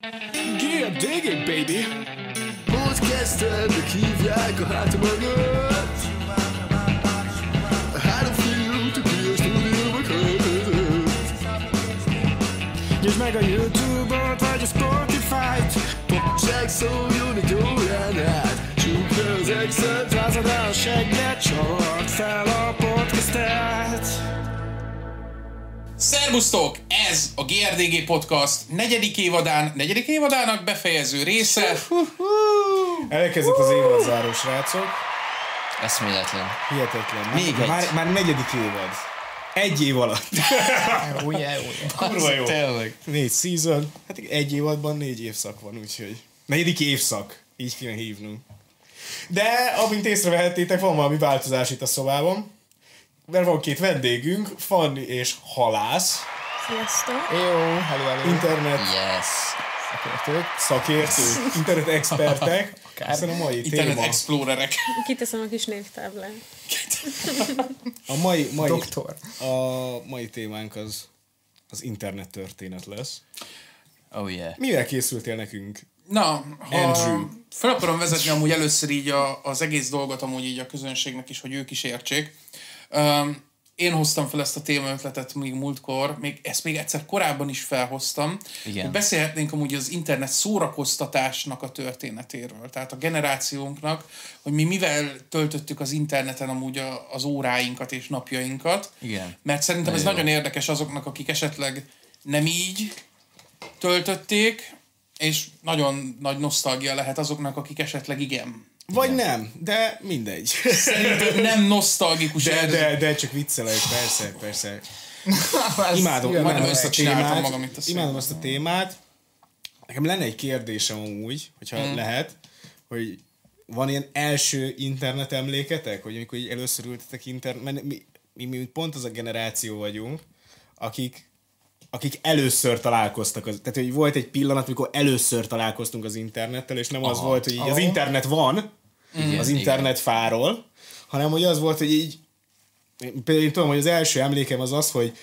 Yeah, dig it, baby! Kezdted, hívják a háta mögött. Három fiú, aki a stúdióba költözött Nyisd meg a Youtube-ot, vagy a Spotify-t. Csak szóljon egy órán át. Csukd az exet Rázad el a segget, csord fel a podcastet Szervusztok! Ez a GRDG Podcast negyedik évadán, negyedik évadának befejező része. Elkezdett az évadzáró, srácok. Eszméletlen. Hihetetlen. Még már, egy. Már, már negyedik évad. Egy év alatt. Ugye, ugye. Kurva jó. Tényleg. Négy season. Hát egy évadban négy évszak van, úgyhogy. Negyedik évszak. Így kéne hívnunk. De, amint észrevehettétek, van valami változás itt a szobában. Mert van két vendégünk, Fanni és Halász, Sziasztok! Jó, hello, hello. internet Yes. Szakértők. szakértők, internet expertek. Aztán a mai Internet téma, Explorerek. Kiteszem a kis névtáblát. a mai, mai, Doktor. a mai témánk az az internet történet lesz. Oh yeah. Mivel készültél nekünk? Na, ha Andrew. fel akarom vezetni amúgy először így a, az egész dolgot amúgy így a közönségnek is, hogy ők is értsék. Um, én hoztam fel ezt a témaötletet még múltkor, még ezt még egyszer korábban is felhoztam. Igen. Hogy beszélhetnénk amúgy az internet szórakoztatásnak a történetéről. Tehát a generációnknak, hogy mi mivel töltöttük az interneten amúgy a, az óráinkat és napjainkat. Igen. Mert szerintem ez Nagyon jó. nagyon érdekes azoknak, akik esetleg nem így töltötték, és nagyon nagy nosztalgia lehet azoknak, akik esetleg igen. Vagy nem, de mindegy. Szerintem nem nosztalgikus De, érzés. de, de csak viccelek, persze, persze. Imádom, imádom majdnem ezt a témát. magam itt a székben. Imádom ezt a témát. Nekem lenne egy kérdésem amúgy, hogyha Mhm. lehet, hogy van ilyen első internet emléketek, hogy amikor így először ültetek internet, mert mi, mi, mi pont az a generáció vagyunk, akik akik először találkoztak, az, tehát hogy volt egy pillanat, amikor először találkoztunk az internettel, és nem az Aha. volt, hogy így az internet van, Igen, az internet fáról, hanem hogy az volt, hogy így például én tudom, hogy az első emlékem az az, hogy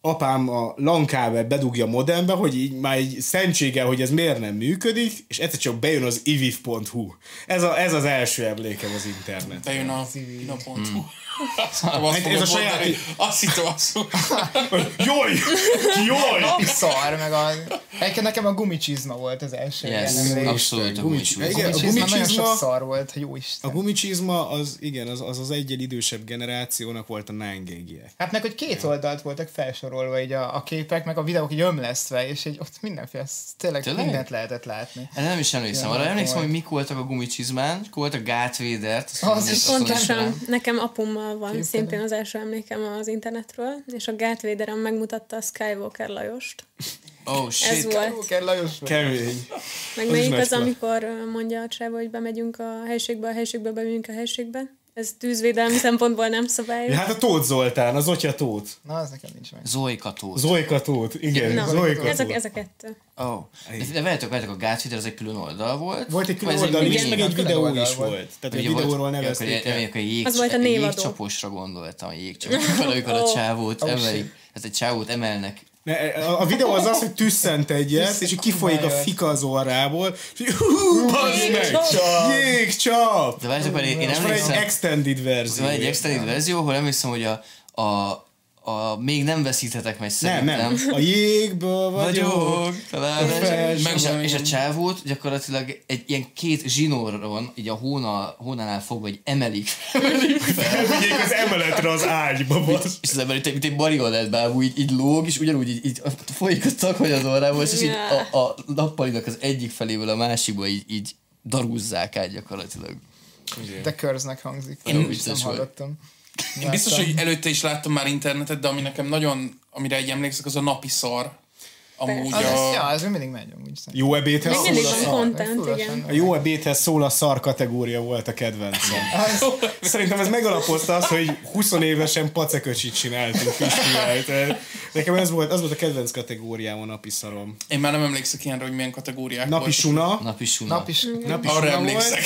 apám a lankába bedugja a modembe, hogy így már egy szentsége, hogy ez miért nem működik, és egyszer csak bejön az iviv.hu. Ez, a, ez az első emlékem az internet. Bejön a pina.hu. Hmm. Azt Ez a saját- Azt hittem azt Jaj! Jaj! szar, meg a... Egyébként nekem a gumicsizma volt az első Yes, ilyen abszolút a Gumics- gumicsúsz. Igen, a Gumicsizma nagyon gumicsizma- sok szar volt, jó A Isten. gumicsizma az, igen, az az, az egyel idősebb generációnak volt a 9 gig Hát meg, hogy két oldalt voltak felsorolva így a, a képek, meg a videók így ömlesztve, és egy, ott mindenféle, tényleg, Tényleg? mindent lehetett látni. Nem is emlékszem. Arra emlékszem, hogy mik voltak a gumicsizmán, akkor volt a Darth Vader-t. azt Az is Pontosan, nekem apummal van Képzeld szintén az első emlékem az internetről, és a Darth Vader-en megmutatta a Skywalker Lajost. Oh Ez shit. volt. Kell Lajos. Kemény. Meg melyik az, amikor mondja a csáva, hogy bemegyünk a helységbe, a helységbe, bemegyünk a helységbe. Ez tűzvédelmi szempontból nem szabályos. Ja, hát a Tóth Zoltán, az Otya Tóth. Na, az nekem nincs meg. Zoika Tóth. Zojka Tóth, igen, Na, Zojka ez a, Tóth. ez a kettő. Oh. De, veletek, veletek a Vader az egy külön oldal volt. Volt egy külön ez oldal is, mini- meg egy videó is volt. volt. Tehát egy videóról volt- nevezték el. Az volt a névadó. jégcsaposra gondoltam, a jégcsapos. amikor a csávót emelik. Hát egy csávót emelnek. Ne, a, a videó az az, hogy tüsszent egyet, és így kifolyik a fika az orrából, és így, hú, bazd meg! Jégcsap! De várjátok, én, én van egy emlékszem, extended verzió. van egy extended verzió, ahol emlékszem, hogy a, a, a még nem veszíthetek meg Nem, szerintem. nem. A jégből vagyok. vagyok, Meg, és, a, és a csávót gyakorlatilag egy ilyen két zsinóron, így a hóna, hónánál fogva, hogy emelik. Elvigyék az emeletre az ágyba, bazd. és az ember, mint egy- mint egy marionett bábú, így, így lóg, és ugyanúgy így, így folyik a takony az orrából, és így a, a nappalinak az egyik feléből a másikba így, így darúzzák át gyakorlatilag. De körznek hangzik. Én Én biztos nem vagy. Én biztos, hogy előtte is láttam már internetet, de ami nekem nagyon, amire egy emlékszek, az a napi szar. Amúgy Az, a... ja, ez mindig megy amúgy. szerintem. Jó ebédhez szól a szar. content, igen. A jó ebédhez szól a szar kategória volt a kedvencem. Szerintem ez megalapozta azt, hogy 20 évesen paceköcsit csináltunk Pistivel. Nekem ez volt, az volt a kedvenc kategóriám a napi szarom. Én már nem emlékszek ilyenre, hogy milyen kategóriák Napi voltak. suna. Napi suna. Nap is. Napi Arra suna emlékszek.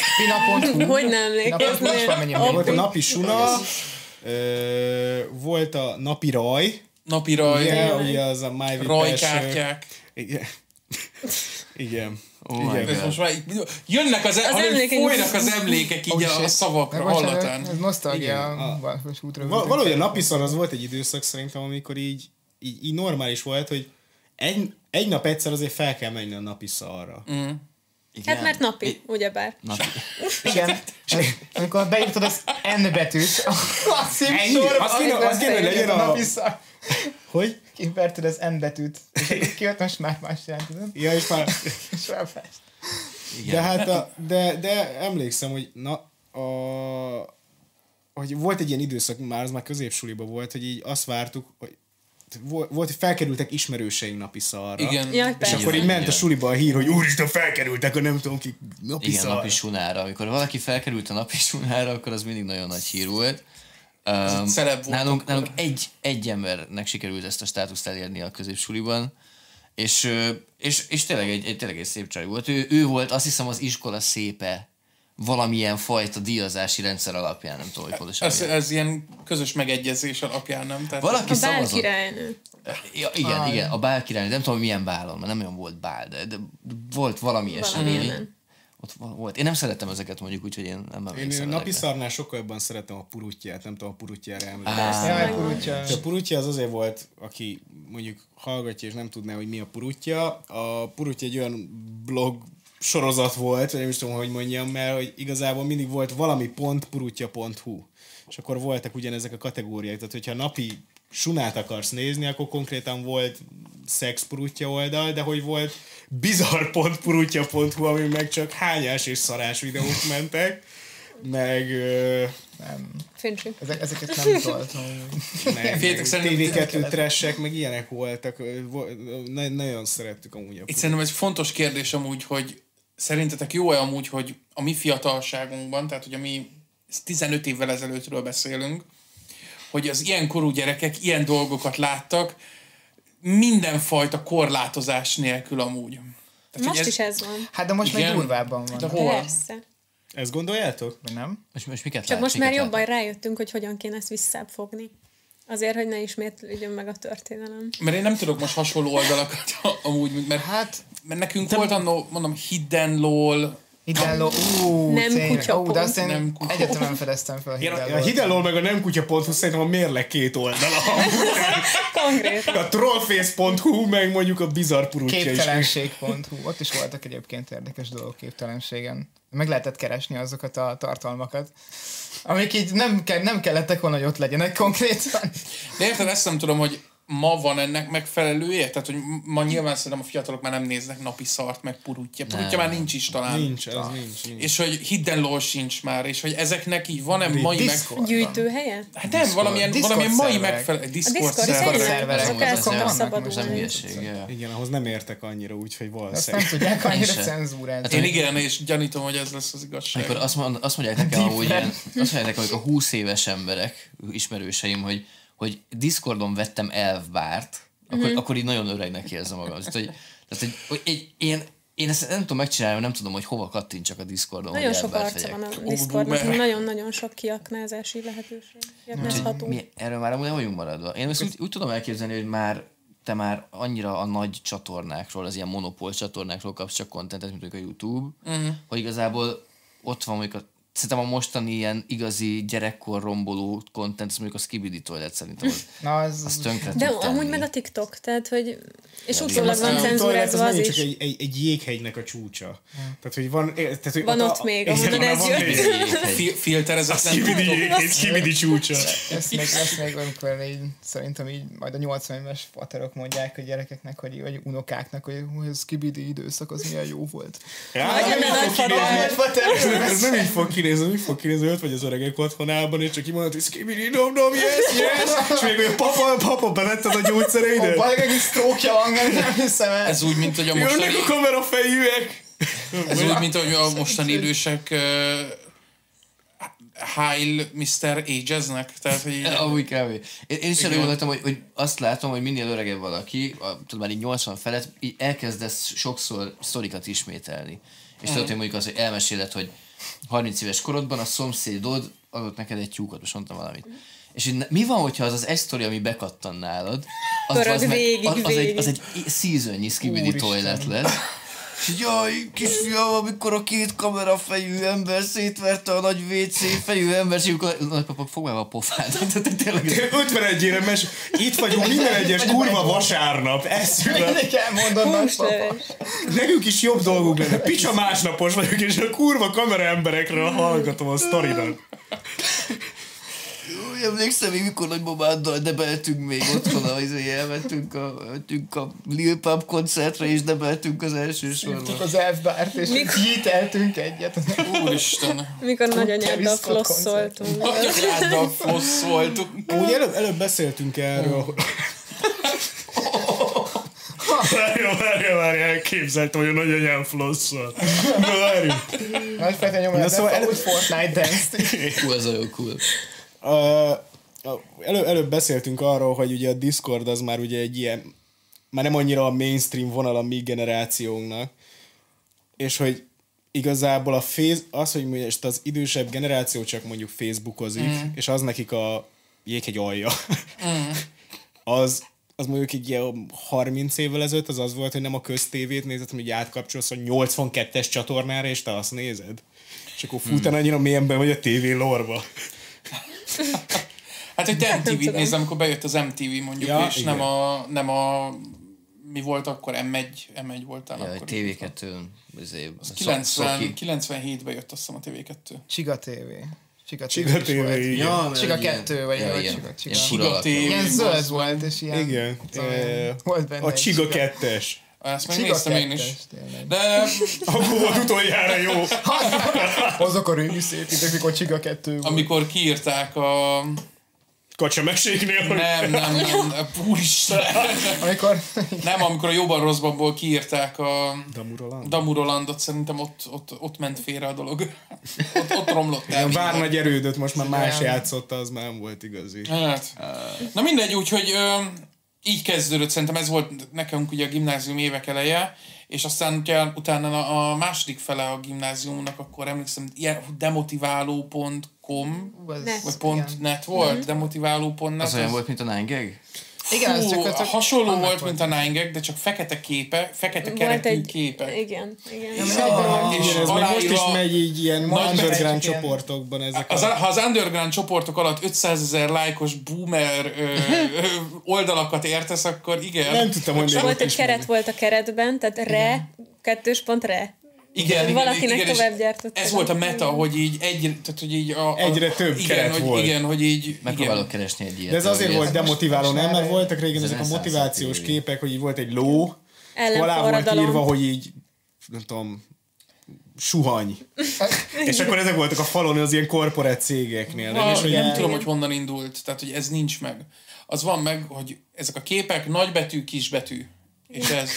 volt. Pina.hu. Hogy nem Pina.hu is van emlékeznél? mennyire Volt a napi suna. Ö, volt a napi raj. Napi raj, Ugye, ugye az a My rajkártyák. Igen. Igen. Oh Igen. Ez most már így, jönnek az, az emlékeink. folynak az emlékek így Oh, a, a szavakra, bocsánat, hallatán. Ez nosztalgia Valfos útra. Val- valahogy a napi szar az volt egy időszak szerintem, amikor így, így, így normális volt, hogy egy, egy nap egyszer azért fel kell menni a napi szarra. Mm. Igen. Hát mert napi, ugyebár. Napi. Igen. Amikor beírtad az N betűt a címsorba, Azt kéne- azt kéne, hogy legyen a- napi szar. Hogy? Kiverted az N betűt, és kijött most már más jelent, tudod? Ja, és már... És felfest. De hát a, de, de emlékszem, hogy na, a, hogy volt egy ilyen időszak, már az már középsuliban volt, hogy így azt vártuk, hogy volt, hogy felkerültek ismerőseink napi szarra. Igen. Ja, És persze. akkor így ment a suliba a hír, hogy úristen, felkerültek a nem tudom ki napi Igen, szarra. napi sunára. Amikor valaki felkerült a napi sunára, akkor az mindig nagyon nagy hír volt. Um, volt nálunk, nálunk egy, egy embernek sikerült ezt a státuszt elérni a középsuliban, és, és, és tényleg, egy, egy, tényleg egy szép csaj volt. Ő, ő volt, azt hiszem, az iskola szépe valamilyen fajta díjazási rendszer alapján, nem tudom, hogy pontosan. Ez, ez ilyen közös megegyezés alapján, nem? Tehát Valaki A szavazott. királynő. Ja, igen, igen, a bál király, nem tudom milyen bálon, mert nem olyan volt bál, de, de volt valami esemény. Ott volt. Én nem szerettem ezeket mondjuk, úgyhogy én nem Én emlékszem napi ezekre. szarnál sokkal jobban szeretem a purutját, nem tudom, a purutjára emlékszem. Jaj, kurutya. És a purutja az azért volt, aki mondjuk hallgatja és nem tudná, hogy mi a purutja. A purutja egy olyan blog sorozat volt, vagy nem is tudom, hogy mondjam, mert hogy igazából mindig volt valami pont purutja.hu. És akkor voltak ugyanezek a kategóriák, tehát hogyha napi sunát akarsz nézni, akkor konkrétan volt szexpurutja oldal, de hogy volt bizarr.purutja.hu, ami meg csak hányás és szarás videók mentek, meg ö, Nem. Fincsi. Ezek, ezeket nem toltam. Féltek szerintem- TV2 trashek, meg ilyenek voltak. na- Nagyon szerettük amúgy a Itt szerintem ez fontos kérdés amúgy, hogy szerintetek jó-e amúgy, hogy a mi fiatalságunkban, tehát hogy a mi ez 15 évvel ezelőttről beszélünk, hogy az ilyen korú gyerekek ilyen dolgokat láttak, mindenfajta korlátozás nélkül amúgy. Tehát, Most hogy is ez van. Hát de most Igen. meg durvábban van. De hol? Persze. Ezt gondoljátok? Vagy nem? Most, most miket Csak lát, most már jobban lát? rájöttünk, hogy hogyan kéne ezt visszafogni. Azért, hogy ne ismétlődjön meg a történelem. Mert én nem tudok most hasonló oldalakat amúgy, mert, Hát, mert nekünk volt annó, mondom, Hidden LOL, Hidden Ú, Nem tényleg. kutyapont. Ú, de azt én Nem kutya- egyetemen fedeztem fel a Én a, Hidden meg a nem kutya.hu szerintem a mérleg két oldala. Konkrét. A trollface.hu meg mondjuk a bizarr purutja is. Képtelenség.hu. Ott is voltak egyébként érdekes dolgok képtelenségen. Meg lehetett keresni azokat a tartalmakat, amik így nem, ke- nem kellettek volna, hogy ott legyenek konkrétan. De érted, ezt nem tudom, hogy ma van ennek megfelelője? Tehát, hogy ma nyilván szerintem a fiatalok már nem néznek napi szart, meg purutja. Purutja már nincs is talán. Nincs, az nincs. nincs. És hogy Hidden LOL sincs már, és hogy ezeknek így van-e mai meg... Discord. Gyűjtőhelye? Hát nem, valamilyen, Discord valamilyen mai szerverek. megfelelő... Discord, Discord szerverek. azok el Azok szoktak vannak most, Ez nem szabadulni. Igen, ahhoz nem értek annyira, úgyhogy Ezt nem valószínűleg. tudják annyira se. cenzúrázni. Hát én igen, és gyanítom, hogy ez lesz az igazság. Azt, mond, azt mondják nekem, hogy ilyen, azt mondják nekem, hogy a 20 éves emberek, ismerőseim, hogy, hogy Discordon vettem elfbárt, akkor, mm-hmm. akkor így nagyon öregnek érzem magam. Tehát, hogy, tehát, hogy, hogy egy, én, én ezt nem tudom megcsinálni, mert nem tudom, hogy hova kattintsak a Discordon, Nagyon sok arca van a Discordnak, boomer. nagyon-nagyon sok kiaknázási lehetőség. Kiaknázható. Mi, erről már amúgy nem vagyunk maradva. Én ezt úgy, úgy tudom elképzelni, hogy már te már annyira a nagy csatornákról, az ilyen monopól csatornákról kapsz csak kontentet, mint a YouTube, uh-huh. hogy igazából ott van mondjuk a Szerintem a mostani ilyen igazi gyerekkor romboló content, az mondjuk a Skibidi Toilet szerintem az, Na, az, az tönkre De amúgy tenni. meg a TikTok, tehát hogy... És utólag van A cenzúrázva az megint csak is. egy, egy, egy jéghegynek a csúcsa. Tehát, hogy van... Tehát, hogy Van a- ott még, igen, ahonnan ez jött. még. Filterezetlen Skibidi skibidi csúcsa. lesz még, lesz még, amikor így, szerintem így majd a 80 éves faterok mondják a gyerekeknek, hogy, vagy unokáknak, hogy hú, ez kibidi időszak, az milyen jó volt. Ja, Nagyon nem így nagy fog kinézni. fater. Ez nem- Ez nem így fog kinézni, úgy fog kinézni, ott vagy az öregek otthonában, és csak kimondod, hogy skibidi dom dom, yes, yes, és még még papa, papa, bevetted a gyógyszereidet? bajeg egy sztrókja van, nem, hiszem el. Ez úgy, mint hogy a mostani, Jönnek a kamerafejűek! ez úgy, mint hogy a mostani idősek Heil Mr. Agesnek. Tehát, hogy így, Amúgy kb. Én, én is Igen. elő gondoltam, hogy, hogy azt látom, hogy minél öregebb valaki, a, tudod már így 80 felett, így elkezdesz sokszor sztorikat ismételni. És tudod, hogy mondjuk az, hogy elmeséled, hogy 30 éves korodban a szomszédod adott neked egy tyúkot, most mondtam valamit. És mi van, hogyha az az egy sztori, ami bekattan nálad, az, az, meg- az, az, egy, az egy seasonnyi skibidi toilet lesz, Jaj, kisfiam, amikor a két kamera fejű ember szétverte a nagy WC fejű ember, és amikor a nagypapa fogva a pofát. Tehát tényleg 51 mes itt vagyunk minden egyes kurva vasárnap, eszünk. Mindig elmondod nagypapa. Nekünk is jobb dolgunk lenne. Picsa másnapos vagyok, és a kurva kamera emberekről hallgatom a sztoridat. Úgy emlékszem, még mikor nagybabáddal debeltünk még otthon, az elmentünk a, elmentünk a Lil Pump koncertre, és debeltünk az első Szívtuk sorban. az elfbárt, és híteltünk egyet. Úristen. Mikor nagyanyáddal flosszoltunk. Nagyanyáddal flosszoltuk. Úgy előbb, előbb beszéltünk erről. hogy- Várja, várja, várja, elképzeltem, hogy a nagyanyám flosszol. Na, várjunk. Nagy fekete nyomja, de szóval elő- úgy Fortnite dance Hú, ez olyan cool. Elő, előbb beszéltünk arról, hogy ugye a Discord az már ugye egy ilyen, már nem annyira a mainstream vonal a mi generációnknak, és hogy igazából a face, az, hogy most az idősebb generáció csak mondjuk Facebookozik, mm. és az nekik a jéghegy alja, mm. az, az mondjuk egy ilyen 30 évvel ezelőtt az az volt, hogy nem a köztévét nézed, hogy átkapcsolsz a 82-es csatornára, és te azt nézed. És akkor futan annyira mélyen be vagy a tévé lorba. Hát, hogy te MTV-t nézem, amikor bejött az MTV mondjuk, Ja, és igen. nem a, nem a mi volt akkor? M1, M1 voltál Ja, akkor. TV2 izé, 90, 97-ben jött azt hiszem a TV2. Csiga TV. Csiga TV. Csiga igen. Ja, Csiga egy ilyen- 2, vagy ja, ilyen- Csiga- Csiga. Csiga TV. Ilyen az zöld volt. és ilyen... Igen. tudom, eh, Volt benne A Csiga kettes. Ezt még néztem én is. tényleg. De Akkor volt utoljára jó. Azok a régi szép idők, mikor Csiga 2 volt. amikor kiírták a... Kacsa megségnél, hogy Nem, nem, nem, úristen. Amikor... Nem, amikor a jobban rosszbanból kiírták a Damuroland? Damurolandot, szerintem ott, ott, ott ment félre a dolog. Ott, ott romlott el. A minden. Várnagy erődöt most már más Igen. játszotta, az már nem volt igazi. Hát. Na mindegy, úgyhogy ö, így kezdődött, szerintem ez volt nekünk ugye a gimnázium évek eleje, és aztán ugye utána a, a második fele a gimnáziumnak, akkor emlékszem, ilyen demotiváló.com vagy pont net volt, demotiváló.net. Az olyan volt, mint a Nine Gag? Igen, ez Fú, csak, csak hasonló annak volt, mint a Nine de csak fekete képe, fekete Volt keretű egy... képek. Igen, igen. És Igen, ez még most is aláírva- megy így ilyen Nagy underground ilyen- csoportokban ezek Az, a... ha az underground csoportok alatt 500 ezer lájkos boomer ö, ö, oldalakat értesz, akkor igen. Nem tudtam, hogy És volt egy keret volt a keretben, tehát re, kettős pont re. Igen, igen, Valakinek igen, tovább gyártott. Ez volt a meta, hogy így egy, tehát hogy így a, a, Egyre több igen, keret hogy, volt. Igen, hogy így, Megpróbálok igen. keresni egy ilyet. De ez azért volt demotiváló, nem? Mert voltak régen Ez ezek a motivációs képek, hogy így volt egy ló, alá volt írva, hogy így, nem tudom, suhany. és akkor ezek voltak a falon az ilyen korporát cégeknél. Nem? És hogy nem tudom, hogy honnan indult, tehát hogy ez nincs meg. Az van meg, hogy ezek a képek nagybetű, kisbetű. És ez.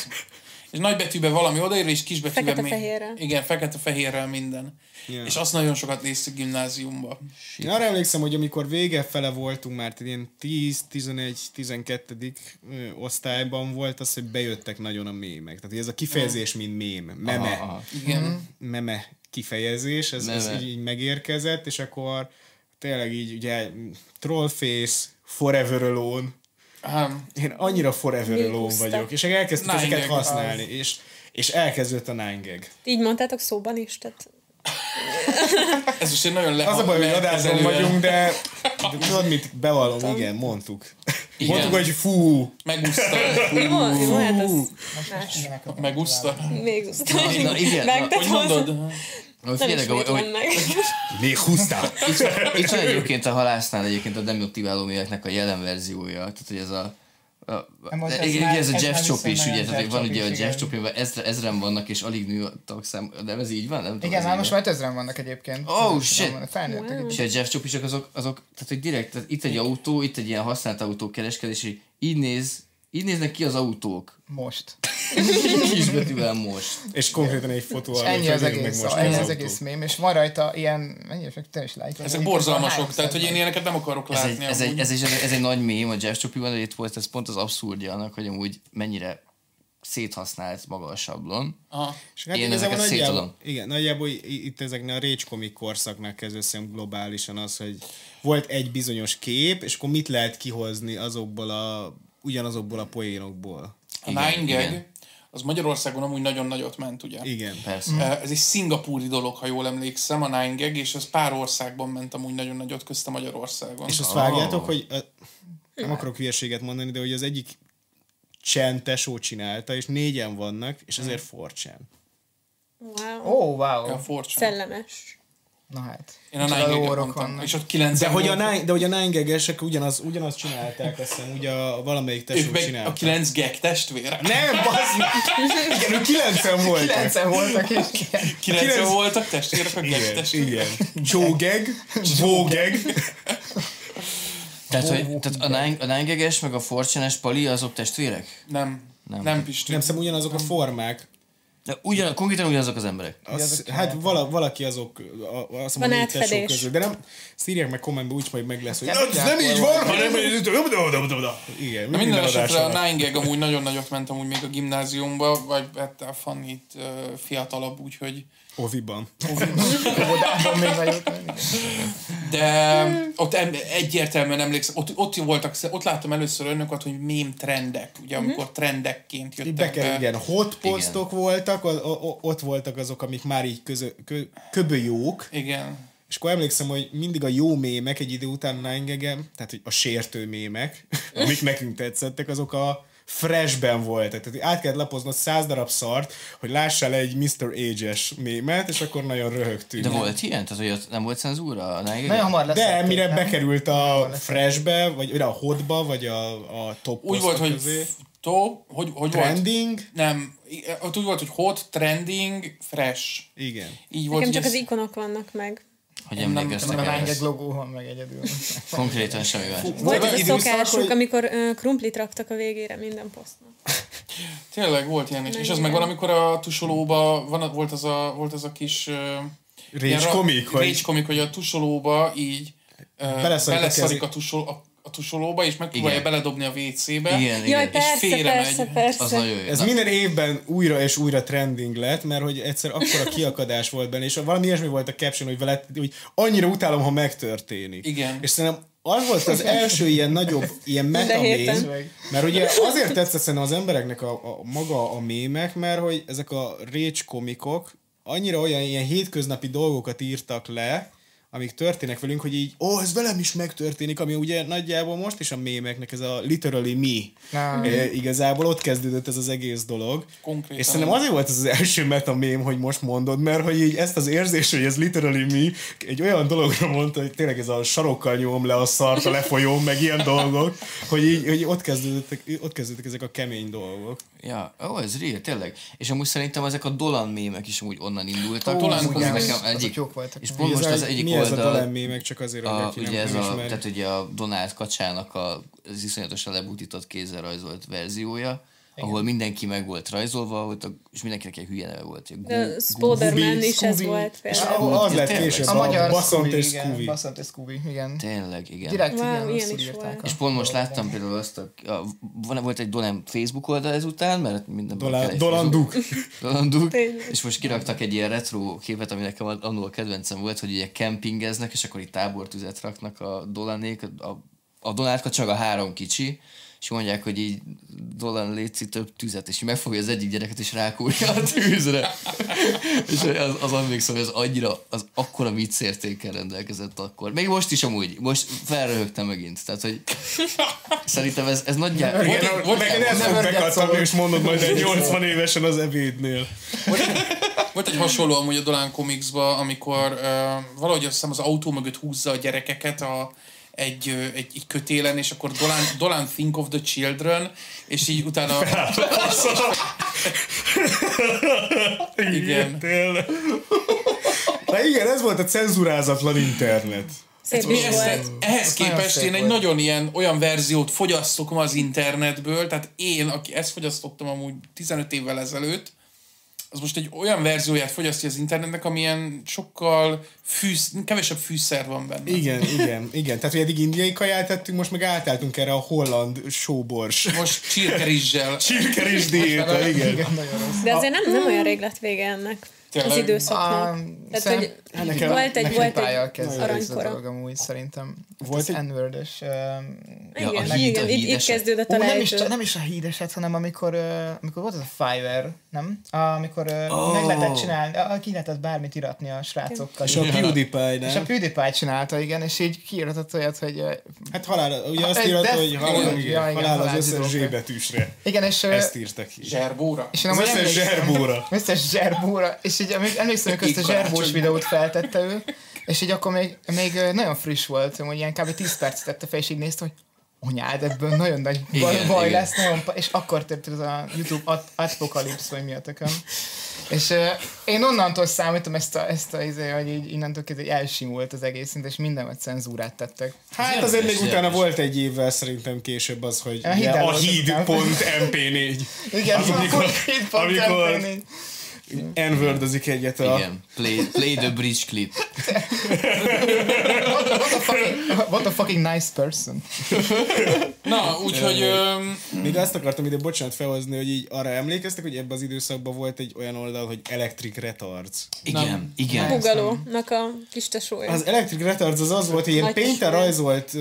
És nagybetűben valami odaír, és kisbetűben még- Fekete-fehérrel. Igen, fekete-fehérrel minden. Ja. És azt nagyon sokat néztük gimnáziumba. Én arra emlékszem, hogy amikor vége fele voltunk már, ilyen 10, 11, 12. ö, osztályban volt az, hogy bejöttek nagyon a mémek. Tehát ez a kifejezés, mint mém, meme, Aha, aha. Igen. meme kifejezés, ez, ez így, így megérkezett, és akkor tényleg így ugye Trollface, Forever Alone, Hát, én annyira Forever Alone vagyok, és elkezdtük Nine ezeket használni, és, és elkezdődött a Nine Gag. Így mondtátok szóban is, tehát ez most egy nagyon leha- Az a baj, hogy lekezelően- vagyunk, de, de tudod mit, bevallom, igen, mondtuk. Igen. Mondtuk, hogy fú, Megúszta. jó, jó, hát az más. Megúszta. Még uszta. Na, igen, Megtett hozzá. Hogy Nem figyeljetek, hogy, ismétlem hogy meg. még húztál. itt, van- egyébként a halásznál egyébként a demotiváló műveknek a jelen verziója, tehát hogy ez a a, de ez igen, ugye ez a ez Jeff Chop is, ugye, tehát van ugye a Chop is, Jeff. Chopinban ezre, ezren vannak, és alig nő a tagszám, de ez így van? Nem tudom, Igen, ez már most már ezeren vannak egyébként. Oh, Nem shit. Felnőttek Wow. is. És a Jeff Chopisok azok, azok, tehát hogy direkt, tehát itt egy autó, itt egy ilyen használt autó kereskedés, és így néz, így néznek ki az autók. Most. Kisbetűvel most. És konkrétan egy fotó És alatt, ennyi az egész, most ennyi az az egész mém, és van rajta ilyen, mennyi, te is lájkolod. Ezek borzalmasok, tehát hogy én ilyeneket nem akarok Ez látni. egy, ez, egy, ez, egy, ez egy nagy mém a Jeff Chopiban, de itt volt ez pont az abszurdja annak, hogy amúgy mennyire széthasznált maga a sablon. Aha. És hát Én ezeket nagyjából, szétadom. igen, nagyjából itt ezeknél a Rage Comic korszaknak kezdve szerintem globálisan az, hogy volt egy bizonyos kép, és akkor mit lehet kihozni azokból a ugyanazokból a poénokból. A Igen, Nine Gag, igen. az Magyarországon amúgy nagyon nagyot ment, ugye? Igen. Persze. Eh, Ez egy szingapúri dolog, ha jól emlékszem, a Nine Gag, és ez pár országban ment amúgy nagyon nagyot, közte Magyarországon. És azt vágjátok, hogy a, nem akarok hülyeséget mondani, de hogy az egyik Chen tesó csinálta, és négyen vannak, és ezért forcsán. Wow. Oh, wow. a Fortune. Szellemes. Na hát. Én a Nine vannak. És ott kilenc De hogy a nine, de hogy a nine gagesek ugyanaz, ugyanazt csinálták, azt hiszem, ugye a, valamelyik tesó ők meg a csinálta. kilenc gag testvérek. Nem, bazd meg! Igen, ők kilencen voltak. Kilencen voltak, és igen. Kilencen Kilenc- voltak testvérek a gag Igen, testvérek. igen. Joe Gag, Joe Gag. Tehát, hogy, tehát a nine- a Nine meg a Fortune-es Pali azok testvérek? Nem, Nem. nem, nem Pisti. Nem hiszem ugyanazok a formák. De ugyan, konkrétan ugyanazok az emberek. Az, hát vala, valaki azok, a, azt Van mondom, hogy tesók átfedés. közül. De nem, szírják meg kommentbe, úgy majd meg lesz, hogy Nem "Na, ez nem így van, hanem igen, minden minden esetre a. Nine amúgy nagyon nagyot ment amúgy még a gimnáziumba, vagy hát a Fannyit uh, fiatalabb, úgyhogy Oviban. Óvodában még nagyobb. de ott egyértelműen emlékszem, ott, ott voltak, ott láttam először önöket, hogy mém trendek, ugye, amikor trendekként jöttek bekerül, be. igen, hot postok voltak, o, o, ott voltak azok, amik már így közö, kö, köbö jók, Igen. és akkor emlékszem, hogy mindig a jó mémek egy idő után nine tehát hogy a sértő mémek, amik nekünk tetszettek, azok a freshben voltak. Tehát át kellett lapoznod száz darab szart, hogy lássál egy Mr. Age-es mémet, és akkor nagyon röhögtünk. De volt ilyen? Tehát, hogy nem volt cenzúra Nine Nagyon hamar lesz. De mire bekerült a freshbe, vagy vagy a hotba, vagy a, a top Úgy volt, hogy közé, to, hogy, hogy volt? trending, Nem, i- ott úgy volt, hogy hot, trending, fresh. igen. Így volt, Nekem hogy csak az ikonok vannak meg. Hogy nem emlékeztek A erre? Nine Gag logó van meg egyedül. Konkrétan semmi más. Volt ez a szokásuk, hogy- amikor uh, krumplit raktak a végére minden posztnak. Tényleg volt ilyen is. És az meg van, amikor a tusolóba van, volt, az a, volt az a kis... Uh, Rage komik, hogy... hogy Rage komik, hogy a tusolóba így uh, Beleszarik a beleszarik kezé- a, tusol, a, a tusolóba, és megpróbálja Igen. beledobni a WC-be. Igen, Jaj, igen. persze, félre persze, megy. persze. Az nagyon jó. Ez Na, minden évben újra és újra trending lett, mert hogy egyszer akkora kiakadás volt benne, és valami ilyesmi volt a caption, hogy, vele, hogy annyira utálom, ha megtörténik. Igen. És szerintem az volt az első ilyen nagyobb, ilyen metamém, mert ugye azért tetszett szerintem az embereknek a, a maga a mémek, mert hogy ezek a rage komikok annyira olyan ilyen hétköznapi dolgokat írtak le, amik történnek velünk, hogy így, ó, ez velem is megtörténik, ami ugye nagyjából most is a mémeknek ez a literally me. Na. E, igazából ott kezdődött ez az egész dolog. Konkrétan. És szerintem azért volt ez az első meta mém, hogy most mondod, mert hogy így ezt az érzést, hogy ez literally me, egy olyan dologra mondta, hogy tényleg ez a sarokkal nyom le a szart a lefolyón, meg ilyen dolgok, hogy így hogy ott, kezdődtek, ott kezdődtek ezek a kemény dolgok. Ja, ó, ez real, tényleg. És amúgy szerintem ezek a Dolan mémek is amúgy onnan indultak. Dolan Az nekem egyik, jók voltak. és pont most az egyik mi ez a oldal, Dolan mémek, csak azért, hogy a, nem, ugye ez nem a, tehát ugye a Donald Kacsának a, az iszonyatosan lebutított kézzel rajzolt verziója, Igen. ahol mindenki meg volt rajzolva, volt a, és mindenkinek egy hülye neve volt. Gu- Spoderman Scooby, is ez Scooby. volt És például. az lett Tényleg? később A a, magyar és igen. Scooby. Basszant és Scooby, igen. Tényleg, igen. Direkt Wow, igen, ilyen is volt. És pont most láttam például azt a, a van, volt egy Dolan Facebook oldal ezután, mert minden Dolan, Dolan Duk. Dolanduk, Tényleg. és most kiraktak egy ilyen retro képet, ami nekem annól a kedvencem volt, hogy ugye kempingeznek, és akkor itt tábortüzet raknak a Dolanék, a, a Donát csak a három kicsi, és mondják, hogy így Dolan létszi több tüzet, és megfogja az egyik gyereket, és rákúrja a tűzre. és az, az emlékszem, hogy ez annyira, az akkora viccértékkel rendelkezett akkor. Még most is amúgy, most felröhögtem megint. Tehát, hogy szerintem ez, ez nagyjából... Volt egy- volt Neked egy- ezt fog bekattanni, és mondod majd egy 80 évesen az ebédnél. Volt egy hasonló amúgy a Dolan Comicsba, amikor uh, valahogy azt hiszem az autó mögött húzza a gyerekeket a, egy, egy, egy kötélen, és akkor Dolan, Dolan Think of the Children, és így utána... Igen. Tényleg. Na igen, ez volt a cenzurázatlan internet. Szép Mi ezt, ehhez képest én egy volt. nagyon ilyen, olyan verziót fogyasztok ma az internetből, tehát én, aki ezt fogyasztottam amúgy 15 évvel ezelőtt, az most egy olyan verzióját fogyasztja az internetnek, amilyen sokkal fűsz, kevesebb fűszer van benne. Igen, igen, igen. Tehát, hogy eddig indiai kaját tettünk, most meg átálltunk erre a holland sóbors. Most csirkerizsel. Csirkeris diéta, igen. Igen, nagyon rossz. De azért nem, nem olyan rég lett vége ennek. az Tényleg? időszaknak. Um, Tehát, hogy Hát nekem- volt egy, volt egy a aranykora. dolog amúgy szerintem. Volt az egy- N-word-ös, um, Ja, a Igen, híd- a igen, itt, itt hídeset. kezdődött a Ó, nem, is, nem is a hídeset, hanem amikor, uh, amikor volt az a Fiverr, nem? Amikor oh. meg lehetett csinálni, ki lehetett bármit iratni a srácokkal. És a PewDiePie, És a nem? PewDiePie csinálta, igen, és így kiiratott olyat, hogy Hát halál, ugye azt írta, hogy halál, igen, igen, ja, igen, halál az összes zsébetűsre. igen, és, Ezt írta ki. Zserbóra? és Az összes zserbóra. Összes zserbóra, és így emlék- emlékszem, hogy ezt a zserbós videót feltette ő, és így akkor még, még nagyon friss volt, hogy ilyen kb. 10 percet tette fel, és így nézte, hogy anyád, ebből nagyon nagy baj, Igen, baj igen. lesz, nagyon, és akkor tört ez a YouTube apokalipsz, vagy mi a tököm. És uh, én onnantól számítom ezt a, ezt a izé, hogy így innentől kezdve elsimult az egész szint, és mindenmet cenzúrát tettek. Hát azért még Érdekes, utána érdekes. volt egy évvel szerintem később az, hogy A a volt híd.mp4 Igen, Az, amikor- amikor- amikor... n egyet a... Igen, play, play the bridge clip. What, what, a fucking, what a fucking nice person. Na, úgyhogy... öm, Még azt akartam ide, bocsánat, felhozni, hogy így arra emlékeztek, hogy ebben az időszakban volt egy olyan oldal, hogy Electric Retards. Igen, Nem. igen. Bugalónak a kis tesója. Az Electric Retards az az volt, hogy ilyen painter rajzolt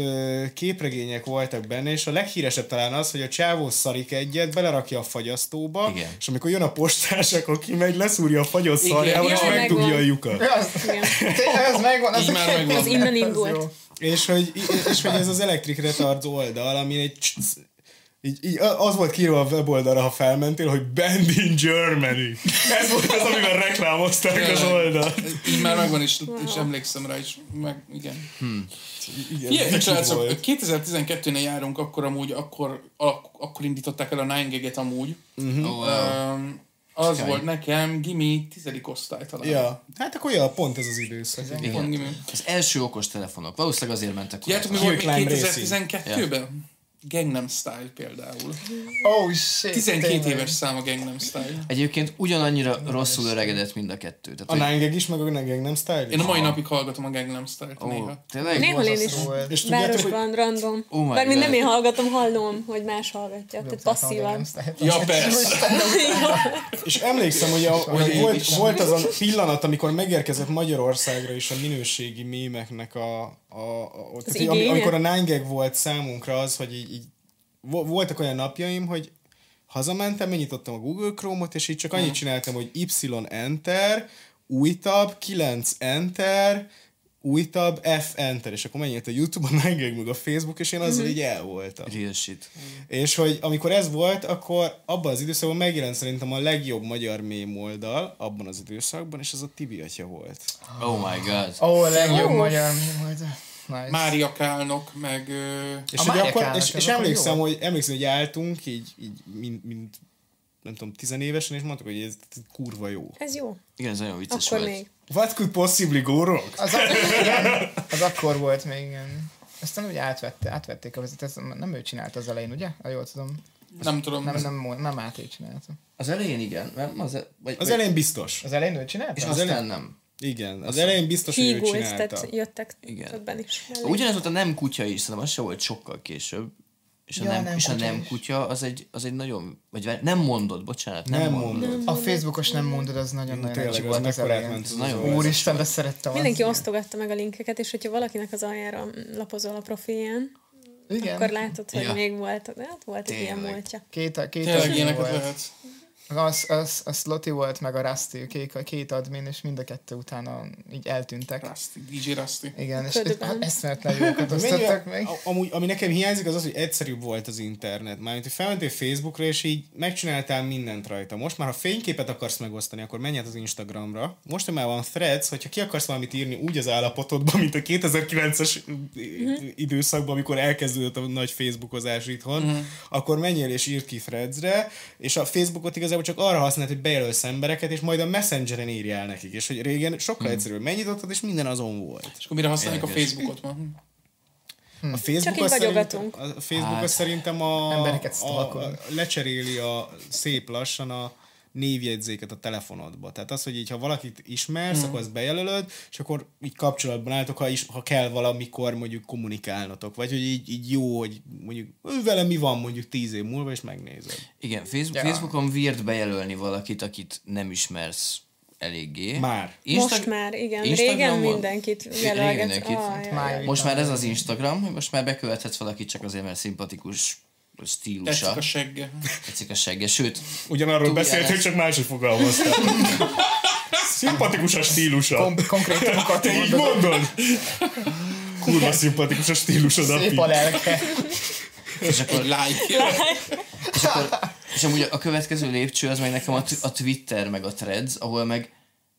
képregények voltak benne, és a leghíresebb talán az, hogy a csávó szarik egyet, belerakja a fagyasztóba, Igen. és amikor jön a postás, akkor kimegy, leszúrja a fagyos Igen, szarjával, és megdugja a lyukat. Igen. ez megvan, már megvan. Ez innen indult. És hogy, és hogy ez az Electric Retards oldal, ami egy így, így, az volt kiírva a weboldalra, ha felmentél, hogy Band in Germany. Ez volt az, amivel reklámozták az oldalt. Így már megvan, és, és emlékszem rá is. Meg, igen. Igen, Figyeljetek, kicsi srácok, volt. 2012-nél járunk, akkor amúgy, akkor, ak- akkor indították el a 9 amúgy. Oh, wow. Um, az volt nekem gimi tizedik osztály talán. Ja, hát akkor ja, pont ez az időszak. Pont gimi. Az első okos telefonok. Valószínűleg azért mentek Tudjátok, mi volt még Climb Racing. 2012-ben? Gangnam Style például. Oh shit. 12 tényleg. éves szám a Gangnam Style. Egyébként ugyanannyira rosszul öregedett mind a kettő. Tehát, A hogy- Nine Gag is, meg a nem style Én a mai napig hallgatom a Gangnam Style-t Ó, néha. tényleg? Néha én is. És tudjátok, hogy városban, random. Oh my Bármint God. nem én hallgatom, hallom, hogy más hallgatja. Tehát passzívan. Ja, persze. És emlékszem, hogy, a, hogy volt, volt az a pillanat, amikor megérkezett Magyarországra is a minőségi mémeknek a... a, a, a tehát, igénye? amikor a Nine Gag volt számunkra az, hogy így, így vo- voltak olyan napjaim, hogy hazamentem, megnyitottam a Google Chrome-ot, és így csak annyit csináltam, hogy Y Enter, új tab, 9 Enter, új tab, F Enter, és akkor megnyílt a YouTube, a Nine Gag, meg a Facebook, és én azzal így el voltam. Real shit. És hogy amikor ez volt, akkor abban az időszakban megjelent szerintem a legjobb magyar mém oldal abban az időszakban, és az a Tibi atya volt. Oh my god. Oh, a legjobb magyar mi volt. Nice. Mária Kálnok, meg... És, A hogy Mária akkor, és, és emlékszem, jó. hogy, emlékszem, hogy álltunk így, így mint, mint nem tudom, tizenévesen, és mondtuk, hogy ez kurva jó. Ez jó. Igen, ez nagyon vicces Akkor volt. még. What could possibly go wrong? Az, ak- igen, az akkor volt még, igen. Aztán úgy átvette, átvették a vezetést, nem ő csinálta az elején, ugye? Ha jól tudom. Nem tudom. Nem, nem, nem áté csinálta. Az elején igen, nem? Az, e- vagy, Az vagy- elején biztos. Az elején ő csinálta? És És aztán elején- nem. Igen, az elején biztos, hogy ő csinálta. tehát jöttek Igen. többen is. Ugyanez volt a nem kutya is, szerintem az se volt sokkal később. És a, Ja, nem, nem és a kutya nem kutya, az egy, az egy nagyon, vagy nem mondod, bocsánat, nem, Nem mondod. mondod. A Facebookos nem mondod, az nagyon-nagyon Tényleg, egysik az volt az mekkorát elején. ment az Nagyon Úristen, de szerettem Mindenki osztogatta meg a linkeket, és hogyha valakinek az aljára lapozol a profilján, Igen. akkor látod, hogy Ja. még volt, hát volt egy ilyen Tényleg. múltja. Két, két Tényleg ilyeneket volt. lehet. Az, az, a Sloty volt, meg a Rusty, két, két admin, és mind a kettő utána így eltűntek. Rusty, DJ Rusty. Igen, és eszméletlen jókat osztottak meg. a- Amúgy, ami nekem hiányzik, az az, hogy egyszerűbb volt az internet. Mármint, hogy felmentél Facebookra, és így megcsináltál mindent rajta. Most már, ha fényképet akarsz megosztani, akkor menj át az Instagramra. Most, hogy már van threads, hogyha ki akarsz valamit írni úgy az állapotodban, mint a 2009-es időszakban, amikor elkezdődött a nagy Facebookozás itthon, akkor menjél és írd ki threadsre, és a Facebookot igazából csak arra használod, hogy bejelölsz embereket, és majd a Messengeren írjál nekik. És hogy régen sokkal egyszerűbb. Megnyitottad, és minden azon volt. És akkor mire használjuk a. Facebookot ma? A Facebook Csak az a Facebook Hát. az szerintem a, Embereket a, a, lecseréli a szép lassan a névjegyzéket a telefonodba. Tehát az, hogy így, ha valakit ismersz, Hmm. akkor azt bejelölöd, és akkor így kapcsolatban álltok, ha, is, ha kell valamikor mondjuk kommunikálnotok. Vagy hogy így, így jó, hogy mondjuk ő vele mi van mondjuk tíz év múlva, és megnézed. Igen, Facebook, Ja. Facebookon weird bejelölni valakit, akit nem ismersz eléggé. Már. Most már, igen. Régen mindenkit Régen jelölget. mindenkit. Ajaj. Máj- Most már ez az Instagram, hogy most már bekövethetsz valakit csak azért, mert szimpatikus stílusa. Tetszik a segge. Tetszik a segge. Sőt, Ugyanarról Tudjál beszéltünk, ezt. csak máshogy fogalmaztál. Szimpatikus a stílusa. Kon- konkrétumokat Te így mondod. Kurva szimpatikus a stílusod, Szép a lelke. és akkor like. És, akkor, és amúgy a következő lépcső az meg nekem a, t- a Twitter meg a Threads, ahol meg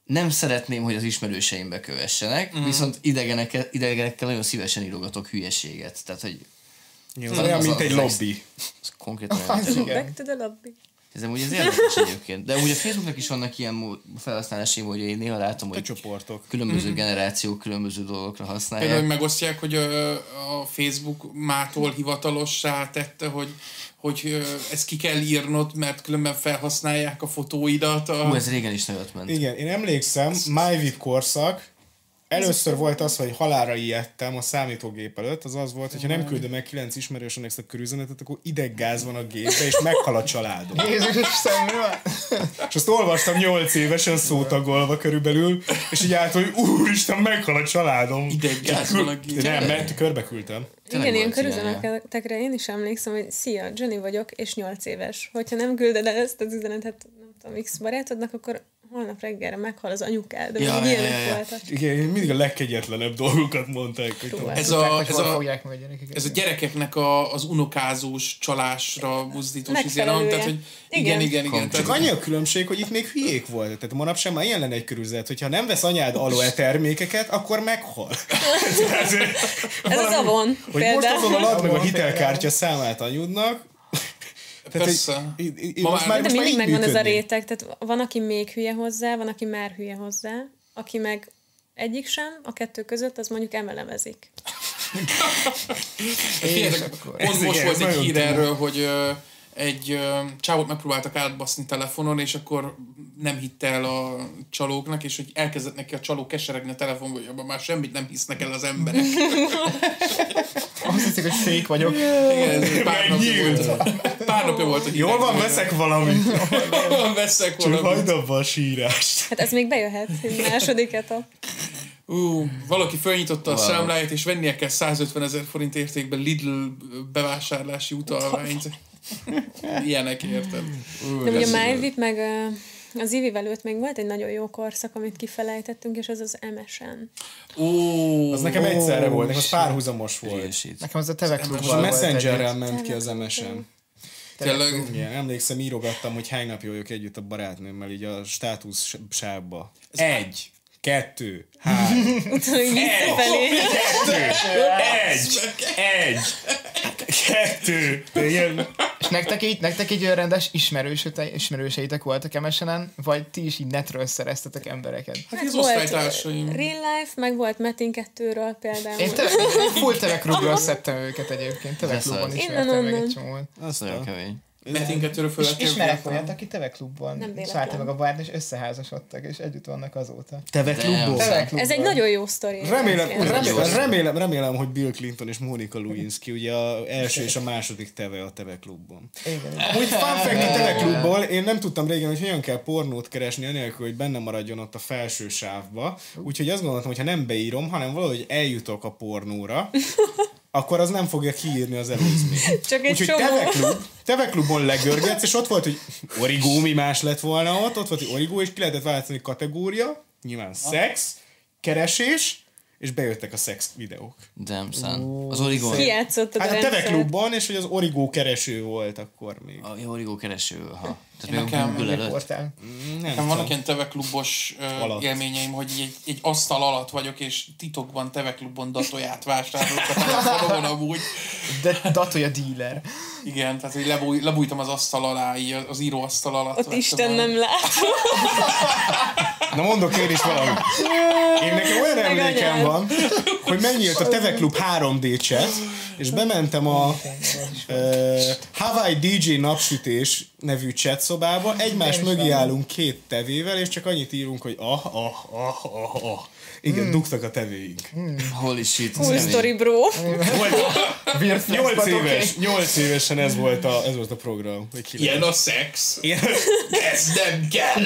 nem szeretném, hogy az ismerőseimbe kövessenek, mm. viszont idegenekkel, idegenekkel nagyon szívesen írogatok hülyeséget. Tehát, hogy Ez olyan, mint egy lobby. az konkrétan Az. Back to the lobby. ez amúgy ez érdekes egyébként. De ugye a Facebooknak is vannak ilyen felhasználási módjai, én néha látom, A hogy csoportok. különböző generációk különböző dolgokra Például, hogy használják. megosztják, hogy a Facebook mától hivatalossá tette, hogy, hogy ezt ki kell írnod, mert különben felhasználják a fotóidat. A... Hú, ez régen is nagyot ment. Igen, én emlékszem, MyVip korszak, Először volt az, hogy halára ijedtem a számítógép előtt, az az volt, hogy ha nem küldöm meg kilenc ismerősönek ezt a körüzenetet, akkor ideggáz van a gépbe, és meghal a családom. Jézus Isten, mi van? És azt olvastam 8 évesen szótagolva körülbelül, és így állt, hogy úristen, meghal a családom. Ideggáz van a gépben. Nem, mert körbe küldtem. Tényleg Igen, ilyen körüzenetekre én is emlékszem, hogy szia, Jenny vagyok, és 8 éves. Hogyha nem külded el ezt az üzenetet, nem tudom, X barátodnak, akkor holnap reggelre meghal az anyukád. De Ja, ja, ja, ilyenek ja, ja. voltak. Igen, mindig a legkegyetlenebb dolgokat mondták. Hogy Próbál. Ez Tudták, a, hogy ez a, fogják meg a gyerekeket. ez a gyerekeknek a, az unokázós csalásra buzdítós nem? Megfelelője. Tehát, hogy igen, Igen. igen, igen. Csak annyi a különbség, hogy itt még hülyék voltak. Tehát manapság már ilyen lenne egy körülzet, hogyha nem vesz anyád aloe termékeket, akkor meghal. Ez az Avon hogy most azonnal add meg a hitelkártya számát anyudnak. Tehát, Persze. hogy í- í- Ma most már- De most mindig így megvan ez a réteg, tehát van, aki még hülye hozzá, van, aki már hülye hozzá, aki meg egyik sem, a kettő között, az mondjuk emelemezik. Figyeljetek, akkor- pont most volt egy hír erről, hogy ö, egy csávot megpróbáltak átbaszni telefonon, és akkor nem hitte el a csalóknak, és hogy elkezdett neki a csaló keseregni a telefonba, hogy abban már semmit nem hisznek el az emberek. Azt hiszik, hogy fék vagyok. Igen, ez pár napja volt. Pár napja volt a. Jól van, veszek valamit. Jól van, veszek Csak valamit. hagyd abba a sírást. Hát ez még bejöhet, egy második etap. Ú, valaki felnyitotta a számláját, és vennie kell 150 ezer forint értékben Lidl bevásárlási utalványt. Ilyenek érted? De ugye a MyVip meg az Ivi előtt még volt egy nagyon jó korszak, amit kifelejtettünk, és az az MSN. Ó, Az nekem egyszerre volt, nekem az párhuzamos volt. Nekem az a Teve És klubban a volt Messengerrel ment ki az MSN. tényleg. Igen, emlékszem, írogattam, hogy hány napja vagyok együtt a barátnőmmel, így a státusz sávba. Egy, kettő, három, Visszafelé. egy, egy, kettő. De ilyen, És nektek így, nektek így olyan rendes ismerősöte, ismerőseitek voltak MSN-en, vagy ti is így netről szereztetek embereket? Hát az Volt osztálytársaim. Real Life, meg volt Metin 2-ről például. Én te, full Teve klubról szedtem őket egyébként. Teve Ez klubban az. ismertem meg egy csomót. Az nagyon kemény. Metinkettőről És ismerek olyat, aki Teve klubban Nem véletlen. ismerte meg a bárt, és összeházasodtak, és együtt vannak azóta. Teve klubból? Teve klubban. Ez egy nagyon jó sztori. Remélem, remélem, remélem, remélem, hogy Bill Clinton és Monica Lewinsky, ugye a első és a második teve a Teve klubban. Igen. Úgy fun fact a Teve klubból, én nem tudtam régen, hogy hogyan kell pornót keresni, anélkül, hogy benne maradjon ott a felső sávba. Úgyhogy azt gondoltam, hogy ha nem beírom, hanem valahogy eljutok a pornóra, akkor az nem fogja kiírni az előzményt. Csak egy Úgyhogy csomó. Teve, klub, Teve klubon legörgetsz, és ott volt, hogy origómi más lett volna ott, ott volt, hogy origó, és ki lehetett választani kategória, nyilván szex, keresés, és bejöttek a szex videók. Damn son. Az Origon. Ki játszottad Hát a rendszert? klubban, és hogy az origó kereső volt akkor még. A jó, Origo kereső, ha. Tehát még a Nekem- Google előtt. Portál. Nem Nekem vannak ilyen teveklubos Alatt. élményeim, hogy egy, egy asztal alatt vagyok, és titokban teveklubon datóját vásárolok a telefonomon amúgy. De Datoya dealer. Igen, tehát hogy lebúj, lebújtam az asztal alá, így az íróasztal alatt. Ott Isten a- nem lát. Na mondok én is valamit. Én nekem olyan emlékem van, hogy megnyílt a Teve Klub 3D chat, és bementem a Uh, Hawaii DJ napsütés nevű chat szobába, egymás mögé állunk két tevével, és csak annyit írunk, hogy ah, ah, ah, ah, ah. Igen, hmm. dugtak a tevéink. Holy shit. Cool story, bro. Nyolc éves, nyolc évesen ez volt a, ez volt a program. Ilyen a szex. Ilyen. Ez nem kell.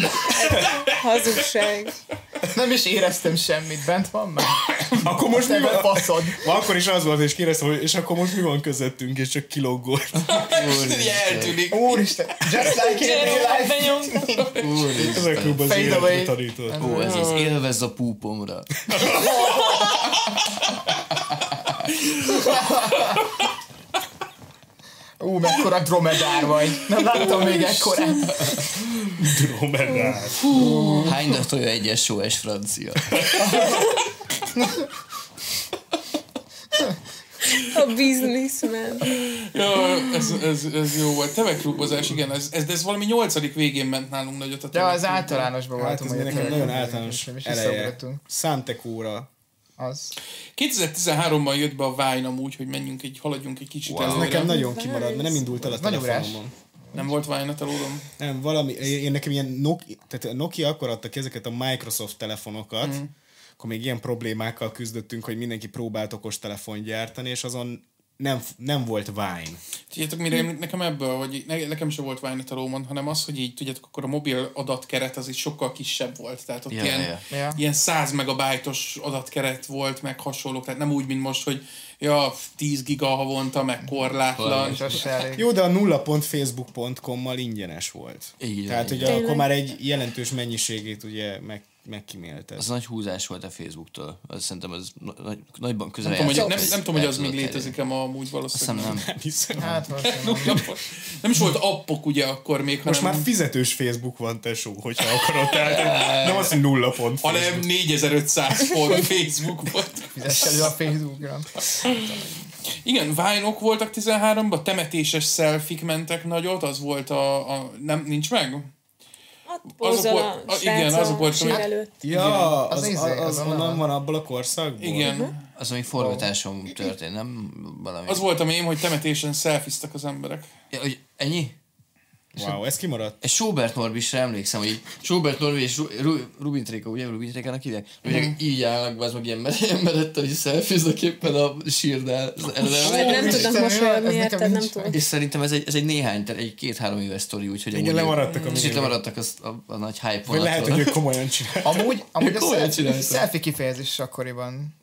Hazugság. Nem is éreztem semmit, bent van már. Akkor most mi van? faszod. Akkor is az volt, és kérdeztem, hogy és akkor most mi van közöttünk, és csak kilógolt. Így eltűnik. Úristen, just like in real life. Benyomtam. Ez a klub az Fade away. életre tanított. Ó, ez az élvezz a púpomra. Ú, mekkora dromedár vagy. Nem láttam még ekkorát. Dromedár. Hánynak tolja egyes SOS francia? A businessman. Ja, ez, ez, ez jó volt. Temeklubozás, igen, ez, ez, de ez valami nyolcadik végén ment nálunk nagyot a De az általánosban Hát voltam. ez hogy nekem nagyon általános eleje. Számtekóra. Az. 2013-ban jött be a Vine amúgy, hogy menjünk egy, haladjunk egy kicsit wow. Ez nekem nagyon kimarad, mert nem indult el a telefonomon. Nem volt Vine a telódom. Nem, valami, én én nekem ilyen Nokia, tehát Nokia akkor adta ki ezeket a Microsoft telefonokat, mm. akkor még ilyen problémákkal küzdöttünk, hogy mindenki próbált okos telefon gyártani, és azon nem, nem volt Vine. Tudjátok, mire említ nekem ebből, hogy ne, nekem sem volt Vine a telómon, hanem az, hogy így, tudjátok, akkor a mobil adatkeret az így sokkal kisebb volt. Tehát ott Ja, ilyen, ja. Ja. ilyen 100 megabájtos adatkeret volt, meg hasonlók. Tehát nem úgy, mint most, hogy ja, 10 giga havonta, meg korlátlan. Elég. Jó, de a nulla.facebook.com-mal ingyenes volt. Igen, Tehát ugye akkor már egy jelentős mennyiségét ugye meg, megkímélted. Az nagy húzás volt a Facebooktól. Az szerintem az na- nagy, nagyban közel Nem tudom, hogy, nem, nem tudom, hogy az még létezik-e ma amúgy Azt valószínűleg. hiszem nem. Nem hiszem. Hát valószínűleg. Nem is volt appok ugye akkor még, Most hanem, már fizetős Facebook van, tesó, hogyha akarod. Tehát nem az, hogy nulla pont hanem Facebook. 4500 font Facebook volt. Fizess elő a Facebookra. Igen, Vine-ok voltak 13-ban, temetéses szelfik mentek nagyot, az volt a, a nem, nincs meg? Ott Azok volt- a igen, azok sír amik- előtt. Ja, Az az, az, az, az onnan van. abból a korszakból. Igen. Az, ami forgatáson történt, nem valami. Az volt a mém, hogy temetésen szelfiztek az emberek. Ja, hogy ennyi? Wow, ez kimaradt. És Schubert Norbisra emlékszem, hogy Schubert Norbi és Ru- Ru- Rubin Tréka, ugye Rubin Trékának hívják? Hogy Mhm. így állnak, az meg ilyen mer- meredten, hogy szelfiznek éppen a előre. Nem tudnak mosolyogni, érted? Nem tudom. És szerintem ez egy, ez egy néhány, tehát egy két-három éves sztori, úgyhogy Igen, amúgy- lemaradtak a Kicsit minivel. lemaradtak az, a, a, nagy hype Vagy lehet, hogy ők komolyan csinálják. Amúgy, amúgy a selfie, kifejezés akkoriban.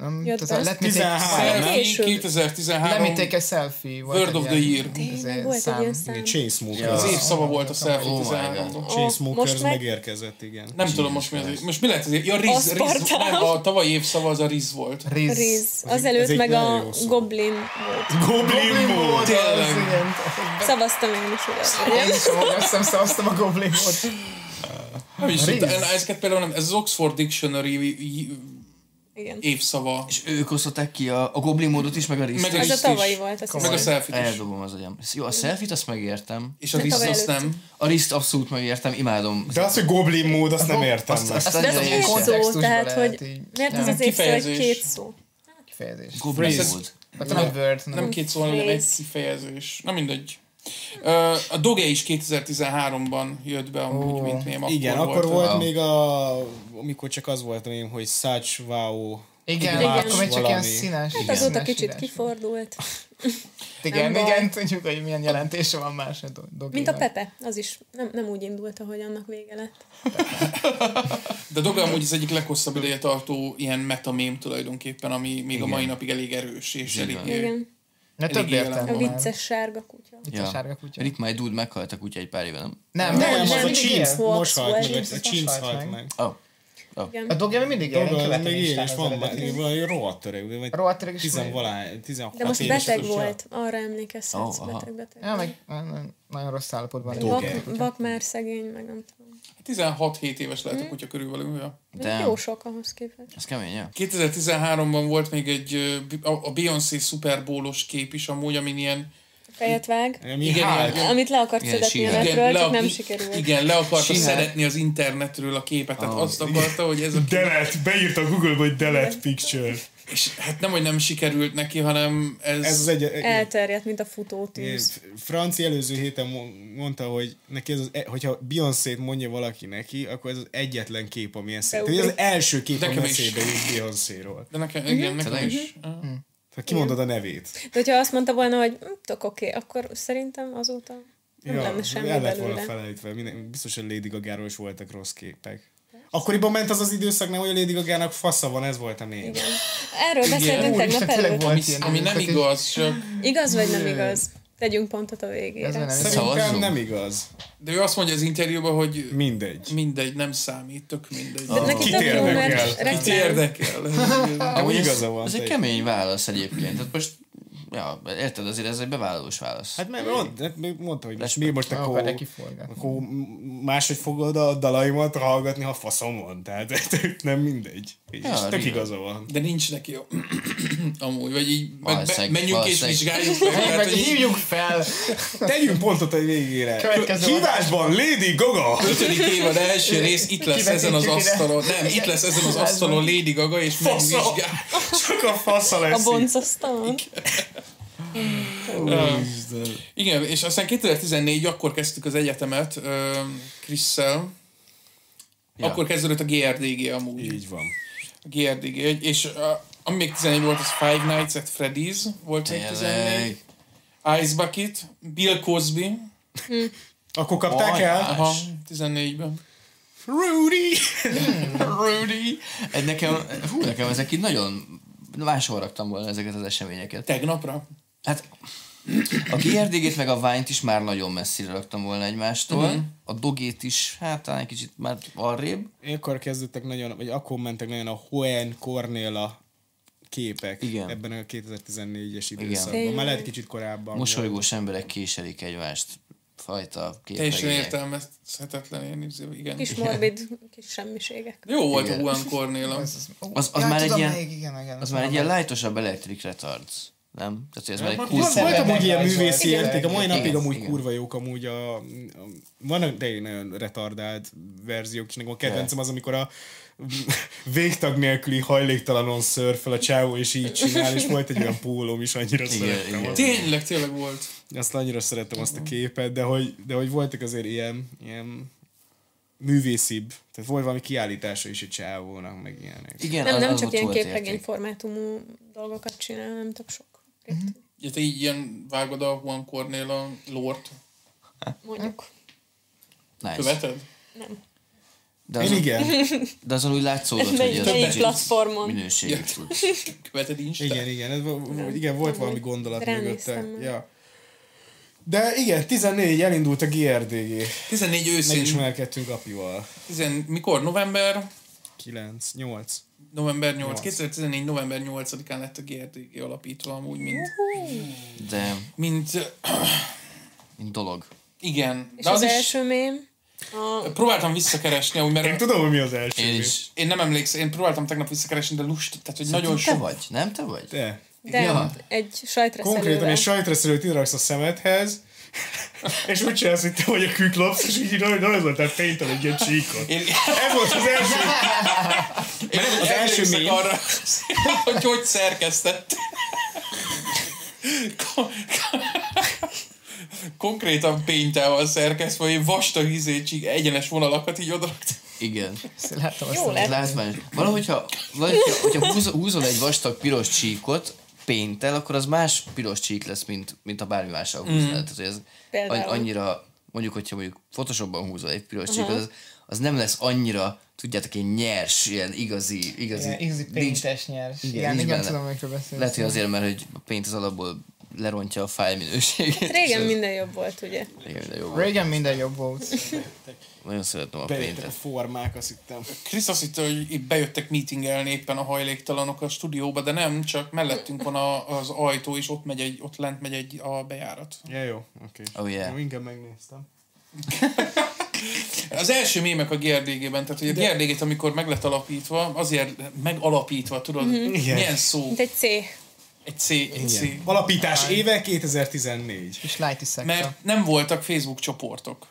Nem, Jött tehát be? let me take, 13, nem? Selfie Később. 2013 let me take a selfie. Volt Word of the Year. Tényleg volt egy szám. ilyen szám. Chainsmokers. Az évszava volt a selfie Oh my 13-ban. God. Chainsmokers Most meg- megérkezett, igen. Nem tudom most mi az. Most mi lehet az Ja, Riz, Riz, nem, a tavalyi évszava az a Riz volt. Riz. Riz. ez Azelőtt meg a. Goblin volt. Goblin Mode! Tényleg. Szavaztam én is oda. Én is hiszem szavaztam a Goblin mód. Nem is ezeket például nem, ez az Oxford Dictionary Igen. évszava. És ők osztották ki a, a Goblin módot is, meg a részt Meg a a Riszt tavalyi volt, azt Meg a selfie is. Eldobom az agyam. Jó, a selfie-t azt megértem. És a tavaly azt nem. A részt abszolút megértem, imádom. De az, hogy Goblin Mode, azt nem értem. azt- azt- Azt hogy ilyen Két szó, tehát, hogy miért ez Nem, az kifejezés. két szó? Kifejezés. Goblin mód. Hát nem Nem két szó, hanem egy kifejezés. Na mindegy. A Doge is 2013-ban jött be amúgy, Ó. mint mém. Igen, akkor volt. volt Wow. még a... Amikor csak az volt, amém, hogy such wow. Igen, Igen. akkor még csak ilyen színes. Hát azóta kicsit írás. kifordult. Igen, Nem baj. igen, tudjuk, hogy milyen jelentése van más a do- doginak. Mint a Pepe, az is nem, nem úgy indult, ahogy annak vége lett. De Doge amúgy az egyik leghosszabb ideje tartó ilyen metamém tulajdonképpen, ami még a mai napig elég erős, és Igen. elég... Igen. Ne több értelme A vicces sárga kutya. Itt a sárga kutya. Rick My Dude meghalt a kutya egy pár éve, nem? Nem, Nem, nem, az nem, a. Fox most halt volt. meg, a halt halt meg. Oh. A dogja még mindig én az követem még és az van valami rohadt öreg, vagy Rohadt öreg is tizenvalány, 16 De most éves beteg volt, arra emlékezhetsz, Ó, aha. beteg, beteg. Ja, meg nagyon- rossz állapotban. Vak, vak már szegény, meg nem tudom. 16-7 éves lehet a kutya körülbelül. Ja. De jó sok ahhoz képest. ez kemény, ja? 2013-ban volt még egy a a Beyoncé Super Bowl-os kép is amúgy, amin ilyen Fejet vág. Mi Igen, igen. Amit le akart Igen, szedetni a netről, csak ak- nem sikerült. Igen, le akarta Sível. szeretni az internetről a képet, tehát Ah, azt akarta, hogy ez a kép... Delete, beírta a Google-ba, hogy delete picture. és hát nem, hogy nem sikerült neki, hanem ez... Ez az egy... Elterjedt, mint a futótűz. Igen, Franci előző héten mo- mondta, hogy neki ez az, e- hogyha Beyoncé-t mondja valaki neki, akkor ez az egyetlen kép, ami eszébe. Ez az első kép, ami Nekem eszébe jut Beyoncé-ról. De nekem, igen, nekem Tényleg? is. Tehát kimondod a nevét. De hogyha azt mondta volna, hogy hm, tök oké, okay, akkor szerintem azóta nem lenne semmi el lett volna belőle. felejtve. Minden, biztos, hogy Lady Gagáról is voltak rossz képek. Akkoriban ment az az időszak, nem, hogy a Lady Gagának fasza van, ez volt a név. Igen. Erről beszéltünk tegnap előtt. Ami, ami nem igaz, csak... Igaz vagy nem igaz? Tegyünk pontot a Ez végére. nem Szerintem nem igaz. De ő azt mondja az interjúban, hogy Mindegy. mindegy, nem számít, tök mindegy. De neki Kit érdekel? Kit érdekel? Amúgy igaza van. Ez egy kemény válasz egyébként. Tehát most, ja, érted, azért ez egy bevállalós válasz. Hát mert mond, hát még mondta, hogy most mi most Akkor akkor, máshogy fogod a dalaimat hallgatni, ha faszom van. Tehát nem mindegy. És Ja, tök igaza van. De nincs neki jó. Amúgy, vagy így be, Valószínűleg- menjünk és valószínűleg. vizsgáljuk meg. Meg hogy hívjuk fel! Tegyünk pontot a végére. Következő Hívásban Lady Gaga! ötödik évad első rész, itt lesz ezen az asztalon. Nem, itt lesz ezen az asztalon Lady Gaga, és megvizsgál. Csak a fasza A lesz. így. boncasztalon? Igen, és aztán 2014 akkor kezdtük az egyetemet ö, Krisszel. Ja. Akkor kezdődött a GRDG amúgy. Így van. A GRDG, és uh, ami még 14 volt, az Five Nights at Freddy's volt még 14. Tényleg. Ice Bucket, Bill Cosby, Akkor kapták Aj, el? aha, 14-ben. Rudy! Rudy! Ez nekem, hú, nekem ezek így nagyon máshol raktam volna ezeket az eseményeket. Tegnapra? Hát a GRDG-t meg a Vine-t is már nagyon messzire raktam volna egymástól. Uh-huh. A Dogét is, hát talán egy kicsit már arrébb. Akkor kezdődtek nagyon, vagy akkor mentek nagyon a Hoen Cornéla képek Igen. ebben a 2014-es Igen. időszakban. Már lehet kicsit korábban. Mosolygós emberek késelik egymást. Fajta Teljesen képregények. értelmezhetetlen ilyen izé, igen. Kis morbid, kis semmiségek. Jó volt Igen. a Juan Cornéla. Az- az már egy ilyen- még, igen, igen, Az már egy ilyen lightosabb electric retards. Nem? Tehát, hogy ez már egy kurva... volt amúgy ilyen művészi érték, a mai Igen. napig amúgy Igen. kurva jók amúgy a, a vannak de nagyon retardált verziók, és nekem a kedvencem az, amikor a végtag nélküli hajléktalanon szörfel a csávó, és így csinál, és volt egy olyan pólóm is, annyira Igen, szerettem. igen. Tényleg, tényleg volt. Azt annyira szerettem azt a képet, de hogy, de hogy voltak azért ilyen, ilyen művészibb, tehát volt valami kiállítása is egy csávónak, meg ilyenek. Igen, Nem, az- nem az csak ilyen képregény formátumú dolgokat csinál, hanem tök sok. Mhm. Ugye te így ilyen vágod a Juan Cornéla lort. Mondjuk. Nice. Követed? De Én azon, igen, de azon úgy látszódott, hogy Melyik, az melyik platformon? minőségi Ja. tud. Követed Instán? igen, igen, ez, igen, volt valami gondolat mögötte. Ja. De igen, 14 elindult a GRDG. 14 őszén. Megismerkedtünk apival. 10, mikor? November? 9, 8. November 8. Nyolc. 2014. november 8-án lett a GRDG alapítva amúgy, mint, De, mint mint dolog. igen. És De az, az is, első mém? A, próbáltam visszakeresni, Én mert tudom, hogy mi az első. Én is. én nem emlékszem, én próbáltam tegnap visszakeresni, de lust, tehát hogy nagyon Te sok. vagy, nem te vagy? De. de Ja. egy sajtreszelővel. Konkrétan egy sajtreszelőt ideraksz a szemedhez, és úgy csinálsz, hogy te vagy a küklopsz, és így nagyon rajzoltál fénytel egy ilyen csíkot. Én, Ez volt az első. én az első mém. arra, hogy hogy szerkesztett. Konkrétan péntával szerkesztve, hogy vastag izécsig egyenes vonalakat így odaraktam. Igen. Láttam azt Jó lett. Valahogy, ha, valahogy, ha- hogyha húzol, húzol egy vastag piros csíkot péntel, akkor az más piros csík lesz, mint, mint a bármi mással húznád. Mm. Tehát, hogy ez Például. annyira, mondjuk, hogyha mondjuk Photoshopban húzol egy piros csíkot, az, az nem lesz annyira, tudjátok, ilyen nyers, ilyen igazi, igazi, Ilyen igazi péntes nyers. Igen, Igen, igen, benne. tudom, amikről beszélsz. lehet, hogy azért, mert hogy a paint az alapból lerontja a fájl minőségét. Hát régen minden jobb volt, ugye? Igen, de jó volt. Régen minden jobb volt. Nagyon szeretem a Bejöttek a formák, azt hittem. Krisz azt hitte, hogy itt bejöttek meetingelni éppen a hajléktalanok a stúdióba, de nem, csak mellettünk van a, az ajtó, és ott megy egy, ott lent megy egy a bejárat. Ja, jó, oké. Oh, yeah. Jó, inkább megnéztem. Az első mémek a GRDG-ben, tehát hogy a GRDG-t, amikor meg lett alapítva, azért megalapítva, tudod, mm-hmm. Milyen szó? Mint egy C. Egy C, egy C. Alapítás éve 2014. És Lighty szekta. Mert nem voltak Facebook csoportok.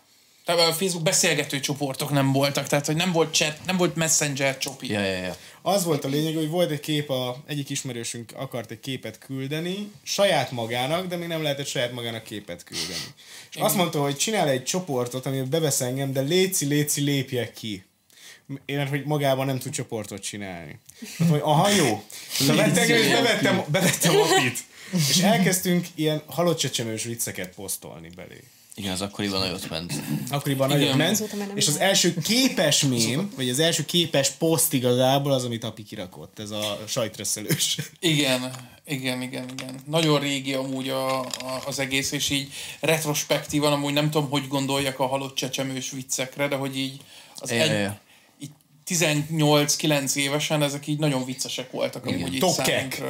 Tehát a Facebook beszélgető csoportok nem voltak, tehát hogy nem volt chat, nem volt messenger csopi. Ja, ja, ja. Az volt a lényeg, hogy volt egy kép, a, egyik ismerősünk akart egy képet küldeni, saját magának, de még nem lehetett saját magának képet küldeni. És azt mondta, hogy csinál egy csoportot, amiben bevesz engem, de léci, léci, lépjek ki. Én, hogy magában nem tud csoportot csinálni. Mondtam, hogy aha, jó. Szóval vettem, és bevettem, bevettem apit. És elkezdtünk ilyen halott csecsemős vicceket posztolni belé. Igen, az akkoriban nagyot ment. Akkoriban nagyon ment. Azóta már nem És az első képes mém, vagy az első képes poszt igazából az, amit api kirakott, ez a sajtrösszelős. Igen, igen, igen, igen. Nagyon régi amúgy a, a, az egész, és így retrospektívan amúgy nem tudom, hogy gondoljak a halott csecsemős viccekre, de hogy így az egy, 18-9 évesen ezek így nagyon viccesek voltak amúgy így Tokek.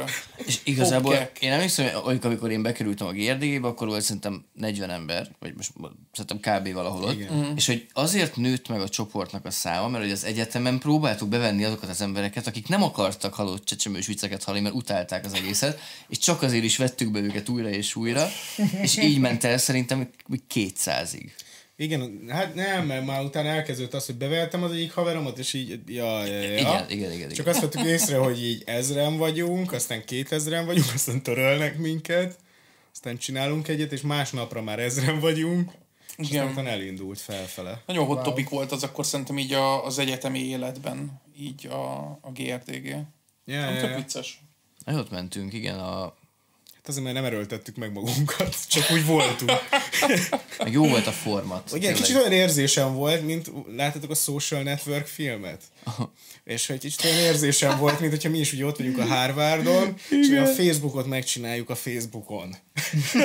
És igazából Popkek. én emlékszem, hogy amikor- én bekerültem a GRDG-be, akkor volt szerintem 40 ember, vagy most szerintem kb. valahol ott. Igen. És hogy azért nőtt meg a csoportnak a száma, mert hogy az egyetemen próbáltuk bevenni azokat az embereket, akik nem akartak halott csecsemős vicceket hallani, mert utálták az egészet, és csak azért is vettük be őket újra és újra, és így ment el szerintem még 200-ig. Igen, hát nem, mert már utána elkezdődött az, hogy beveltem az egyik haveromat, és így, ja, ja, ja. Igen, igen, igen, Csak igen. azt vettük észre, hogy így ezren vagyunk, aztán kétezren vagyunk, aztán törölnek minket, aztán csinálunk egyet, és másnapra már ezren vagyunk, és Igen. aztán elindult felfele. Nagyon hot topic volt az akkor szerintem így a, az egyetemi életben, így a, a GRTG. Ja, Nem ja, tök ja. vicces. Nagyot mentünk, igen, a... Hát azért mert nem erőltettük meg magunkat, csak úgy voltunk. meg jó volt a format. Igen, tényleg. kicsit olyan érzésem volt, mint láttatok a Social Network filmet? És hogy kicsit olyan érzésem volt, mint hogyha mi is ugye ott vagyunk a Harvardon, és a Facebookot megcsináljuk a Facebookon. hogy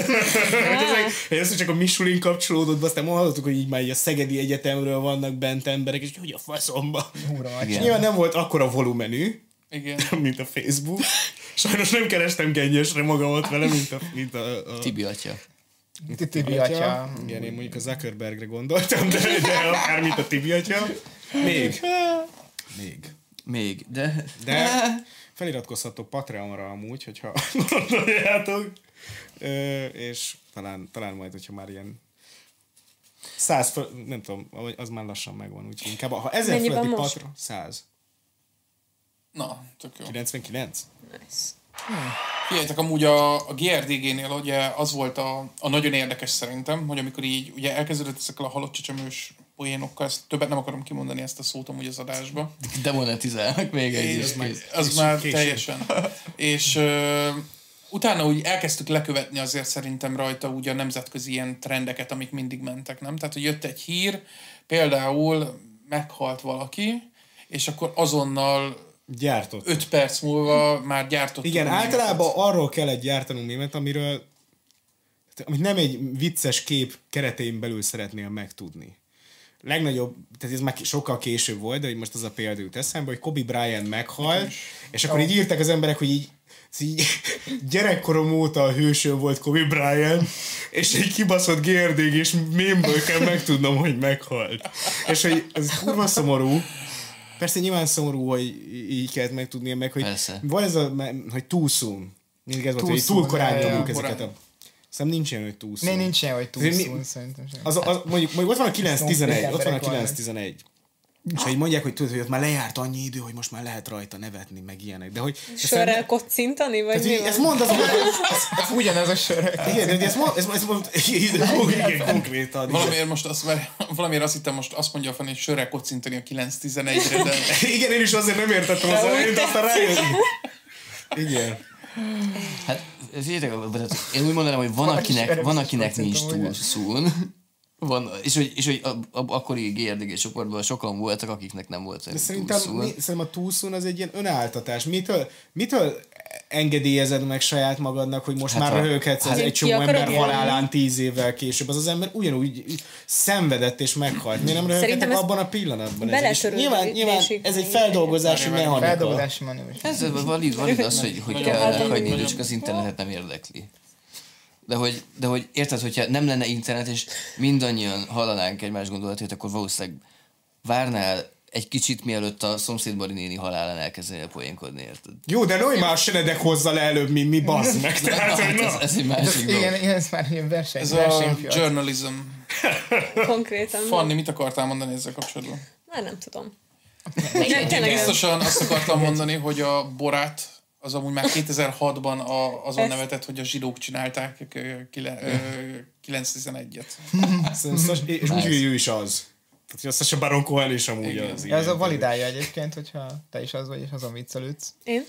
ezek, hogy ez csak a Michelin kapcsolódott, aztán hallottuk, hogy így már így a Szegedi Egyetemről vannak bent emberek, és hogy a faszomba. Ura, És nyilván nem volt akkora volumenű, Igen. mint a Facebook. Sajnos nem kerestem gennyesre magamat vele, mint a, mint a, a Tibi atya. Tibi atya. Igen, én mondjuk a Zuckerbergre gondoltam, de, de akár mint a Tibi atya. Még. Még. Még, de... De feliratkozhatok Patreonra amúgy, hogyha gondoljátok. Ö, és talán, talán majd, hogyha már ilyen száz, föl, nem tudom, vagy az már lassan megvan, úgyhogy inkább, ha ezer fölötti? Patreon, 100. Na, tök jó. 99? Nice. Figyeljetek, amúgy a, a GRDG-nél ugye az volt a, a nagyon érdekes szerintem, hogy amikor így ugye elkezdődött ezekkel a halott csecsemős poénokkal, ezt többet nem akarom kimondani ezt a szót amúgy az adásba. Demonetizálnak még egy is. már- az már később. teljesen. És ö, utána úgy elkezdtük lekövetni azért szerintem rajta úgy a nemzetközi ilyen trendeket, amik mindig mentek, nem? Tehát, hogy jött egy hír, például meghalt valaki, és akkor azonnal Gyártott. 5 perc múlva már gyártott. Igen, általában arról kellett gyártanunk mémet, amiről amit nem egy vicces kép keretein belül szeretnél megtudni. Legnagyobb, tehát ez már sokkal később volt, de hogy most az a példa jut eszembe, hogy Kobe Bryant meghalt, és akkor így írtak az emberek, hogy így, így gyerekkorom óta a hősöm volt Kobe Bryant, és egy kibaszott GRDG, és mémből kell megtudnom, hogy meghalt. És hogy ez kurva szomorú, Persze nyilván szomorú, hogy így kellett megtudnia meg, hogy Persze. van ez a, hogy too soon. Mindig ez volt, hogy túl soon, korán nyomjuk ezeket a... Szerintem nincs ilyen, hogy too soon. Nincs ilyen, hogy túl szól, szerintem sem. Az, az, mondjuk, mondjuk ott van a 9-11, ott van a emberek vannak. 9-11. És hogy mondják, hogy tudod, hogy ott már lejárt annyi idő, hogy most már lehet rajta nevetni, meg ilyenek. De hogy... Sörrel kocintani, vagy Tehát, mi ezt mondd az, hogy... Ez ugyanez a sör. Igen, de ezt mond, ezt, ezt mond, igen, igen, konkrétan. Valamiért most azt, valamiért azt hittem, most azt mondja a Fanny, hogy sörrel kocintani a 9-11-re, de Igen, én is azért nem értettem az elejét, aztán rájött. Igen. Hát, én úgy mondanám, hogy van akinek, van akinek nincs túl szún. Van, és hogy, és hogy a, a, akkori GRDG csoportban sokan voltak, akiknek nem volt De szerintem, szún. mi, szerintem a túlszún az egy ilyen önáltatás. Mitől, mitől engedélyezed meg saját magadnak, hogy most Hát már röhöghetsz az hát- egy csomó ember élni? halálán tíz évvel később. Az az ember ugyanúgy szenvedett és meghalt. Miért nem röhöghetek ez abban a pillanatban? beletörődésig nyilván, nyilván ez egy feldolgozási mechanika. Feldolgozási. Ez valid, valid az, hogy, hogy kell nagyon- hagyni, de nagyon- csak az internetet nem érdekli. De hogy, de hogy érted, hogyha nem lenne internet, és mindannyian hallanánk egymás gondolatét, akkor valószínűleg várnál egy kicsit, mielőtt a szomszédbari néni halálán elkezdenél poénkodni, érted? Jó, de Noé már a senedek hozza le előbb, mint mi, bazd meg. Tehát, hogy Hát na. ez, ez egy másik dolog. Igen, igen, ez már ilyen verseny, ez a journalism. Konkrétan. Fanni, mit akartál mondani ezzel kapcsolatban? Már nem tudom. Én biztosan azt akartam mondani, hogy a Borát az amúgy már 2006-ban a, azon Ezt- nevetett, hogy a zsidók csinálták ö, kile- ö, 9-11-et. Szerintem Sas- és úgy, hogy ő is az. Tehát, hogy a Sasha Baron Cohen is amúgy Igen. az. Ez a validálja egyébként, hogyha te is az vagy, és azon viccelődsz. Én?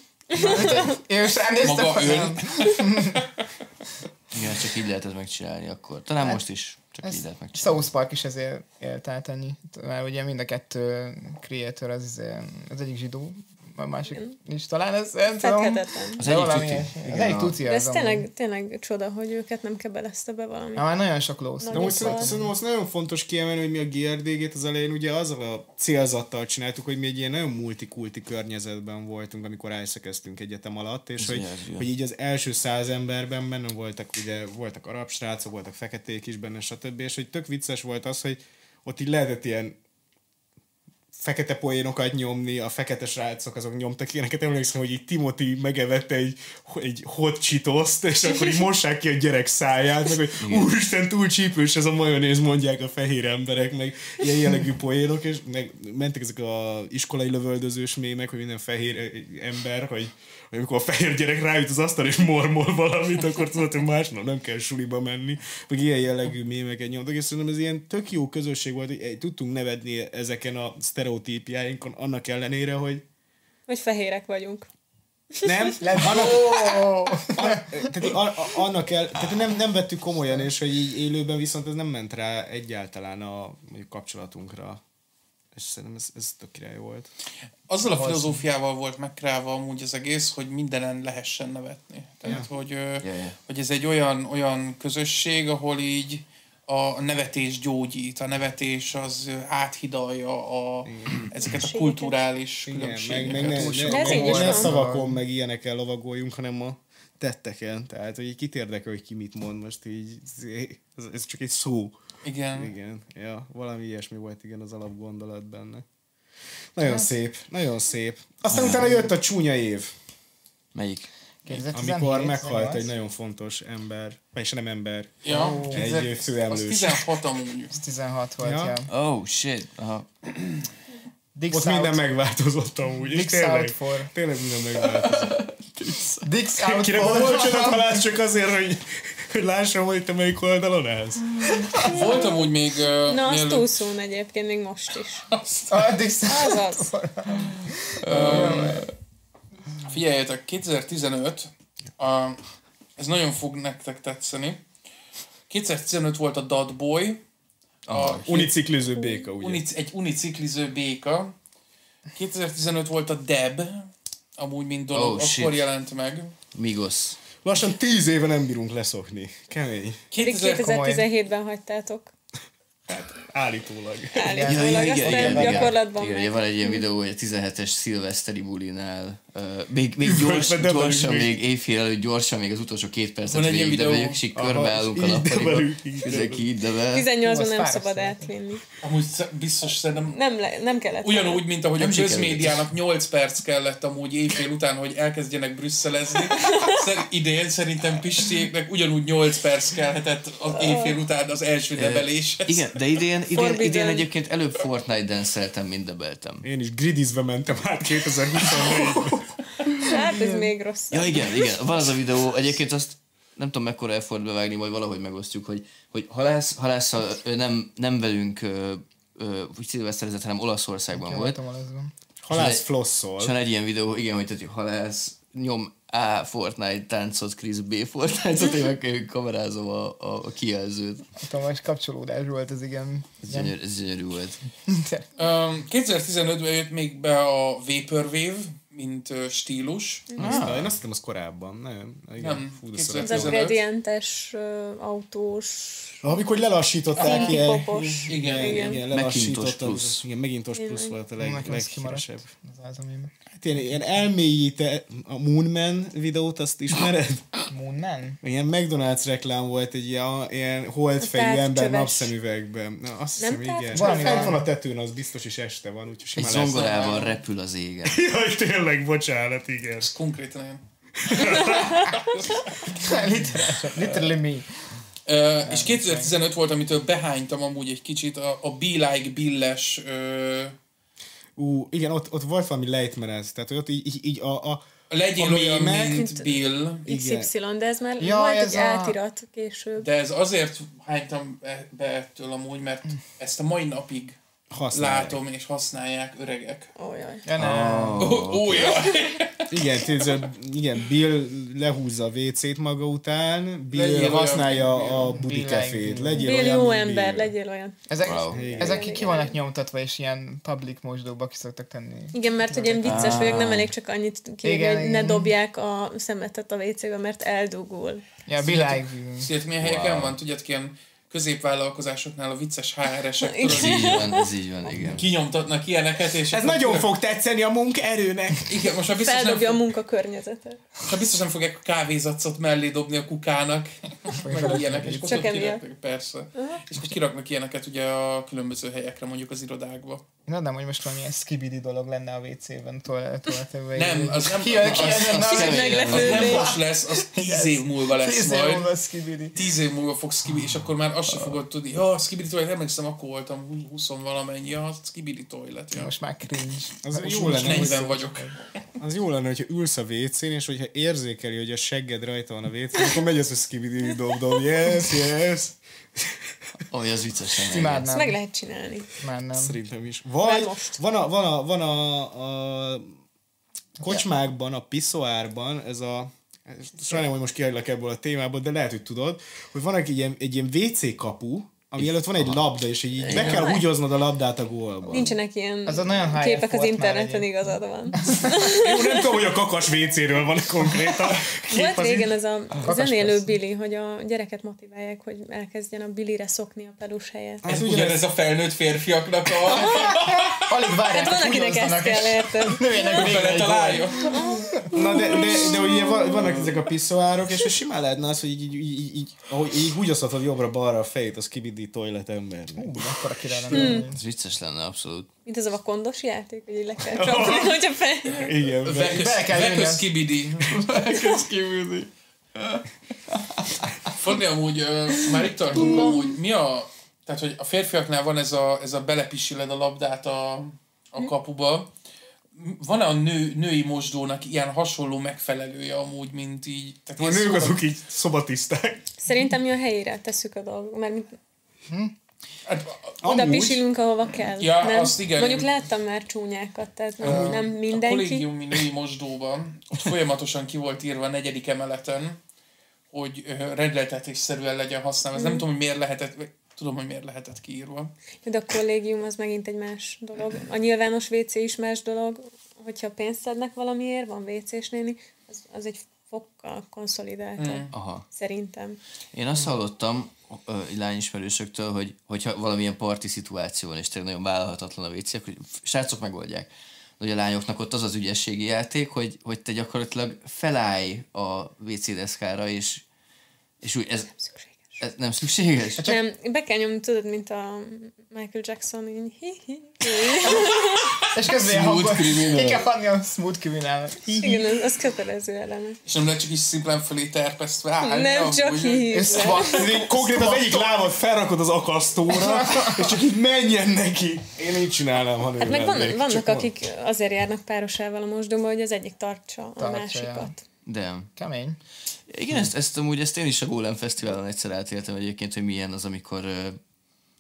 Én most ránéztem, Maga ön. Igen, csak így lehet ezt megcsinálni akkor. Talán Hát, most is. Csak Ez így lehet megcsinálni. South Park is ezért élt át ennyi. Mert ugye mind a kettő creator az, izé- az egyik zsidó, a másik is talán ez, nem tudom. Az egyik valami tuti. Az egyik tuti De az ez tényleg, tényleg csoda, hogy őket nem kebelezte be valami. Ja, már nagyon sok lósz. De most Szóval- szerintem azt nagyon fontos kiemelni, hogy mi a GRDG-t az elején ugye azzal a célzattal csináltuk, hogy mi egy ilyen nagyon multikulti környezetben voltunk, amikor elszekeztünk egyetem alatt, és hogy, hogy így az első száz emberben benne voltak, ugye voltak arab srácok, voltak feketék is benne, stb. És hogy tök vicces volt az, hogy ott így lehetett ilyen fekete poénokat nyomni, a fekete srácok azok nyomtak ilyeneket, emlékszem, hogy így Timothy megevette egy, egy hot cheetos és akkor így mossák ki a gyerek száját, meg hogy úristen, túl csípős ez a majonéz, mondják a fehér emberek, meg ilyen jellegű poénok, és meg mentek ezek a iskolai lövöldözős mémek, hogy minden fehér eh, ember, hogy hogy amikor a fehér gyerek rájut az asztal és mormol valamit, akkor tudod, hogy másnap nem kell suliba menni, meg ilyen jellegű mémeket nyomtak, és szerintem ez ilyen tök jó közösség volt, hogy tudtunk nevedni ezeken a sztereotípiáinkon, annak ellenére, hogy Vagy fehérek vagyunk. nem, annak, a, tehát a, a, annak el, tehát nem, nem vettük komolyan, és hogy így élőben viszont ez nem ment rá egyáltalán a mondjuk kapcsolatunkra. És szerintem ez, ez tök király volt. Azzal a filozófiával volt megkreálva amúgy az egész, hogy mindenen lehessen nevetni. Tehát, Ja. hogy, Ja, ja. hogy ez egy olyan, olyan közösség, ahol így a nevetés gyógyít, a nevetés az áthidalja a, ezeket a kulturális Igen, meg, különbségeket. meg ne, ne, ne, ne van. szavakon, meg ilyenekkel lovagoljunk, hanem a tetteken. Tehát, hogy kit érdekel, hogy ki mit mond most így, ez, ez csak egy szó. Igen. Igen, ja, valami ilyesmi volt igen az alapgondolat benne. Nagyon szép, nagyon szép. Aztán utána jött a csúnya év, Melyik? 2017, amikor meghalt egy az? nagyon fontos ember, vagyis nem ember, Ja, egy az főemlős. 16 amúgy. 16 volt, Ja. ja. Oh, shit. Aha. Dick Ott South- minden megváltozott amúgy, és Dick tényleg, Southford. tényleg minden megváltozott. Dick Southford. Kire bocsánat, halál csak azért, hogy, hogy lássam, hogy te melyik oldalon állsz. Volt amúgy még... ö, Na, az too soon egyébként, még most is. Ah, Dick Southford. Az az. Figyeljetek, 2015, a, ez nagyon fog nektek tetszeni. 2015 volt a Dad Boy, a Unicikliző béka, ugye? unic, egy unicikliző béka. 2015 volt a Deb, amúgy mint dolog, Oh, oh, akkor shit. jelent meg. Migos. Lassan tíz éve nem bírunk leszokni. Kemény. Pedig 2000, 2017-ben hagytátok. Állítólag. Állítólag, aztán gyakorlatban igen, meg. ugye van egy ilyen videó, hogy a 17-es szilveszteri bulinál még, még gyors, gyorsan, még. még éjfél előtt gyorsan, még az utolsó két percet Van végig videó. debelünk, és így körbeállunk a nappaliba. debelünk, így így debel. 18-ban Hú, az nem szabad átvinni. amúgy biztos szerintem Nem, le, nem kellett. Ugyanúgy, mint ahogy Nem a közmédiának 8 perc kellett amúgy éjfél után, hogy elkezdjenek brüsszelezni. Idén szerintem Pistiéknek ugyanúgy 8 perc kellhetett az éjfél után az első debeléshez. Igen, de idén, idén, idén egyébként előbb Fortnite dance mint debeltem. Én is gridizve mentem át 2024-ben. Hát ez még rossz. Ja, igen, igen. Van az a videó, egyébként azt nem tudom mekkora effort bevágni, majd valahogy megosztjuk, hogy, hogy halász, halásszal ö, nem, nem velünk úgy szilveszterezett, hanem Olaszországban volt. Voltam alazban. Halász És flosszol. van egy ilyen videó, igen, hogy tehát, hogy halász, nyom A Fortnite táncot, Chris B Fortnite-ot, én meg kamerázom a, a, a kijelzőt. Hatalmas kapcsolódás volt ez, igen. Ez gyönyörű, ez gyönyörű volt. Um, 2015-ben jött még be a Vaporwave, mint ö, stílus. Azt, én azt hittem, az korábban. Nem, igen. Nem, Fú, de 2015. Ez a gradientes ö, autós. Amikor lelassították ilyen... popos. Igen, igen, igen lelassítottak. plusz. Igen, megintos plusz volt a leg, leghíresebb. Az az, ami... Hát ilyen, ilyen elmélyíte a Moonman videót, azt ismered? Moon Man? Ilyen McDonald's reklám volt egy ilyen, ilyen holdfejű ember napszemüvegben. Na, azt Nem hiszem, igen. távcsöves? Valami Fent van. van a tetőn, az biztos is este van, úgyhogy Egy simán lesz. zongorával repül az égen. Jaj, tényleg, bocsánat, igen. Ez konkrétan ilyen. literally, literally me. Ö, és 2015 volt, amitől behánytam amúgy egy kicsit, a, a Be Like Billes ö, Ú, igen, ott, ott volt valami lejtmenez, tehát ott így, így, így a, a, Legyél a olyan, mémek- mint Bill. Igen. XY, de ez már Ja, volt ez egy a- átirat később. De ez azért hánytam be, be ettől amúgy, mert ezt a mai napig használják. látom és használják öregek. Ó, jaj. Ja, nem. Ó, oh, oh, jaj. Igen, tehát, igen, Bill lehúzza a WC-t maga után, Bill Legyél olyan, használja mint a Bill. budi Bill kefét. like Legyél Bill olyan, jó mint ember, Bill. legyél olyan. Ezek, Wow. ezek Igen, ki igen. vannak nyomtatva, és ilyen public mosdóba ki szoktak tenni. Igen, mert hogy én vicces vagyok, nem elég csak annyit kérni, Igen, hogy ne dobják a szemetet a WC-be, mert eldugul. Ja, like. Tudjátok, milyen helyeken van? Tudjátok, ilyen középvállalkozásoknál a vicces HR-esek. Ez így van, ez így van, igen. kinyomtatnak ilyeneket, és Ez nagyon fog tetszeni a munkaerőnek. Igen, most már biztos nem, Feldobja a fog, munkakörnyezetet. most már biztos nem fogják a kávézacot mellé dobni a kukának, meg ilyenek, és akkor Csak kiraknak, persze. És akkor kiraknak ilyeneket ugye a különböző helyekre, mondjuk az irodákba. Én adnám, hogy most valami skibidi dolog lenne a WC-ben, toalettben. Nem, az nem, Ki, az, az, az, a- az nem most lesz, az tíz év múlva lesz Tíz év majd. múlva skibidi. Tíz év múlva fogsz skibidi, és akkor már azt se fogod tudni. Ja, skibidi toilet, emlékszem, akkor voltam 20 valamennyi, ja, skibidi toilet. Ja. Most már cringe. Az Most, jó lenne, 40 vagyok. az jó lenne, hogyha ülsz a WC-n, és hogyha érzékeli, hogy a segged rajta van a WC-n, akkor megy az, hogy skibidi dob dob, yes, yes. Ami az vicces lenne. igen. Imádnám. Ezt meg lehet csinálni. Már nem. Szerintem is. Már Vagy van a, van a, van a, a kocsmákban, a piszoárban, ez a sajnálom, hogy most kihagylak ebből a témából, de lehet, hogy tudod, hogy van egy ilyen, egy ilyen WC kapu, ami előtt van egy labda, és így Igen. be kell húgyoznod a labdát a gólba. Nincsenek ilyen az a nagyon képek az interneten, igazad van. Én nem tudom, hogy a kakas WC-ről van konkrétan. Volt régen ez a, a zenélő Billy, hogy a gyereket motiválják, hogy elkezdjen a Billyre szokni a pedus helyet. Hát ez ugyanez a felnőtt férfiaknak a... Alig várják, hát van, akinek ezt kell, érted. Nőjenek végre. Na, de, de, de ugye vannak ezek a piszoárok, és simán lehetne az, hogy így, így, így, így, így, így, így, így, így, így, így, így, így, így, 3D toilet ember. Hú, akkor a király hm. lenne. Ez vicces lenne, abszolút. Mint ez a vakondos játék, hogy le kell csapni, hogyha fel... Igen, be, be, be kell Veköz kibidi. Veköz kibidi. Fonni, amúgy uh, már itt tartunk, mm. amúgy mi a... Tehát, hogy a férfiaknál van ez a, ez a belepisiled a labdát a, a hm. kapuba. Van-e a nő, női mosdónak ilyen hasonló megfelelője amúgy, mint így? Tehát a nők szobat... azok így szobatiszták. Szerintem mi a helyére tesszük a dolgot, mert mi Hát, oda Amúgy- pisilünk, ahova kell. Ja, nem? azt igen. Mondjuk láttam már csúnyákat, tehát nem, nem A mindenki. kollégiumi női mosdóban ott folyamatosan ki volt írva a negyedik emeleten, hogy rendeltetésszerűen legyen használva. Ez nem tudom, hogy miért lehetett, tudom, hogy miért lehetett kiírva. De a kollégium az megint egy más dolog. A nyilvános WC is más dolog. Hogyha pénzt szednek valamiért, van WC-s néni, az, az egy fokkal konszolidáltabb. Mm. Aha. Szerintem. Én azt hallottam ö, lányismerősöktől, hogy hogyha valamilyen parti szituáció van, és tényleg nagyon vállalhatatlan a WC, akkor srácok megoldják. De hogy a lányoknak ott az az ügyességi játék, hogy, hogy te gyakorlatilag felállj a WC deszkára, és, és úgy ez. Ez nem szükséges? Nem, be kell nyomni, tudod, mint a Michael Jackson, így hi, hi. És közben Smooth criminal. ki kell fanni a smooth criminal. Igen, az, az kötelező eleme. És nem lehet csak is szimplán fölé terpesztve állni. Nem csak hi. Konkrétan az egyik lábad felrakod az akasztóra, és csak így menjen neki. Én így csinálnám, ha Hát meg van, Csak vannak, akik azért járnak párosával a mosdóba, hogy az egyik tartsa a másikat. De. Kemény. Igen, ezt, ezt amúgy ezt én is a Golem Fesztiválon egyszer átéltem egyébként, hogy milyen az, amikor...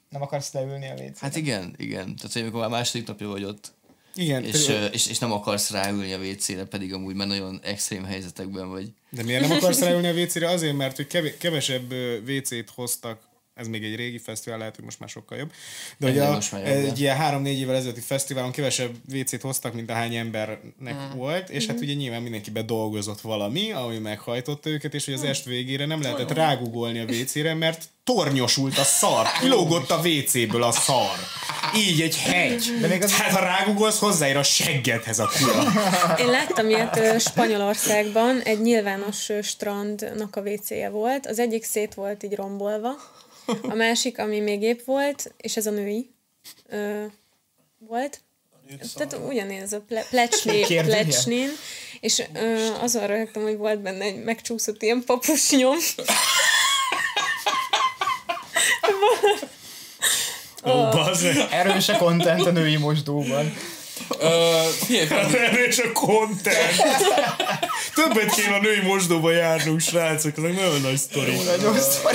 Nem akarsz leülni a WC. Hát igen, igen. Tehát, hogy amikor már második napja vagy ott, Igen, és, ö, és, és nem akarsz ráülni a WC-re, pedig amúgy már nagyon extrém helyzetekben vagy. de miért nem akarsz ráülni a WC-re? Azért, mert hogy kev- kevesebb WC-t hoztak ez még egy régi fesztivál, lehet, hogy most már sokkal jobb. De a, jobb, egy ilyen három-négy évvel ezelőtti fesztiválon kevesebb WC-t hoztak, mint ahány embernek Mm. volt, és hát ugye nyilván mindenki bedolgozott valami, ami meghajtotta őket, és hogy Mm. az est végére nem lehetett rágugolni a WC-re, mert tornyosult a szar, kilógott a WC-ből a szar. Így egy hegy. De még az... Tehát ha rágugolsz, hozzáér a seggedhez a kula. Én láttam ilyet Spanyolországban, egy nyilvános strandnak a WC-je volt. Az egyik szét volt így rombolva, a másik, ami még épp volt, és ez a női ö, volt. Tehát szóval. ugyanez a ple- plecsné, plecsnén, és ö, azon röhögtem, hogy volt benne egy megcsúszott ilyen papusnyom. Ó, oh, oh. erős a kontent a női mosdóban. Figyelj, Fanni, Erős a content. Többet kéne a női mosdóba járnunk, srácok, ezek nagyon nagy sztori.